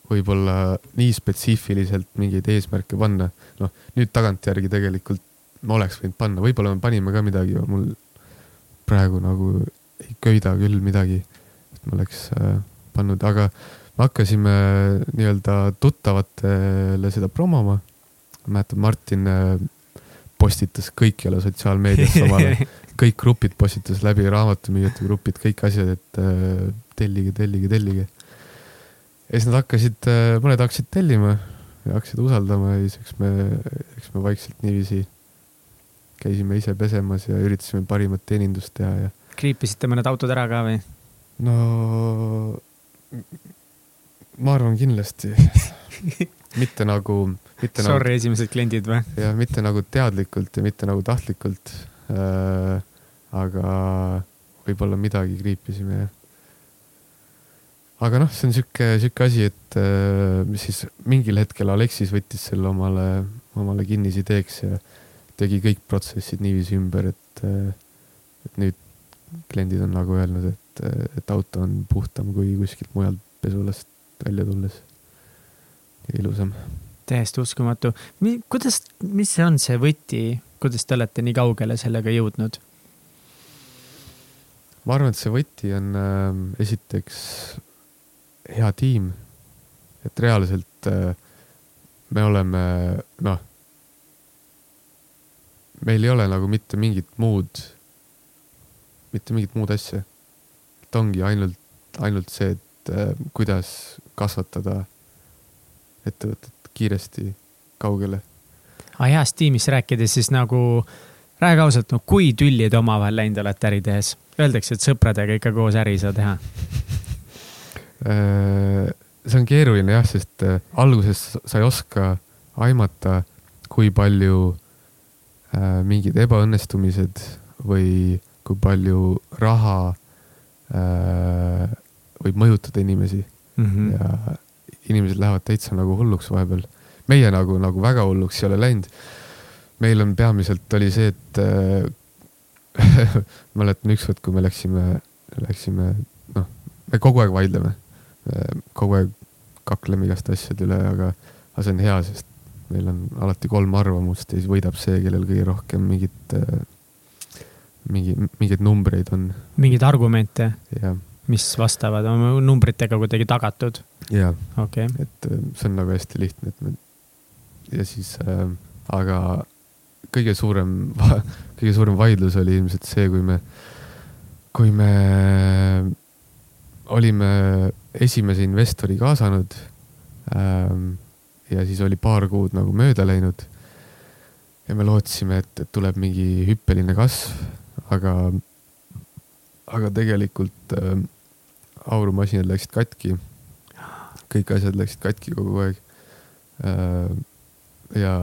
võib-olla nii spetsiifiliselt mingeid eesmärke panna. noh, nüüd tagantjärgi tegelikult ma oleks võinud panna, võib-olla me panime ka midagi, mul praegu nagu ei köida küll midagi, et ma oleks äh, pannud, aga me hakkasime nii-öelda tuttavatele seda promoma. ma mäletan, Martin äh, postitas kõikjale sotsiaalmeediasse omale, <laughs> kõik grupid postitas läbi, raamatumüüjate grupid, kõik asjad, et äh, tellige, tellige, tellige. ja siis nad hakkasid, äh, mõned hakkasid tellima ja hakkasid usaldama ja siis eks me, eks me vaikselt niiviisi käisime ise pesemas ja üritasime parimat teenindust teha ja. kriipisite mõned autod ära ka või? no ma arvan kindlasti <laughs> mitte nagu Sorry nagu,, esimesed kliendid või? jah, mitte nagu teadlikult ja mitte nagu tahtlikult äh,. aga võib-olla midagi kriipisime, jah. aga noh, see on sihuke, sihuke asi, et äh, mis siis mingil hetkel Aleksis võttis selle omale, omale kinnisideeks ja tegi kõik protsessid niiviisi ümber, et äh,, et nüüd kliendid on nagu öelnud, et et, auto on puhtam kui kuskilt mujalt pesulast välja tulles. ilusam. Täiesti uskumatu. kuidas, mis see on see võti, kuidas te olete nii kaugele sellega jõudnud? ma arvan, et see võti on äh, esiteks hea tiim. et reaalselt äh, me oleme, noh, meil ei ole nagu mitte mingit muud, mitte mingit muud asja. et ongi ainult, ainult see, et äh, kuidas kasvatada ettevõtet kiiresti kaugele. aga heast tiimist rääkides, siis nagu räägi ausalt, no kui tülli te omavahel läinud olete äri tehes? Öeldakse, et sõpradega ikka koos äri ei saa teha <laughs> Äh, see on keeruline jah, sest äh, alguses sa ei oska aimata, kui palju äh, mingid ebaõnnestumised või kui palju raha võib mõjutada inimesi mm. -hmm. ja inimesed lähevad täitsa nagu hulluks vahepeal. meie nagu, nagu väga hulluks ei ole läinud. meil on peamiselt oli see, et <laughs> mäletan ükskord, kui me läksime, läksime, noh, me kogu aeg vaidleme kogu aeg kakleme igaste asjade üle, aga, aga see on hea, sest meil on alati kolm arvamust ja siis võidab see, kellel kõige rohkem mingit, mingi, mingeid numbreid on. mingeid argumente? Mis vastavad, on numbritega kuidagi tagatud? jaa okay., et äh, see on nagu hästi lihtne, et me ja siis äh,, aga kõige suurem, <laughs> kõige suurem vaidlus oli ilmselt see, kui me, kui me olime esimese investori kaasanud ähm,. ja siis oli paar kuud nagu mööda läinud. ja me lootsime, et, et tuleb mingi hüppeline kasv, aga, aga tegelikult äh, aurumasinad läksid katki. kõik asjad läksid katki kogu aeg äh,. ja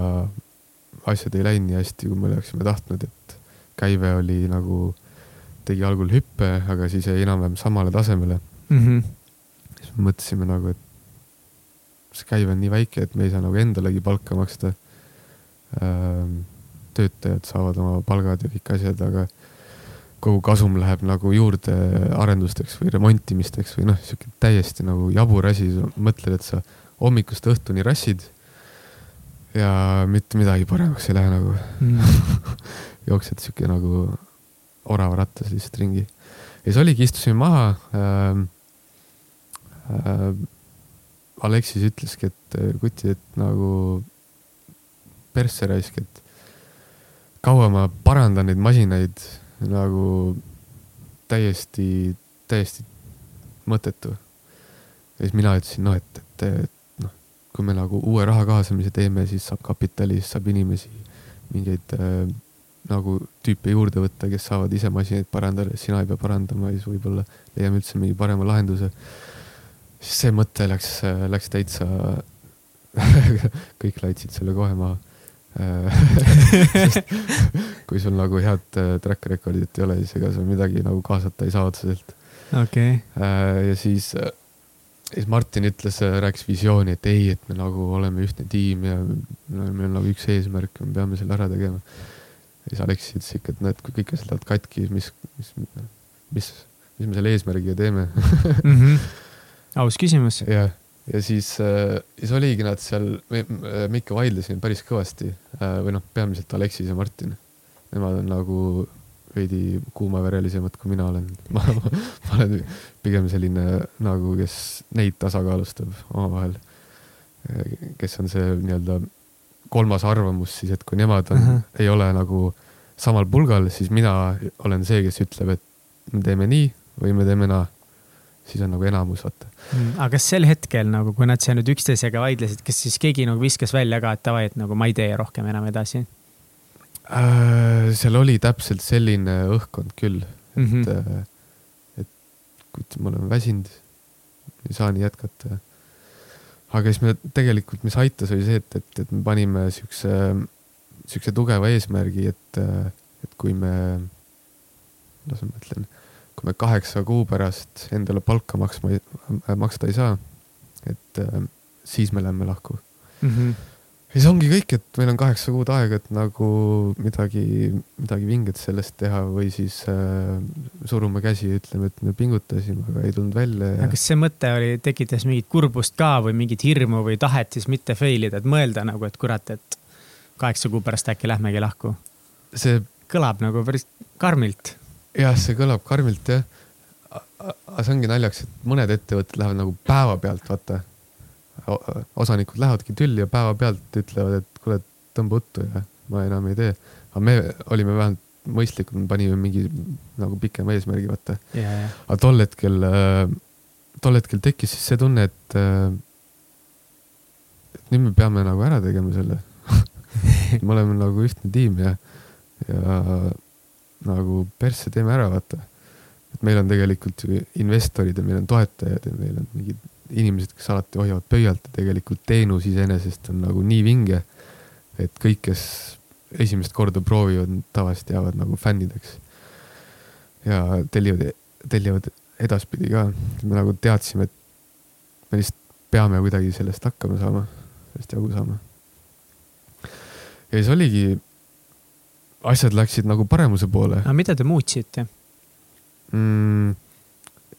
asjad ei läinud nii hästi, kui me oleksime tahtnud, et käive oli nagu, tegi algul hüppe, aga siis jäi enam-vähem samale tasemele mm. -hmm. siis me mõtlesime nagu, et see käive on nii väike, et me ei saa nagu endalegi palka maksta ähm,. töötajad saavad oma palgad ja kõik asjad, aga kogu kasum läheb nagu juurde arendusteks või remontimisteks või noh, sihuke täiesti nagu jabur asi, mõtled, et sa hommikust õhtuni rassid ja mitte midagi paremaks ei lähe nagu mm. <laughs> jooksed sihuke nagu orava rattas lihtsalt ringi. ja siis oligi, istusime maha ähm, äh, Aleksis ütleski, et äh, kuti, et nagu persse raisk, et kaua ma parandan neid masinaid nagu täiesti, täiesti mõttetu. ja siis mina ütlesin, noh, et, et, et noh, kui me nagu uue raha kaasamise teeme, siis saab kapitali, siis saab inimesi, mingeid äh, nagu tüüpe juurde võtta, kes saavad ise masinaid parandada, sina ei pea parandama ja siis võib-olla leiame üldse mingi parema lahenduse siis see mõte läks, läks täitsa <laughs> kõik laitsid selle kohe maha <laughs> kui sul nagu head äh, track record'it ei ole, siis ega sa midagi nagu kaasata ei saa otseselt. okei okay.. Äh, ja siis, äh, siis Martin ütles, rääkis visiooni, et ei, et me nagu oleme ühtne tiim ja meil on nagu üks eesmärk ja me peame selle ära tegema. ja siis Aleks ütles ikka, et näed, kui kõik asjad lähevad katki, mis, mis, mis, mis me selle eesmärgiga teeme mm. -hmm <laughs> aus küsimus. jah, ja siis äh,, siis oligi nad seal, me, me ikka vaidlesime päris kõvasti äh, või noh, peamiselt Aleksis ja Martin. Nemad on nagu veidi kuumaverelisemad, kui mina olen <laughs> ma olen pigem selline nagu, kes neid tasakaalustab omavahel. kes on see nii-öelda kolmas arvamus siis, et kui nemad on uh, -huh. ei ole nagu samal pulgal, siis mina olen see, kes ütleb, et me teeme nii või me teeme naa siis on nagu enamus, vaata mm,. aga kas sel hetkel nagu, kui nad seal nüüd üksteisega vaidlesid, kas siis keegi nagu viskas välja ka, et davai, et nagu ma ei tee rohkem enam edasi äh,? seal oli täpselt selline õhkkond küll, et mm, -hmm. et kuid ma olen väsinud, ei saa nii jätkata. aga siis me tegelikult, mis aitas, oli see, et, et, et me panime siukse, siukse tugeva eesmärgi, et, et kui me, kuidas ma ütlen kui me kaheksa kuu pärast endale palka maksma, maksta ei saa, et äh, siis me lähme lahku mm. -hmm. ja see ongi kõik, et meil on kaheksa kuud aega, et nagu midagi, midagi vinget sellest teha või siis äh, surume käsi ja ütleme, et me pingutasime, aga ei tulnud välja ja.... kas see mõte oli, tekitas mingit kurbust ka või mingit hirmu või tahet siis mitte fail ida, et mõelda nagu, et kurat, et kaheksa kuu pärast äkki lähmegi lahku? see kõlab nagu päris karmilt. Jah, see kõlab karmilt jah. aga see ongi naljakas, et mõned ettevõtted lähevad nagu päevapealt, vaata. Osanikud lähevadki tülli ja päevapealt ütlevad, et kuule, tõmba uttu ja ma enam ei tee. aga me olime vähemalt mõistlikud, me panime mingi nagu pikema eesmärgi, vaata. Yeah.. aga tol hetkel, äh, tol hetkel tekkis siis see tunne, et, äh, et nüüd me peame nagu ära tegema selle. <laughs> Me oleme nagu ühtne tiim ja, ja nagu persse teeme ära, vaata. et meil on tegelikult ju investorid ja meil on toetajad ja meil on mingid inimesed, kes alati hoiavad pöialt ja tegelikult teenus iseenesest on nagu nii vinge, et kõik, kes esimest korda proovivad, tavaliselt jäävad nagu fännideks. ja tellivad, tellivad edaspidi ka. me nagu teadsime, et me lihtsalt peame kuidagi sellest hakkama saama, sellest jagu saama. ja siis oligi, asjad läksid nagu paremuse poole. aga mida te muutsite mm,?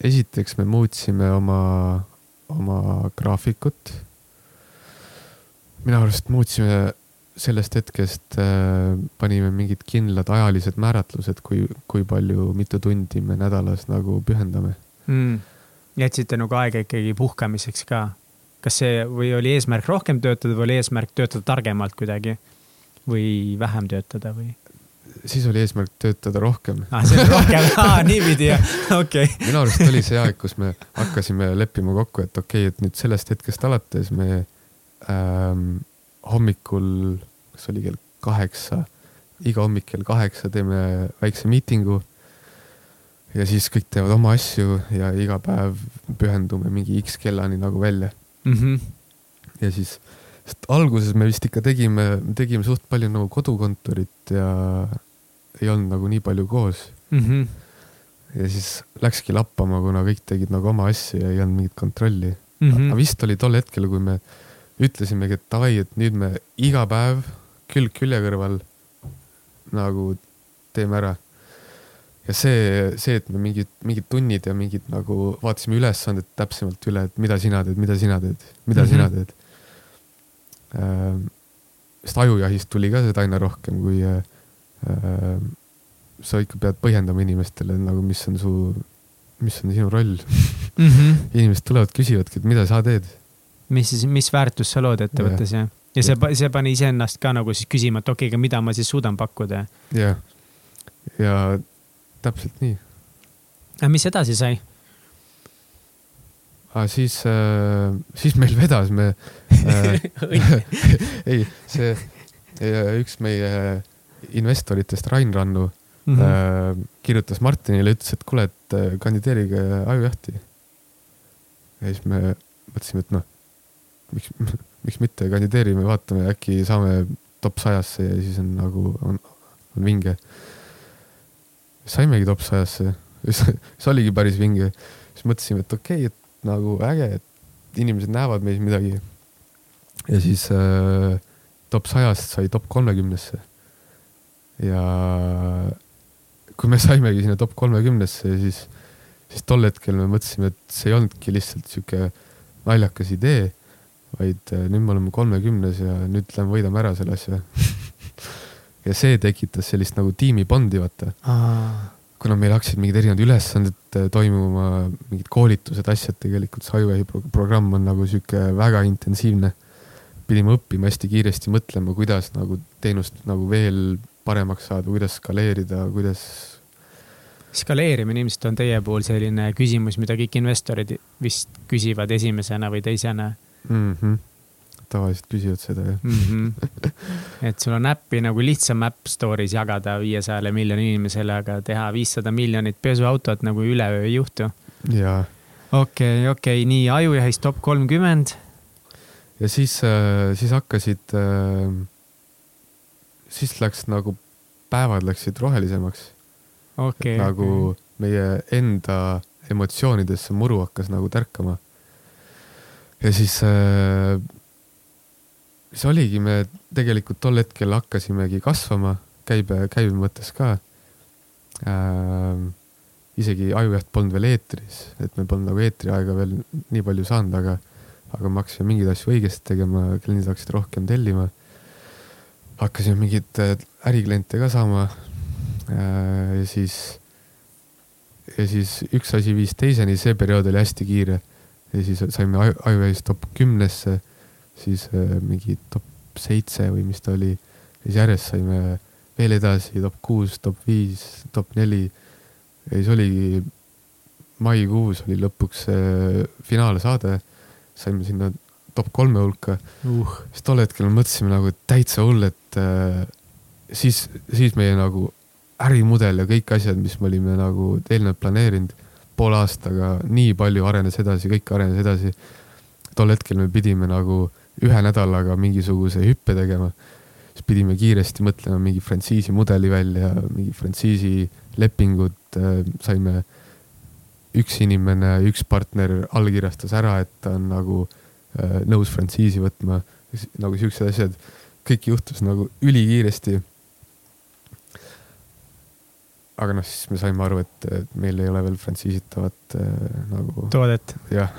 esiteks me muutsime oma oma graafikut. minu arust muutsime sellest hetkest äh,, panime mingid kindlad ajalised määratlused, kui, kui palju, mitu tundi me nädalas nagu pühendame mm.. jätsite nagu aega ikkagi puhkamiseks ka? kas see või oli eesmärk rohkem töötada või oli eesmärk töötada targemalt kuidagi või vähem töötada või? Siis oli eesmärk töötada rohkem ah,. see oli rohkem <laughs> ah,, niipidi jah, okei okay.. minu arust oli see aeg, kus me hakkasime leppima kokku, et okei okay,, et nüüd sellest hetkest alates me ähm, hommikul, kas oli kell kaheksa, iga hommik kell kaheksa teeme väikse miitingu. ja siis kõik teevad oma asju ja iga päev pühendume mingi X kellani nagu välja mm. -hmm. ja siis sest alguses me vist ikka tegime, tegime suht palju nagu kodukontorit ja ei olnud nagu nii palju koos mm. -hmm. ja siis läkski lappama, kuna kõik tegid nagu oma asju ja ei olnud mingit kontrolli mm. -hmm. aga vist oli tol hetkel, kui me ütlesimegi, et davai, et nüüd me iga päev külg külje kõrval nagu teeme ära. ja see, see, et me mingid, mingid tunnid ja mingid nagu vaatasime ülesanded täpsemalt üle, et mida sina teed, mida sina teed, mida mm -hmm. sina teed Äh, sest ajujahist tuli ka seda aina rohkem, kui äh, sa ikka pead põhjendama inimestele nagu, mis on su, mis on sinu roll mm. -hmm. inimesed tulevad, küsivadki, et mida sa teed. mis mis väärtust sa lood ettevõttes ja, ja, ja see, see pani iseennast ka nagu siis küsima, et okei okay,, aga mida ma siis suudan pakkuda. jah, ja täpselt nii. aga mis edasi sai? aga siis äh,, siis meil vedas, me äh, <laughs> <laughs> ei, see üks meie investoritest, Rain Rannu mm, -hmm. kirjutas Martinile, ütles, et kuule, et äh, kandideerige ajujahti. ja siis me mõtlesime, et noh, miks, <laughs> miks mitte, kandideerime, vaatame, äkki saame top sajasse ja siis on nagu, on, on vinge. saimegi top sajasse, <laughs> see oligi päris vinge. siis mõtlesime, et okei okay,, et nagu äge, et inimesed näevad meis midagi. ja siis äh, top sajast sai top kolmekümnesse. Ja kui me saimegi sinna top kolmekümnesse, siis, siis tol hetkel me mõtlesime, et see ei olnudki lihtsalt sihuke naljakas idee, vaid äh, nüüd me oleme kolmekümnes ja nüüd lähme võidame ära selle asja. <laughs> Ja see tekitas sellist nagu tiimibondi, vaata. Kuna meil hakkasid mingid erinevad ülesanded äh, toimuma, mingid koolitused, asjad, tegelikult see ajuvähi programm on nagu sihuke väga intensiivne. pidime õppima hästi kiiresti mõtlema, kuidas nagu teenust nagu veel paremaks saada, kuidas skaleerida, kuidas. skaleerimine ilmselt on teie puhul selline küsimus, mida kõik investorid vist küsivad esimesena või teisena mm. -hmm tavaliselt küsivad seda jah mm. -hmm. <laughs> et sul on äppi nagu lihtsam App Store'is jagada viiesajale miljonile inimesele, aga teha viissada miljonit pesuautot nagu üleöö ei juhtu. jaa. okei okay,, okei okay., nii ajujahis top kolmkümmend. ja siis, äh, siis hakkasid, äh, siis läks nagu, päevad läksid rohelisemaks okay,. nagu okay. meie enda emotsioonidesse muru hakkas nagu tärkama. ja siis äh, siis oligi, me tegelikult tol hetkel hakkasimegi kasvama käibe, käibe mõttes ka äh, isegi Ajujaht polnud veel eetris, et me polnud nagu eetriaega veel nii palju saanud, aga, aga me hakkasime mingeid asju õigesti tegema, kliendid hakkasid rohkem tellima. Hakkasime mingeid äh, ärikliente ka saama. Äh, ja siis, ja siis üks asi viis teiseni, see periood oli hästi kiire. ja siis saime Ajujahist top kümnesse, siis äh, mingi top seitse või mis ta oli. ja siis järjest saime veel edasi top kuus, top viis, top neli ja siis oligi, maikuus oli lõpuks finaalsaade, saime sinna top kolme hulka uh.. siis tol hetkel mõtlesime nagu täitsa hull, et äh, siis, siis meie nagu ärimudel ja kõik asjad, mis me olime nagu eelnevalt planeerinud, poole aastaga nii palju arenes edasi, kõik arenes edasi. tol hetkel me pidime nagu ühe nädalaga mingisuguse hüppe tegema. siis pidime kiiresti mõtlema mingi frantsiisi mudeli välja, mingi frantsiisi lepingud äh, saime, üks inimene, üks partner allkirjastas ära, et ta on nagu äh, nõus frantsiisi võtma, nagu siuksed asjad. Kõik juhtus nagu ülikiiresti. aga noh, siis me saime aru, et meil ei ole veel frantsiisitavat äh, nagu. toodet. jah <laughs>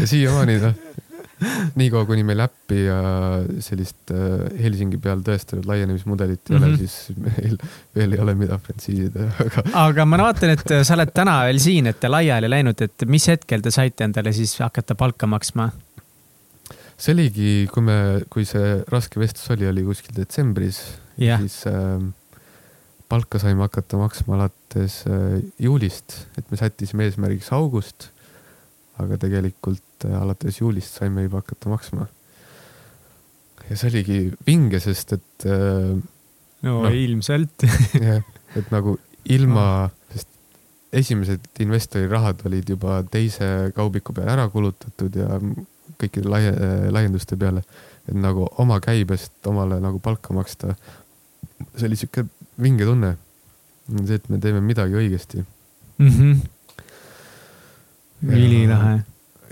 ja siiamaani noh niikaua, kuni meil äppi ja sellist äh, Helsingi peal tõestatud laienemismudelit ei mm -hmm. ole, mhm. siis meil veel ei ole, mida frantsiisida, aga. aga ma vaatan, et sa oled täna veel siin, et te laiali läinud, et mis hetkel te saite endale siis hakata palka maksma? See oligi, kui me, kui see raske vestlus oli, oli kuskil detsembris yeah., siis äh, palka saime hakata maksma alates äh, juulist, et me sättisime eesmärgiks august aga tegelikult äh, alates juulist saime juba hakata maksma. ja see oligi vinge, sest et. Äh, no, no ilmselt <laughs> jah, et nagu ilma, sest esimesed investori rahad olid juba teise kaubiku peale ära kulutatud ja kõikide laie, laienduste peale. et nagu oma käibest omale nagu palka maksta. see oli sihuke vinge tunne. see, et me teeme midagi õigesti mm. -hmm ülilahe.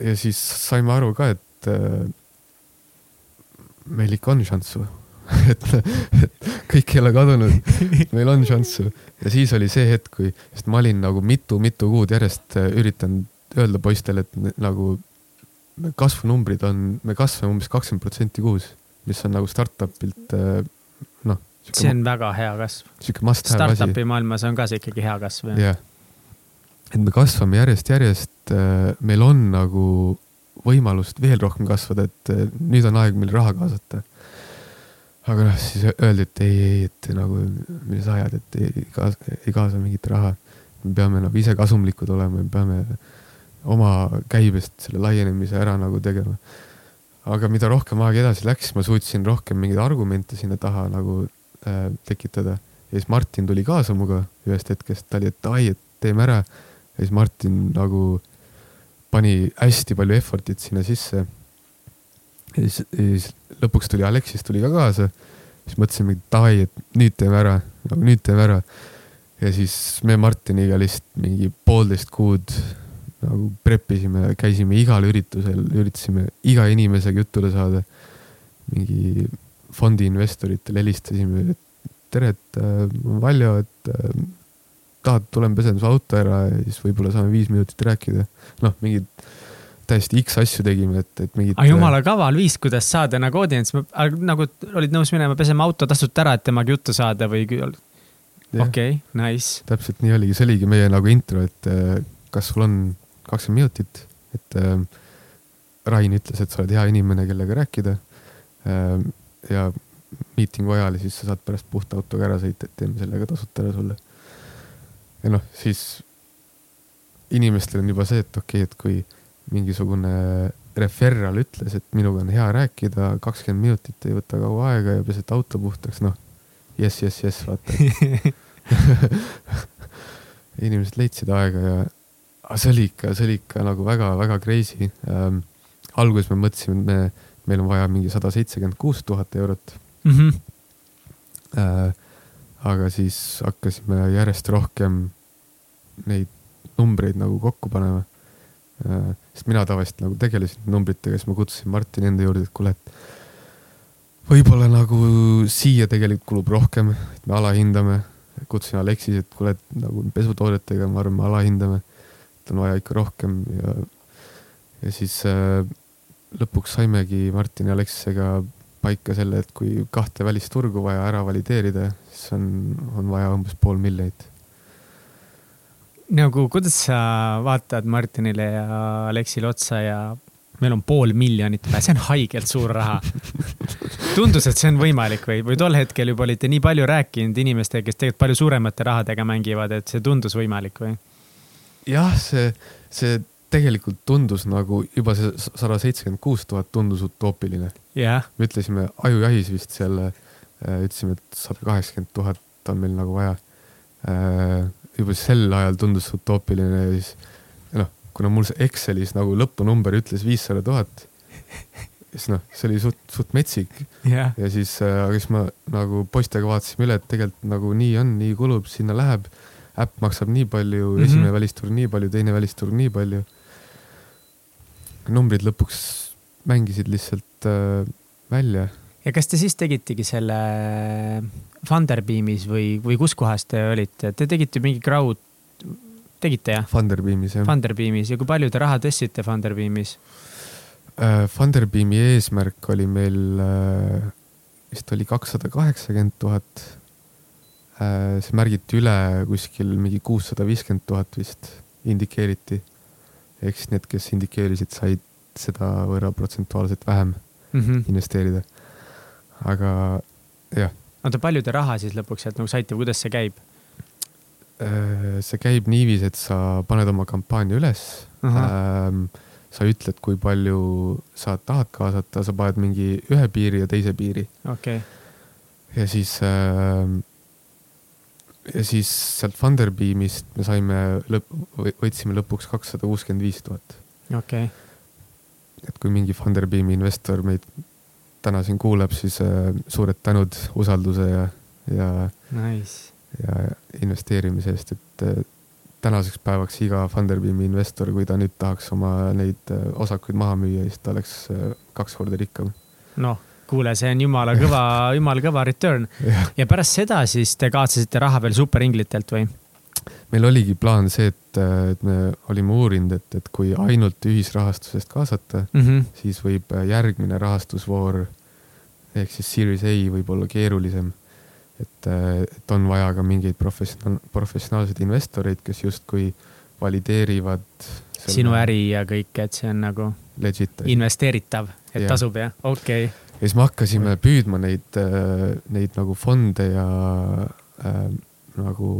ja siis saime aru ka, et äh, meil ikka on šanssu <laughs> et, et kõik ei ole kadunud, meil on šanssu. ja siis oli see hetk, kui, sest ma olin nagu mitu-mitu kuud järjest äh, üritanud öelda poistele, et nagu kasvunumbrid on, me kasvame umbes kakskümmend protsenti kuus, mis on nagu startup'ilt äh, noh. see on väga hea kasv. sihuke must have asi. Startup'i maailmas on ka see ikkagi hea kasv. jah yeah et me kasvame järjest-järjest, äh, meil on nagu võimalust veel rohkem kasvada, et äh, nüüd on aeg meil raha kaasata. aga noh, siis öeldi, et ei, ei, et nagu, mida sa ajad, et ei kaasa, ei kaasa mingit raha. me peame nagu ise kasumlikud olema, me peame oma käibest selle laienemise ära nagu tegema. aga mida rohkem aeg edasi läks, ma suutsin rohkem mingeid argumente sinna taha nagu äh, tekitada. ja siis Martin tuli kaasa minuga ühest hetkest, ta oli, et ai, et teeme ära ja siis Martin nagu pani hästi palju effort'it sinna sisse. ja siis, siis lõpuks tuli Aleksis tuli ka kaasa. siis mõtlesime, davai, et nüüd teeme ära, nagu nüüd teeme ära. ja siis me Martiniga lihtsalt mingi poolteist kuud nagu prep isime, käisime igal üritusel, üritasime iga inimesega jutule saada. mingi fondi investoritele helistasime, et tere, et äh, Valjo, et äh, tahad, tulen pesen su auto ära ja siis võib-olla saame viis minutit rääkida. noh, mingid täiesti X asju tegime, et, et mingid. aga jumala kaval viis, kuidas saada nagu audients, nagu olid nõus minema pesema auto tasuta ära, et temaga juttu saada või? okei okay,, nice. täpselt nii oligi, see oligi meie nagu intro, et äh, kas sul on kakskümmend minutit, et äh, Rain ütles, et sa oled hea inimene, kellega rääkida äh,. ja miitingu ajal ja siis sa saad pärast puhta autoga ära sõita, et teeme sellega tasuta ära sulle ja noh, siis inimestel on juba see, et okei okay,, et kui mingisugune referral ütles, et minuga on hea rääkida, kakskümmend minutit ei võta kaua aega ja pesed auto puhtaks, noh. jess, jess, jess, vaata <laughs> <laughs> inimesed leidsid aega ja, aga see oli ikka, see oli ikka nagu väga-väga crazy ähm,. alguses me mõtlesime, et me, meil on vaja mingi sada seitsekümmend kuus tuhat eurot mm. -hmm. Äh, aga siis hakkasime järjest rohkem neid numbreid nagu kokku panema. sest mina tavaliselt nagu tegelesin numbritega, siis ma kutsusin Martini enda juurde, et kuule, et võib-olla nagu siia tegelikult kulub rohkem, et me alahindame. kutsusin Aleksis, et kuule, et nagu pesutoodetega, ma arvan, me alahindame. Et on vaja ikka rohkem ja, ja siis äh, lõpuks saimegi Martini ja Aleksisega paika selle, et kui kahte välisturgu vaja ära valideerida, siis on, on vaja umbes pool miljonit nagu kuidas sa vaatad Martinile ja Aleksile otsa ja meil on pool miljonit vaja, see on haigelt suur raha. tundus, et see on võimalik või, või tol hetkel juba olite nii palju rääkinud inimestega, kes tegelikult palju suuremate rahadega mängivad, et see tundus võimalik või? Jah, see, see tegelikult tundus nagu juba see sada seitsekümmend kuus tuhat tundus utoopiline yeah.. me ütlesime ajujahis vist seal, äh, ütlesime, et sada kaheksakümmend tuhat on meil nagu vaja. Äh, juba sel ajal tundus utoopiline ja siis noh, kuna mul see Excelis nagu lõpunumber ütles viissada tuhat, siis noh, see oli suht, suht metsik yeah.. ja siis äh,, aga siis ma nagu poistega vaatasime üle, et tegelikult nagu nii on, nii kulub, sinna läheb. Äpp maksab nii palju mm, -hmm. esimene välisturg nii palju, teine välisturg nii palju. numbrid lõpuks mängisid lihtsalt äh, välja. ja kas te siis tegitegi selle Funderbeamis või, või kus kohas te olite, te tegite mingi crowd, tegite jah? Funderbeamis jah. Funderbeamis ja kui palju te raha tõstsite Funderbeamis uh,? Funderbeami eesmärk oli meil uh, vist oli kakssada kaheksakümmend tuhat uh,. See märgiti üle kuskil mingi kuussada viiskümmend tuhat vist indikeeriti. ehk siis need, kes indikeerisid, said sedavõrra protsentuaalselt vähem mm -hmm. investeerida. aga jah oota, palju te raha siis lõpuks sealt nagu saite, kuidas see käib? Äh, see käib niiviisi, et sa paned oma kampaania üles uh. -huh. Ähm, sa ütled, kui palju sa tahad kaasata, sa paned mingi ühe piiri ja teise piiri. okei okay.. ja siis äh,, ja siis sealt Funderbeamist me saime lõpp, võitsime lõpuks kakssada kuuskümmend viis tuhat. okei okay.. et kui mingi Funderbeami investor meid täna siin kuuleb, siis äh, suured tänud usalduse ja, ja nice., ja investeerimise eest, et äh, tänaseks päevaks iga Funderbeami investor, kui ta nüüd tahaks oma neid äh, osakuid maha müüa, siis ta oleks kaks korda rikkam. noh, kuule, see on jumala kõva <laughs> jumala kõva return. ja pärast seda siis te kavatsesite raha veel superinglitelt või? meil oligi plaan see, et, et me olime uurinud, et, et kui ainult ühisrahastusest kaasata mm, -hmm. siis võib järgmine rahastusvoor ehk siis Series A võib olla keerulisem. et, et on vaja ka mingeid professionaal, professionaalseid investoreid, kes justkui valideerivad. sinu äri ja kõik, et see on nagu legit, investeeritav, et yeah. tasub jah, okei okay.. Ja siis me hakkasime püüdma neid, neid nagu fonde ja äh, nagu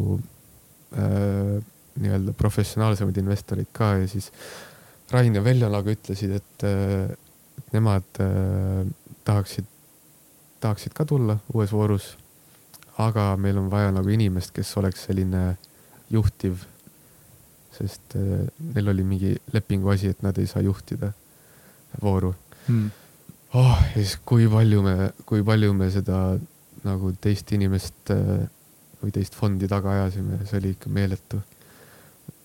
äh, nii-öelda professionaalsemaid investoreid ka ja siis Rain ja Veljo nagu ütlesid, et, äh, nemad äh, tahaksid, tahaksid ka tulla uues voorus. aga meil on vaja nagu inimest, kes oleks selline juhtiv, sest äh, neil oli mingi lepingu asi, et nad ei saa juhtida vooru hmm. Oh, ja siis kui palju me, kui palju me seda nagu teist inimest äh, või teist fondi taga ajasime, see oli ikka meeletu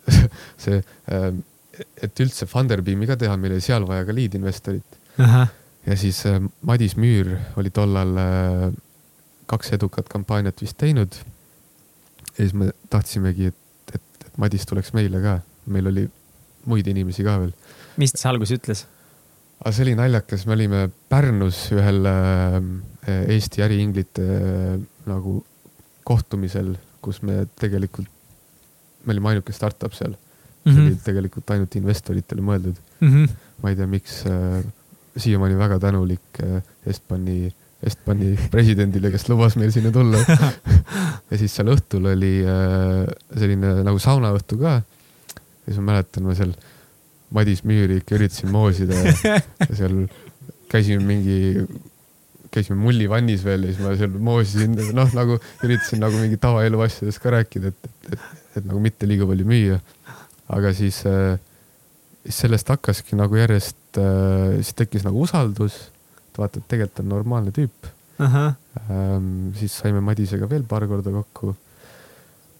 <laughs> see, ähm, et üldse Funderbeami ka teha, meil oli seal vaja ka lead investorit. ja siis äh, Madis Müür oli tollal äh, kaks edukat kampaaniat vist teinud. ja siis me tahtsimegi, et, et, et Madis tuleks meile ka, meil oli muid inimesi ka veel. mis ta alguses ütles? Aga see oli naljakas, me olime Pärnus ühel äh, Eesti äriinglite nagu kohtumisel, kus me tegelikult, me olime ainuke startup seal mm. -hmm. see oli tegelikult ainult investoritele mõeldud mm. -hmm. ma ei tea, miks äh,, siiamaani väga tänulik äh, Estbani, Estbani presidendile, kes lubas meil sinna tulla <laughs> ja siis seal õhtul oli äh, selline nagu saunaõhtu ka. ja siis ma mäletan, ma seal Madis Müüri ikka üritasin moosida ja, ja seal käisime mingi käisime mullivannis veel ja siis ma seal moosisin, noh, nagu üritasin nagu mingi tavaelu asjadest ka rääkida, et, et, et, et nagu mitte liiga palju müüa. aga siis äh,, sellest hakkaski nagu järjest äh,, siis tekkis nagu usaldus. et vaata, et tegelikult on normaalne tüüp. Ähm, siis saime Madisega veel paar korda kokku.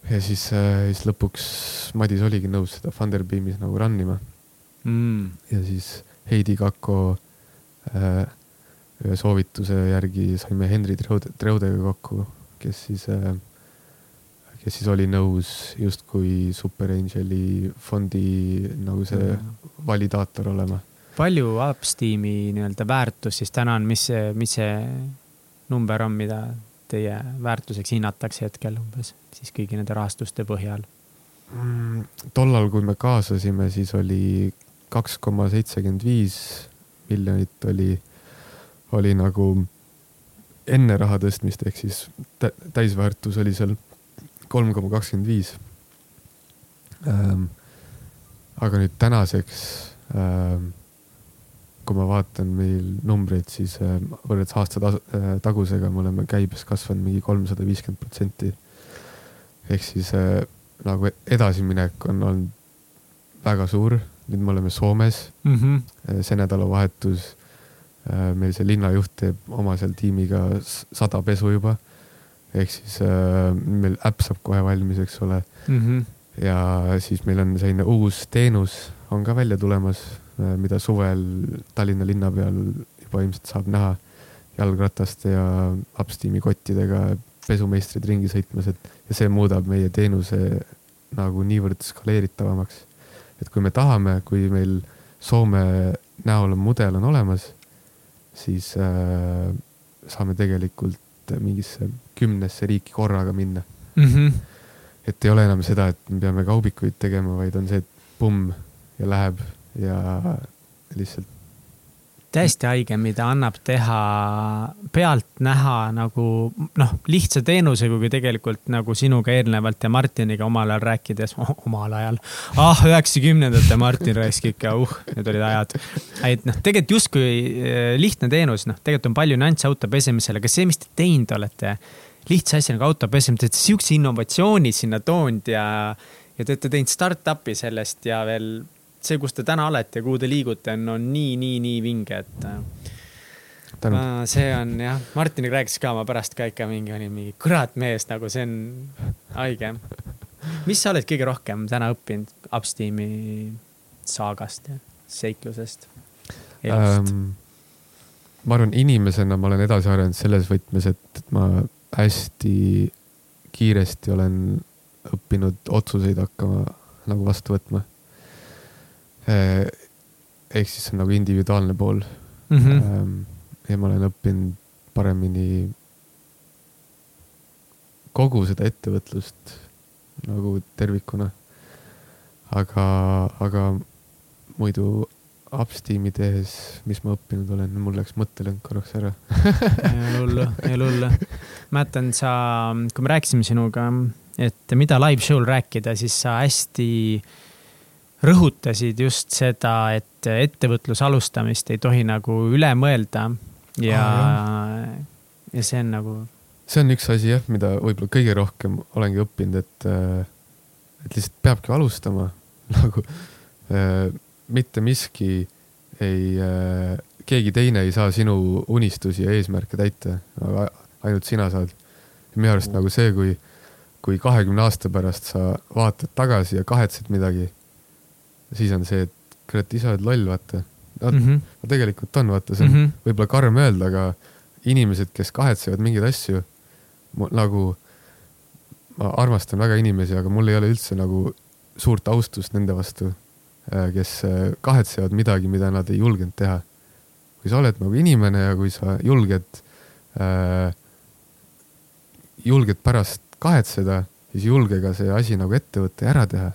ja siis äh,, siis lõpuks Madis oligi nõus seda Funderbeamis nagu run ima. Mm.. ja siis Heidi Kakko äh, ühe soovituse järgi saime Henri Treude, Treudega kokku, kes siis äh,, kes siis oli nõus justkui Super Angeli fondi nagu see validaator olema. palju Upsteami nii-öelda väärtus siis täna on, mis see, mis see number on, mida teie väärtuseks hinnatakse hetkel umbes siis kõigi nende rahastuste põhjal mm,? tollal, kui me kaasasime, siis oli kaks koma seitsekümmend viis miljonit oli, oli nagu enne raha tõstmist, ehk siis täisväärtus oli seal kolm koma kakskümmend viis. Ehm, aga nüüd tänaseks, ehm, kui ma vaatan meil numbreid, siis ehm, võrreldes aasta tagusega me oleme käibes kasvanud mingi kolmsada viiskümmend protsenti. ehk siis nagu edasiminek on olnud väga suur, nüüd me oleme Soomes mm. -hmm. see nädalavahetus meil see linnajuht teeb oma seal tiimiga sada pesu juba ehk siis äh, meil äpp saab kohe valmis, eks ole mm. -hmm. ja siis meil on selline uus teenus on ka välja tulemas äh,, mida suvel Tallinna linna peal juba ilmselt saab näha jalgrataste ja Upsteami kottidega pesumeistrid ringi sõitmas, et ja see muudab meie teenuse nagu niivõrd skaleeritavamaks. Et kui me tahame, kui meil Soome näol on mudel on olemas, siis äh, saame tegelikult mingisse kümnesse riiki korraga minna mm. -hmm. et ei ole enam seda, et me peame kaubikuid tegema, vaid on see, et pumm ja läheb ja lihtsalt. Täiesti haige, mida annab teha pealtnäha nagu noh, lihtsa teenuse, kuigi tegelikult nagu sinuga eelnevalt ja Martiniga omal ajal rääkides oh,, <laughs> omal ajal. ah, üheksakümnendate Martin raisk ikka, uh, need olid ajad. et noh, tegelikult justkui eh, lihtne teenus, noh, tegelikult on palju nüansse auto pesemisel, aga see, mis te teinud olete lihtsa asja nagu auto pesemine, te olete sihukese innovatsiooni sinna toonud ja, ja te olete teinud startup'i sellest ja veel see, kus te täna olete ja kuhu te liigute, on, on nii, nii, nii vinge, et. Ma, see on jah, Martiniga rääkis ka, ma pärast ka ikka mingi olin mingi kurat mees, nagu see on haige. mis sa oled kõige rohkem täna õppinud Upsteami saagast ja seiklusest, elust ähm,? ma arvan, inimesena ma olen edasi arenenud selles võtmes, et, et ma hästi kiiresti olen õppinud otsuseid hakkama nagu vastu võtma. Eh, ehk siis see on nagu individuaalne pool mm. -hmm. ja ma olen õppinud paremini kogu seda ettevõtlust nagu tervikuna. aga, aga muidu Upsteami tehes, mis ma õppinud olen, mul läks mõttelõng korraks ära <laughs> ei ole hullu, ei ole hullu. mäletan, sa, kui me rääkisime sinuga, et mida live show'l rääkida, siis sa hästi rõhutasid just seda, et ettevõtluse alustamist ei tohi nagu üle mõelda ja ah,, ja see on nagu. see on üks asi jah, mida võib-olla kõige rohkem olengi õppinud, et, et lihtsalt peabki alustama <laughs> nagu mitte miski ei äh,, keegi teine ei saa sinu unistusi ja eesmärke täita, aga ainult sina saad. minu arust nagu see, kui, kui kahekümne aasta pärast sa vaatad tagasi ja kahetsed midagi, siis on see, et kurat, ise oled loll, vaata. no mm -hmm. tegelikult on, vaata, see on mm -hmm. võib-olla karm öelda, aga inimesed, kes kahetsevad mingeid asju, nagu ma armastan väga inimesi, aga mul ei ole üldse nagu suurt austust nende vastu Äh, kes äh, kahetsevad midagi, mida nad ei julgenud teha. kui sa oled nagu inimene ja kui sa julged äh,, julged pärast kahetseda, siis julge ka see asi nagu ette võtta ja ära teha.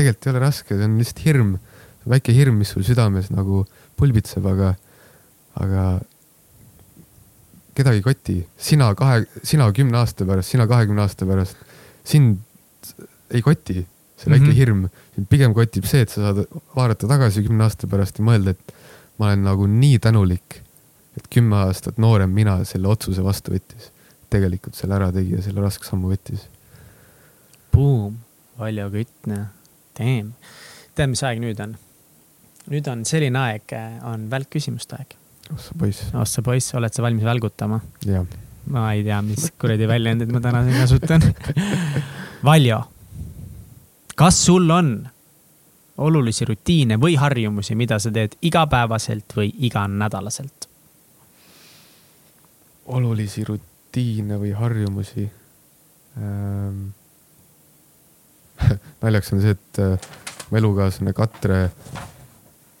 Tegelikult ei ole raske, see on lihtsalt hirm, väike hirm, mis sul südames nagu pulbitseb, aga, aga kedagi ei koti, sina kahe, sina kümne aasta pärast, sina kahekümne aasta pärast, sind ei koti see väike mm -hmm. hirm, pigem kotib see, et sa saad vaadata tagasi kümne aasta pärast ja mõelda, et ma olen nagu nii tänulik, et kümme aastat noorem mina selle otsuse vastu võttis. tegelikult selle ära tegi ja selle raske sammu võttis. Boom, Valjo Kütne, damn. tead, mis aeg nüüd on? nüüd on selline aeg, on välkküsimuste aeg. oh sa poiss. oh sa poiss, oled sa valmis välgutama? jah. ma ei tea, mis kuradi väljendit ma täna siin kasutan <laughs> Valjo kas sul on olulisi rutiine või harjumusi, mida sa teed igapäevaselt või iganädalaselt? olulisi rutiine või harjumusi ähm... <laughs> naljaks on see, et äh, mu elukaaslane Katre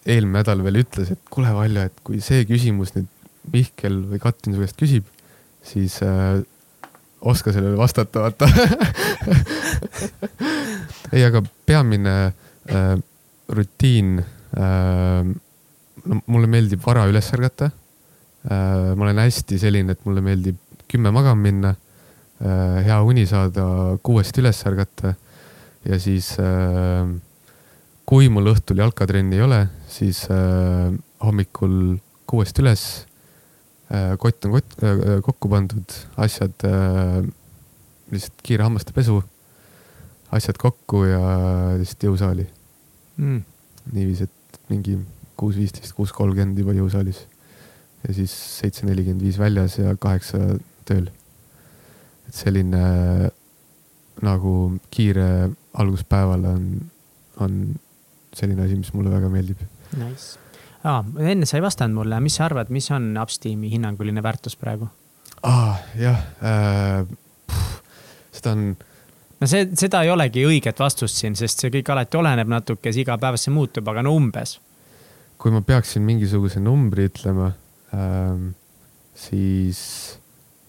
eelmine nädal veel ütles, et kuule, Valja, et kui see küsimus nüüd Mihkel või Katrin su käest küsib, siis äh, oska sellele vastata, vaata <laughs> ei, aga peamine äh, rutiin äh,, no mulle meeldib vara üles ärgata äh,. ma olen hästi selline, et mulle meeldib kümme magama minna äh,, hea uni saada, kuuest üles ärgata ja siis äh, kui mul õhtul jalkatrenni ei ole, siis äh, hommikul kuuest üles äh,. kott on kott äh,, kokku pandud, asjad äh,, lihtsalt kiire hammaste pesu, asjad kokku ja lihtsalt jõusaali mm.. niiviisi, et mingi kuus viisteist, kuus kolmkümmend juba jõusaalis ja siis seitse nelikümmend viis väljas ja kaheksa tööl. et selline nagu kiire algus päevale on, on selline asi, mis mulle väga meeldib. Nice ah,. enne sa ei vastanud mulle, mis sa arvad, mis on Upsteami hinnanguline väärtus praegu ah,? jah äh,, seda on. no see, seda ei olegi õiget vastust siin, sest see kõik alati oleneb natuke, see igapäevaselt see muutub, aga no umbes. kui ma peaksin mingisuguse numbri ütlema ähm,, siis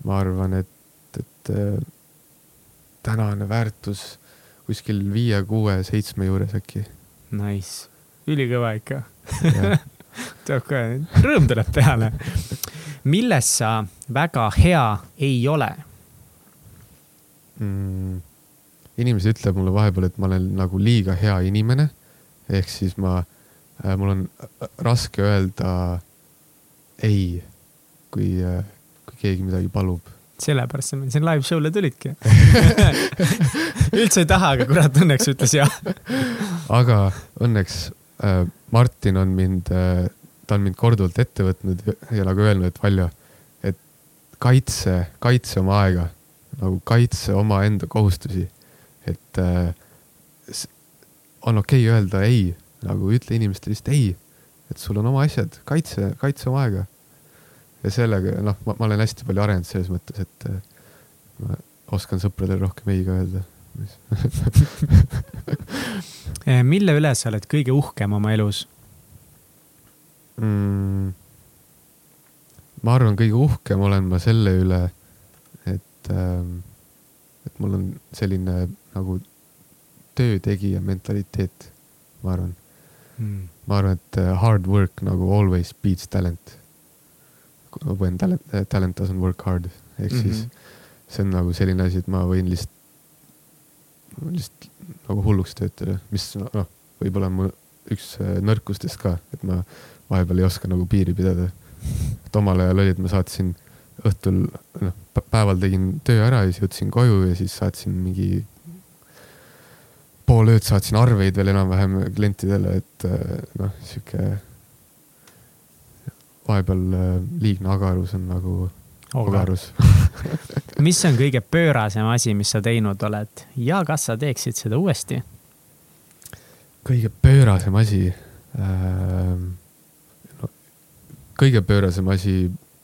ma arvan, et, et äh, tänane väärtus kuskil viie, kuue, seitsme juures äkki. Nice, ülikõva ikka <laughs> tuleb kohe, rõõm tuleb peale. milles sa väga hea ei ole mm,? inimesed ütlevad mulle vahepeal, et ma olen nagu liiga hea inimene. ehk siis ma äh,, mul on raske öelda ei, kui äh,, kui keegi midagi palub sellepärast sa meil siin live show'le tulidki <laughs> üldse ei taha, aga kurat, õnneks ütles jah aga õnneks äh, Martin on mind äh,, ta on mind korduvalt ette võtnud ja nagu öelnud, et Valjo, et kaitse, kaitse oma aega, nagu kaitse omaenda kohustusi. et äh, on okei okay öelda ei, nagu ütle inimestele lihtsalt ei, et sul on oma asjad, kaitse, kaitse oma aega. Ja sellega, noh, ma olen hästi palju arenenud selles mõttes, et äh, ma oskan sõpradele rohkem ei ka öelda <laughs> Eh, mille üle sa oled kõige uhkem oma elus mm,? ma arvan, kõige uhkem olen ma selle üle, et, ähm, et mul on selline nagu töötegija mentaliteet, ma arvan mm.. ma arvan, et äh, hard work nagu always beats talent. When talent, talent doesn't work hard, ehk mm -hmm. siis see on nagu selline asi, et ma võin lihtsalt lihtsalt nagu hulluks töötada, mis noh, võib-olla on mu üks äh, nõrkustest ka, et ma vahepeal ei oska nagu piiri pidada. et omal ajal oli, et ma saatsin õhtul, noh, päeval tegin töö ära ja siis jõudsin koju ja siis saatsin mingi pool ööd saatsin arveid veel enam-vähem klientidele, et äh, noh, sihuke vahepeal äh, liigne agarus on nagu ogarus <laughs> mis on kõige <laughs> pöörasem asi, mis sa teinud oled ja kas sa teeksid seda uuesti? kõige pöörasem asi ähm,? No, kõige pöörasem asi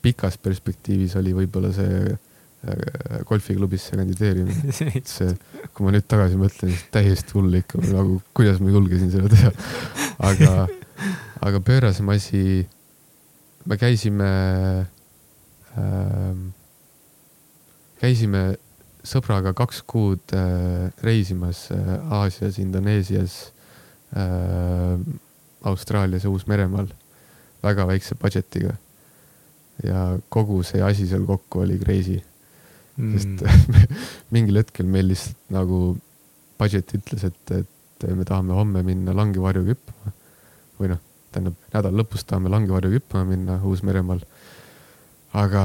pikas perspektiivis oli võib-olla see äh, golfiklubisse kandideerimine. <laughs> see, kui ma nüüd tagasi mõtlen, siis täiesti hull ikka nagu, kuidas ma julgesin seda teha. aga, aga pöörasem asi, me käisime äh, käisime sõbraga kaks kuud äh, reisimas äh, Aasias, Indoneesias äh,, Austraalias ja Uus-Meremaal väga väikse budget'iga. ja kogu see asi seal kokku oli crazy. Mm.. sest <laughs> mingil hetkel meil lihtsalt nagu budget ütles, et, et me tahame homme minna langevarjuga hüppama. Või noh, tähendab nädala lõpus tahame langevarjuga hüppama minna Uus-Meremaal aga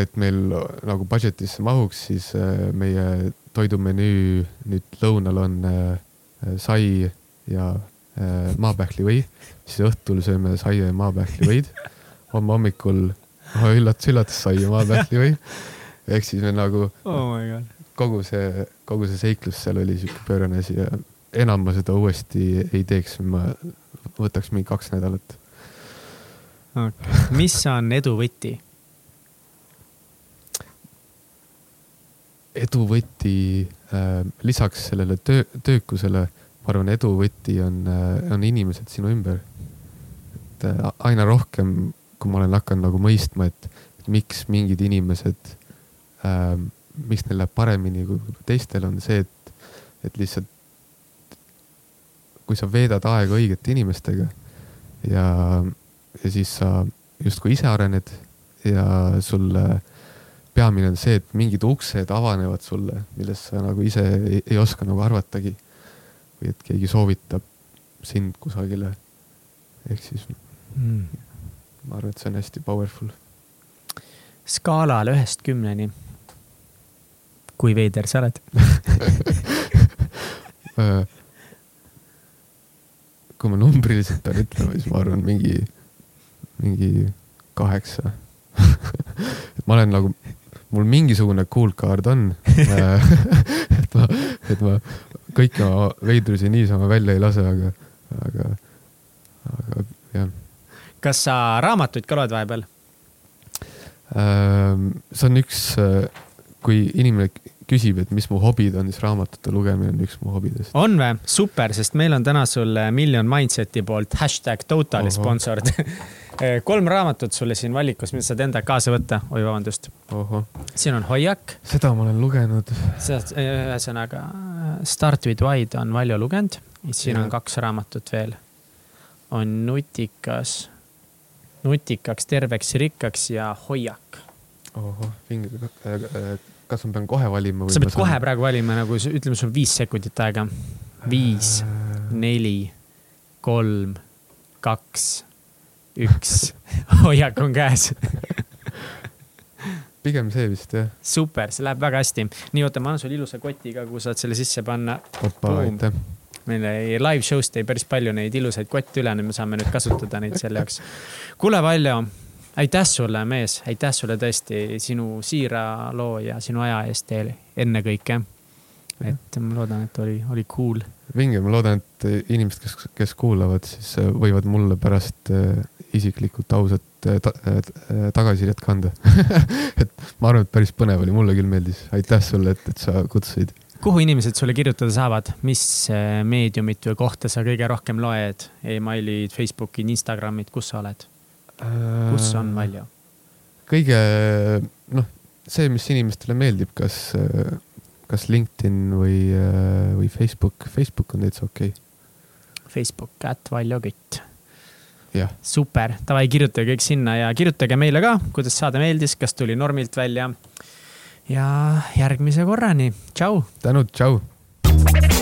et meil nagu budget'isse mahuks, siis äh, meie toidumenüü nüüd lõunal on äh, sai ja äh, maapähklivõi, siis õhtul sööme saia ja maapähklivõid. homme hommikul oh,, üllatus, üllatus, sai ja maapähklivõi. ehk siis me nagu oh kogu see, kogu see seiklus seal oli sihuke pöörane asi ja enam ma seda uuesti ei teeks, ma võtaks mingi kaks nädalat okay.. mis on edu võti? edu võti äh, lisaks sellele töö, töökusele, ma arvan, edu võti on äh,, on inimesed sinu ümber. et äh, aina rohkem, kui ma olen hakanud nagu mõistma, et, et miks mingid inimesed äh,, miks neil läheb paremini kui teistel, on see, et, et lihtsalt kui sa veedad aega õigete inimestega ja, ja siis sa justkui ise arened ja sulle peamine on see, et mingid uksed avanevad sulle, millest sa nagu ise ei, ei oska nagu arvatagi. või et keegi soovitab sind kusagile. ehk siis mm. ma arvan, et see on hästi powerful. skaalal ühest kümneni. kui veider sa oled <laughs> äh, kui ma numbriliselt pean ütlema, siis ma arvan mingi, mingi kaheksa et <laughs> ma olen nagu mul mingisugune cool card on <laughs> et ma, et ma kõiki oma veidrusi niisama välja ei lase, aga, aga, aga jah. kas sa raamatuid ka loed vahepeal? See on üks, kui inimene küsib, et mis mu hobid on, siis raamatute lugemine on üks mu hobidest. on või? super, sest meil on täna sulle Million Mindseti poolt hashtag totally sponsored Eh, <laughs> kolm raamatut sulle siin valikus, mida saad endaga kaasa võtta. oi, vabandust. siin on Hoiak. seda ma olen lugenud. Eh, ühesõnaga Start with Wide on Valjo lugenud. siin ja. on kaks raamatut veel. on Nutikas, Nutikaks, terveks, rikkaks ja Hoiak. ohoh, vinge. Kas ma pean kohe valima? sa pead kohe saan... praegu valima, nagu ütleme, sul on viis sekundit aega. viis, neli, kolm, kaks üks <laughs> hoiak on käes <laughs> pigem see vist jah. super, see läheb väga hästi. nii, oota, ma annan sulle ilusa koti ka, kuhu saad selle sisse panna. aitäh. meil live show'st jäi päris palju neid ilusaid kotte üle, nüüd me saame nüüd kasutada neid selle jaoks. kuule, Valjo, aitäh sulle, mees, aitäh sulle tõesti sinu siira loo ja sinu aja eest ennekõike. et ma loodan, et oli, oli cool vinge, ma loodan, et inimesed, kes, kes kuulavad, siis võivad mulle pärast isiklikult ausat äh, ta, äh, äh, tagasisidet kanda <laughs> et ma arvan, et päris põnev oli, mulle küll meeldis. aitäh sulle, et, et sa kutsusid. kuhu inimesed sulle kirjutada saavad, mis meediumit või kohta sa kõige rohkem loed e? emailid, Facebookid, Instagramid, kus sa oled? Kus on Valjo? kõige, noh, see, mis inimestele meeldib, kas, kas LinkedIn või, või Facebook, Facebook on täitsa okei. Okay.. Facebook, at Valjo Kütt. Super, davai, kirjutage kõik sinna ja kirjutage meile ka, kuidas saade meeldis, kas tuli normilt välja. ja järgmise korrani, tšau. tänud, tšau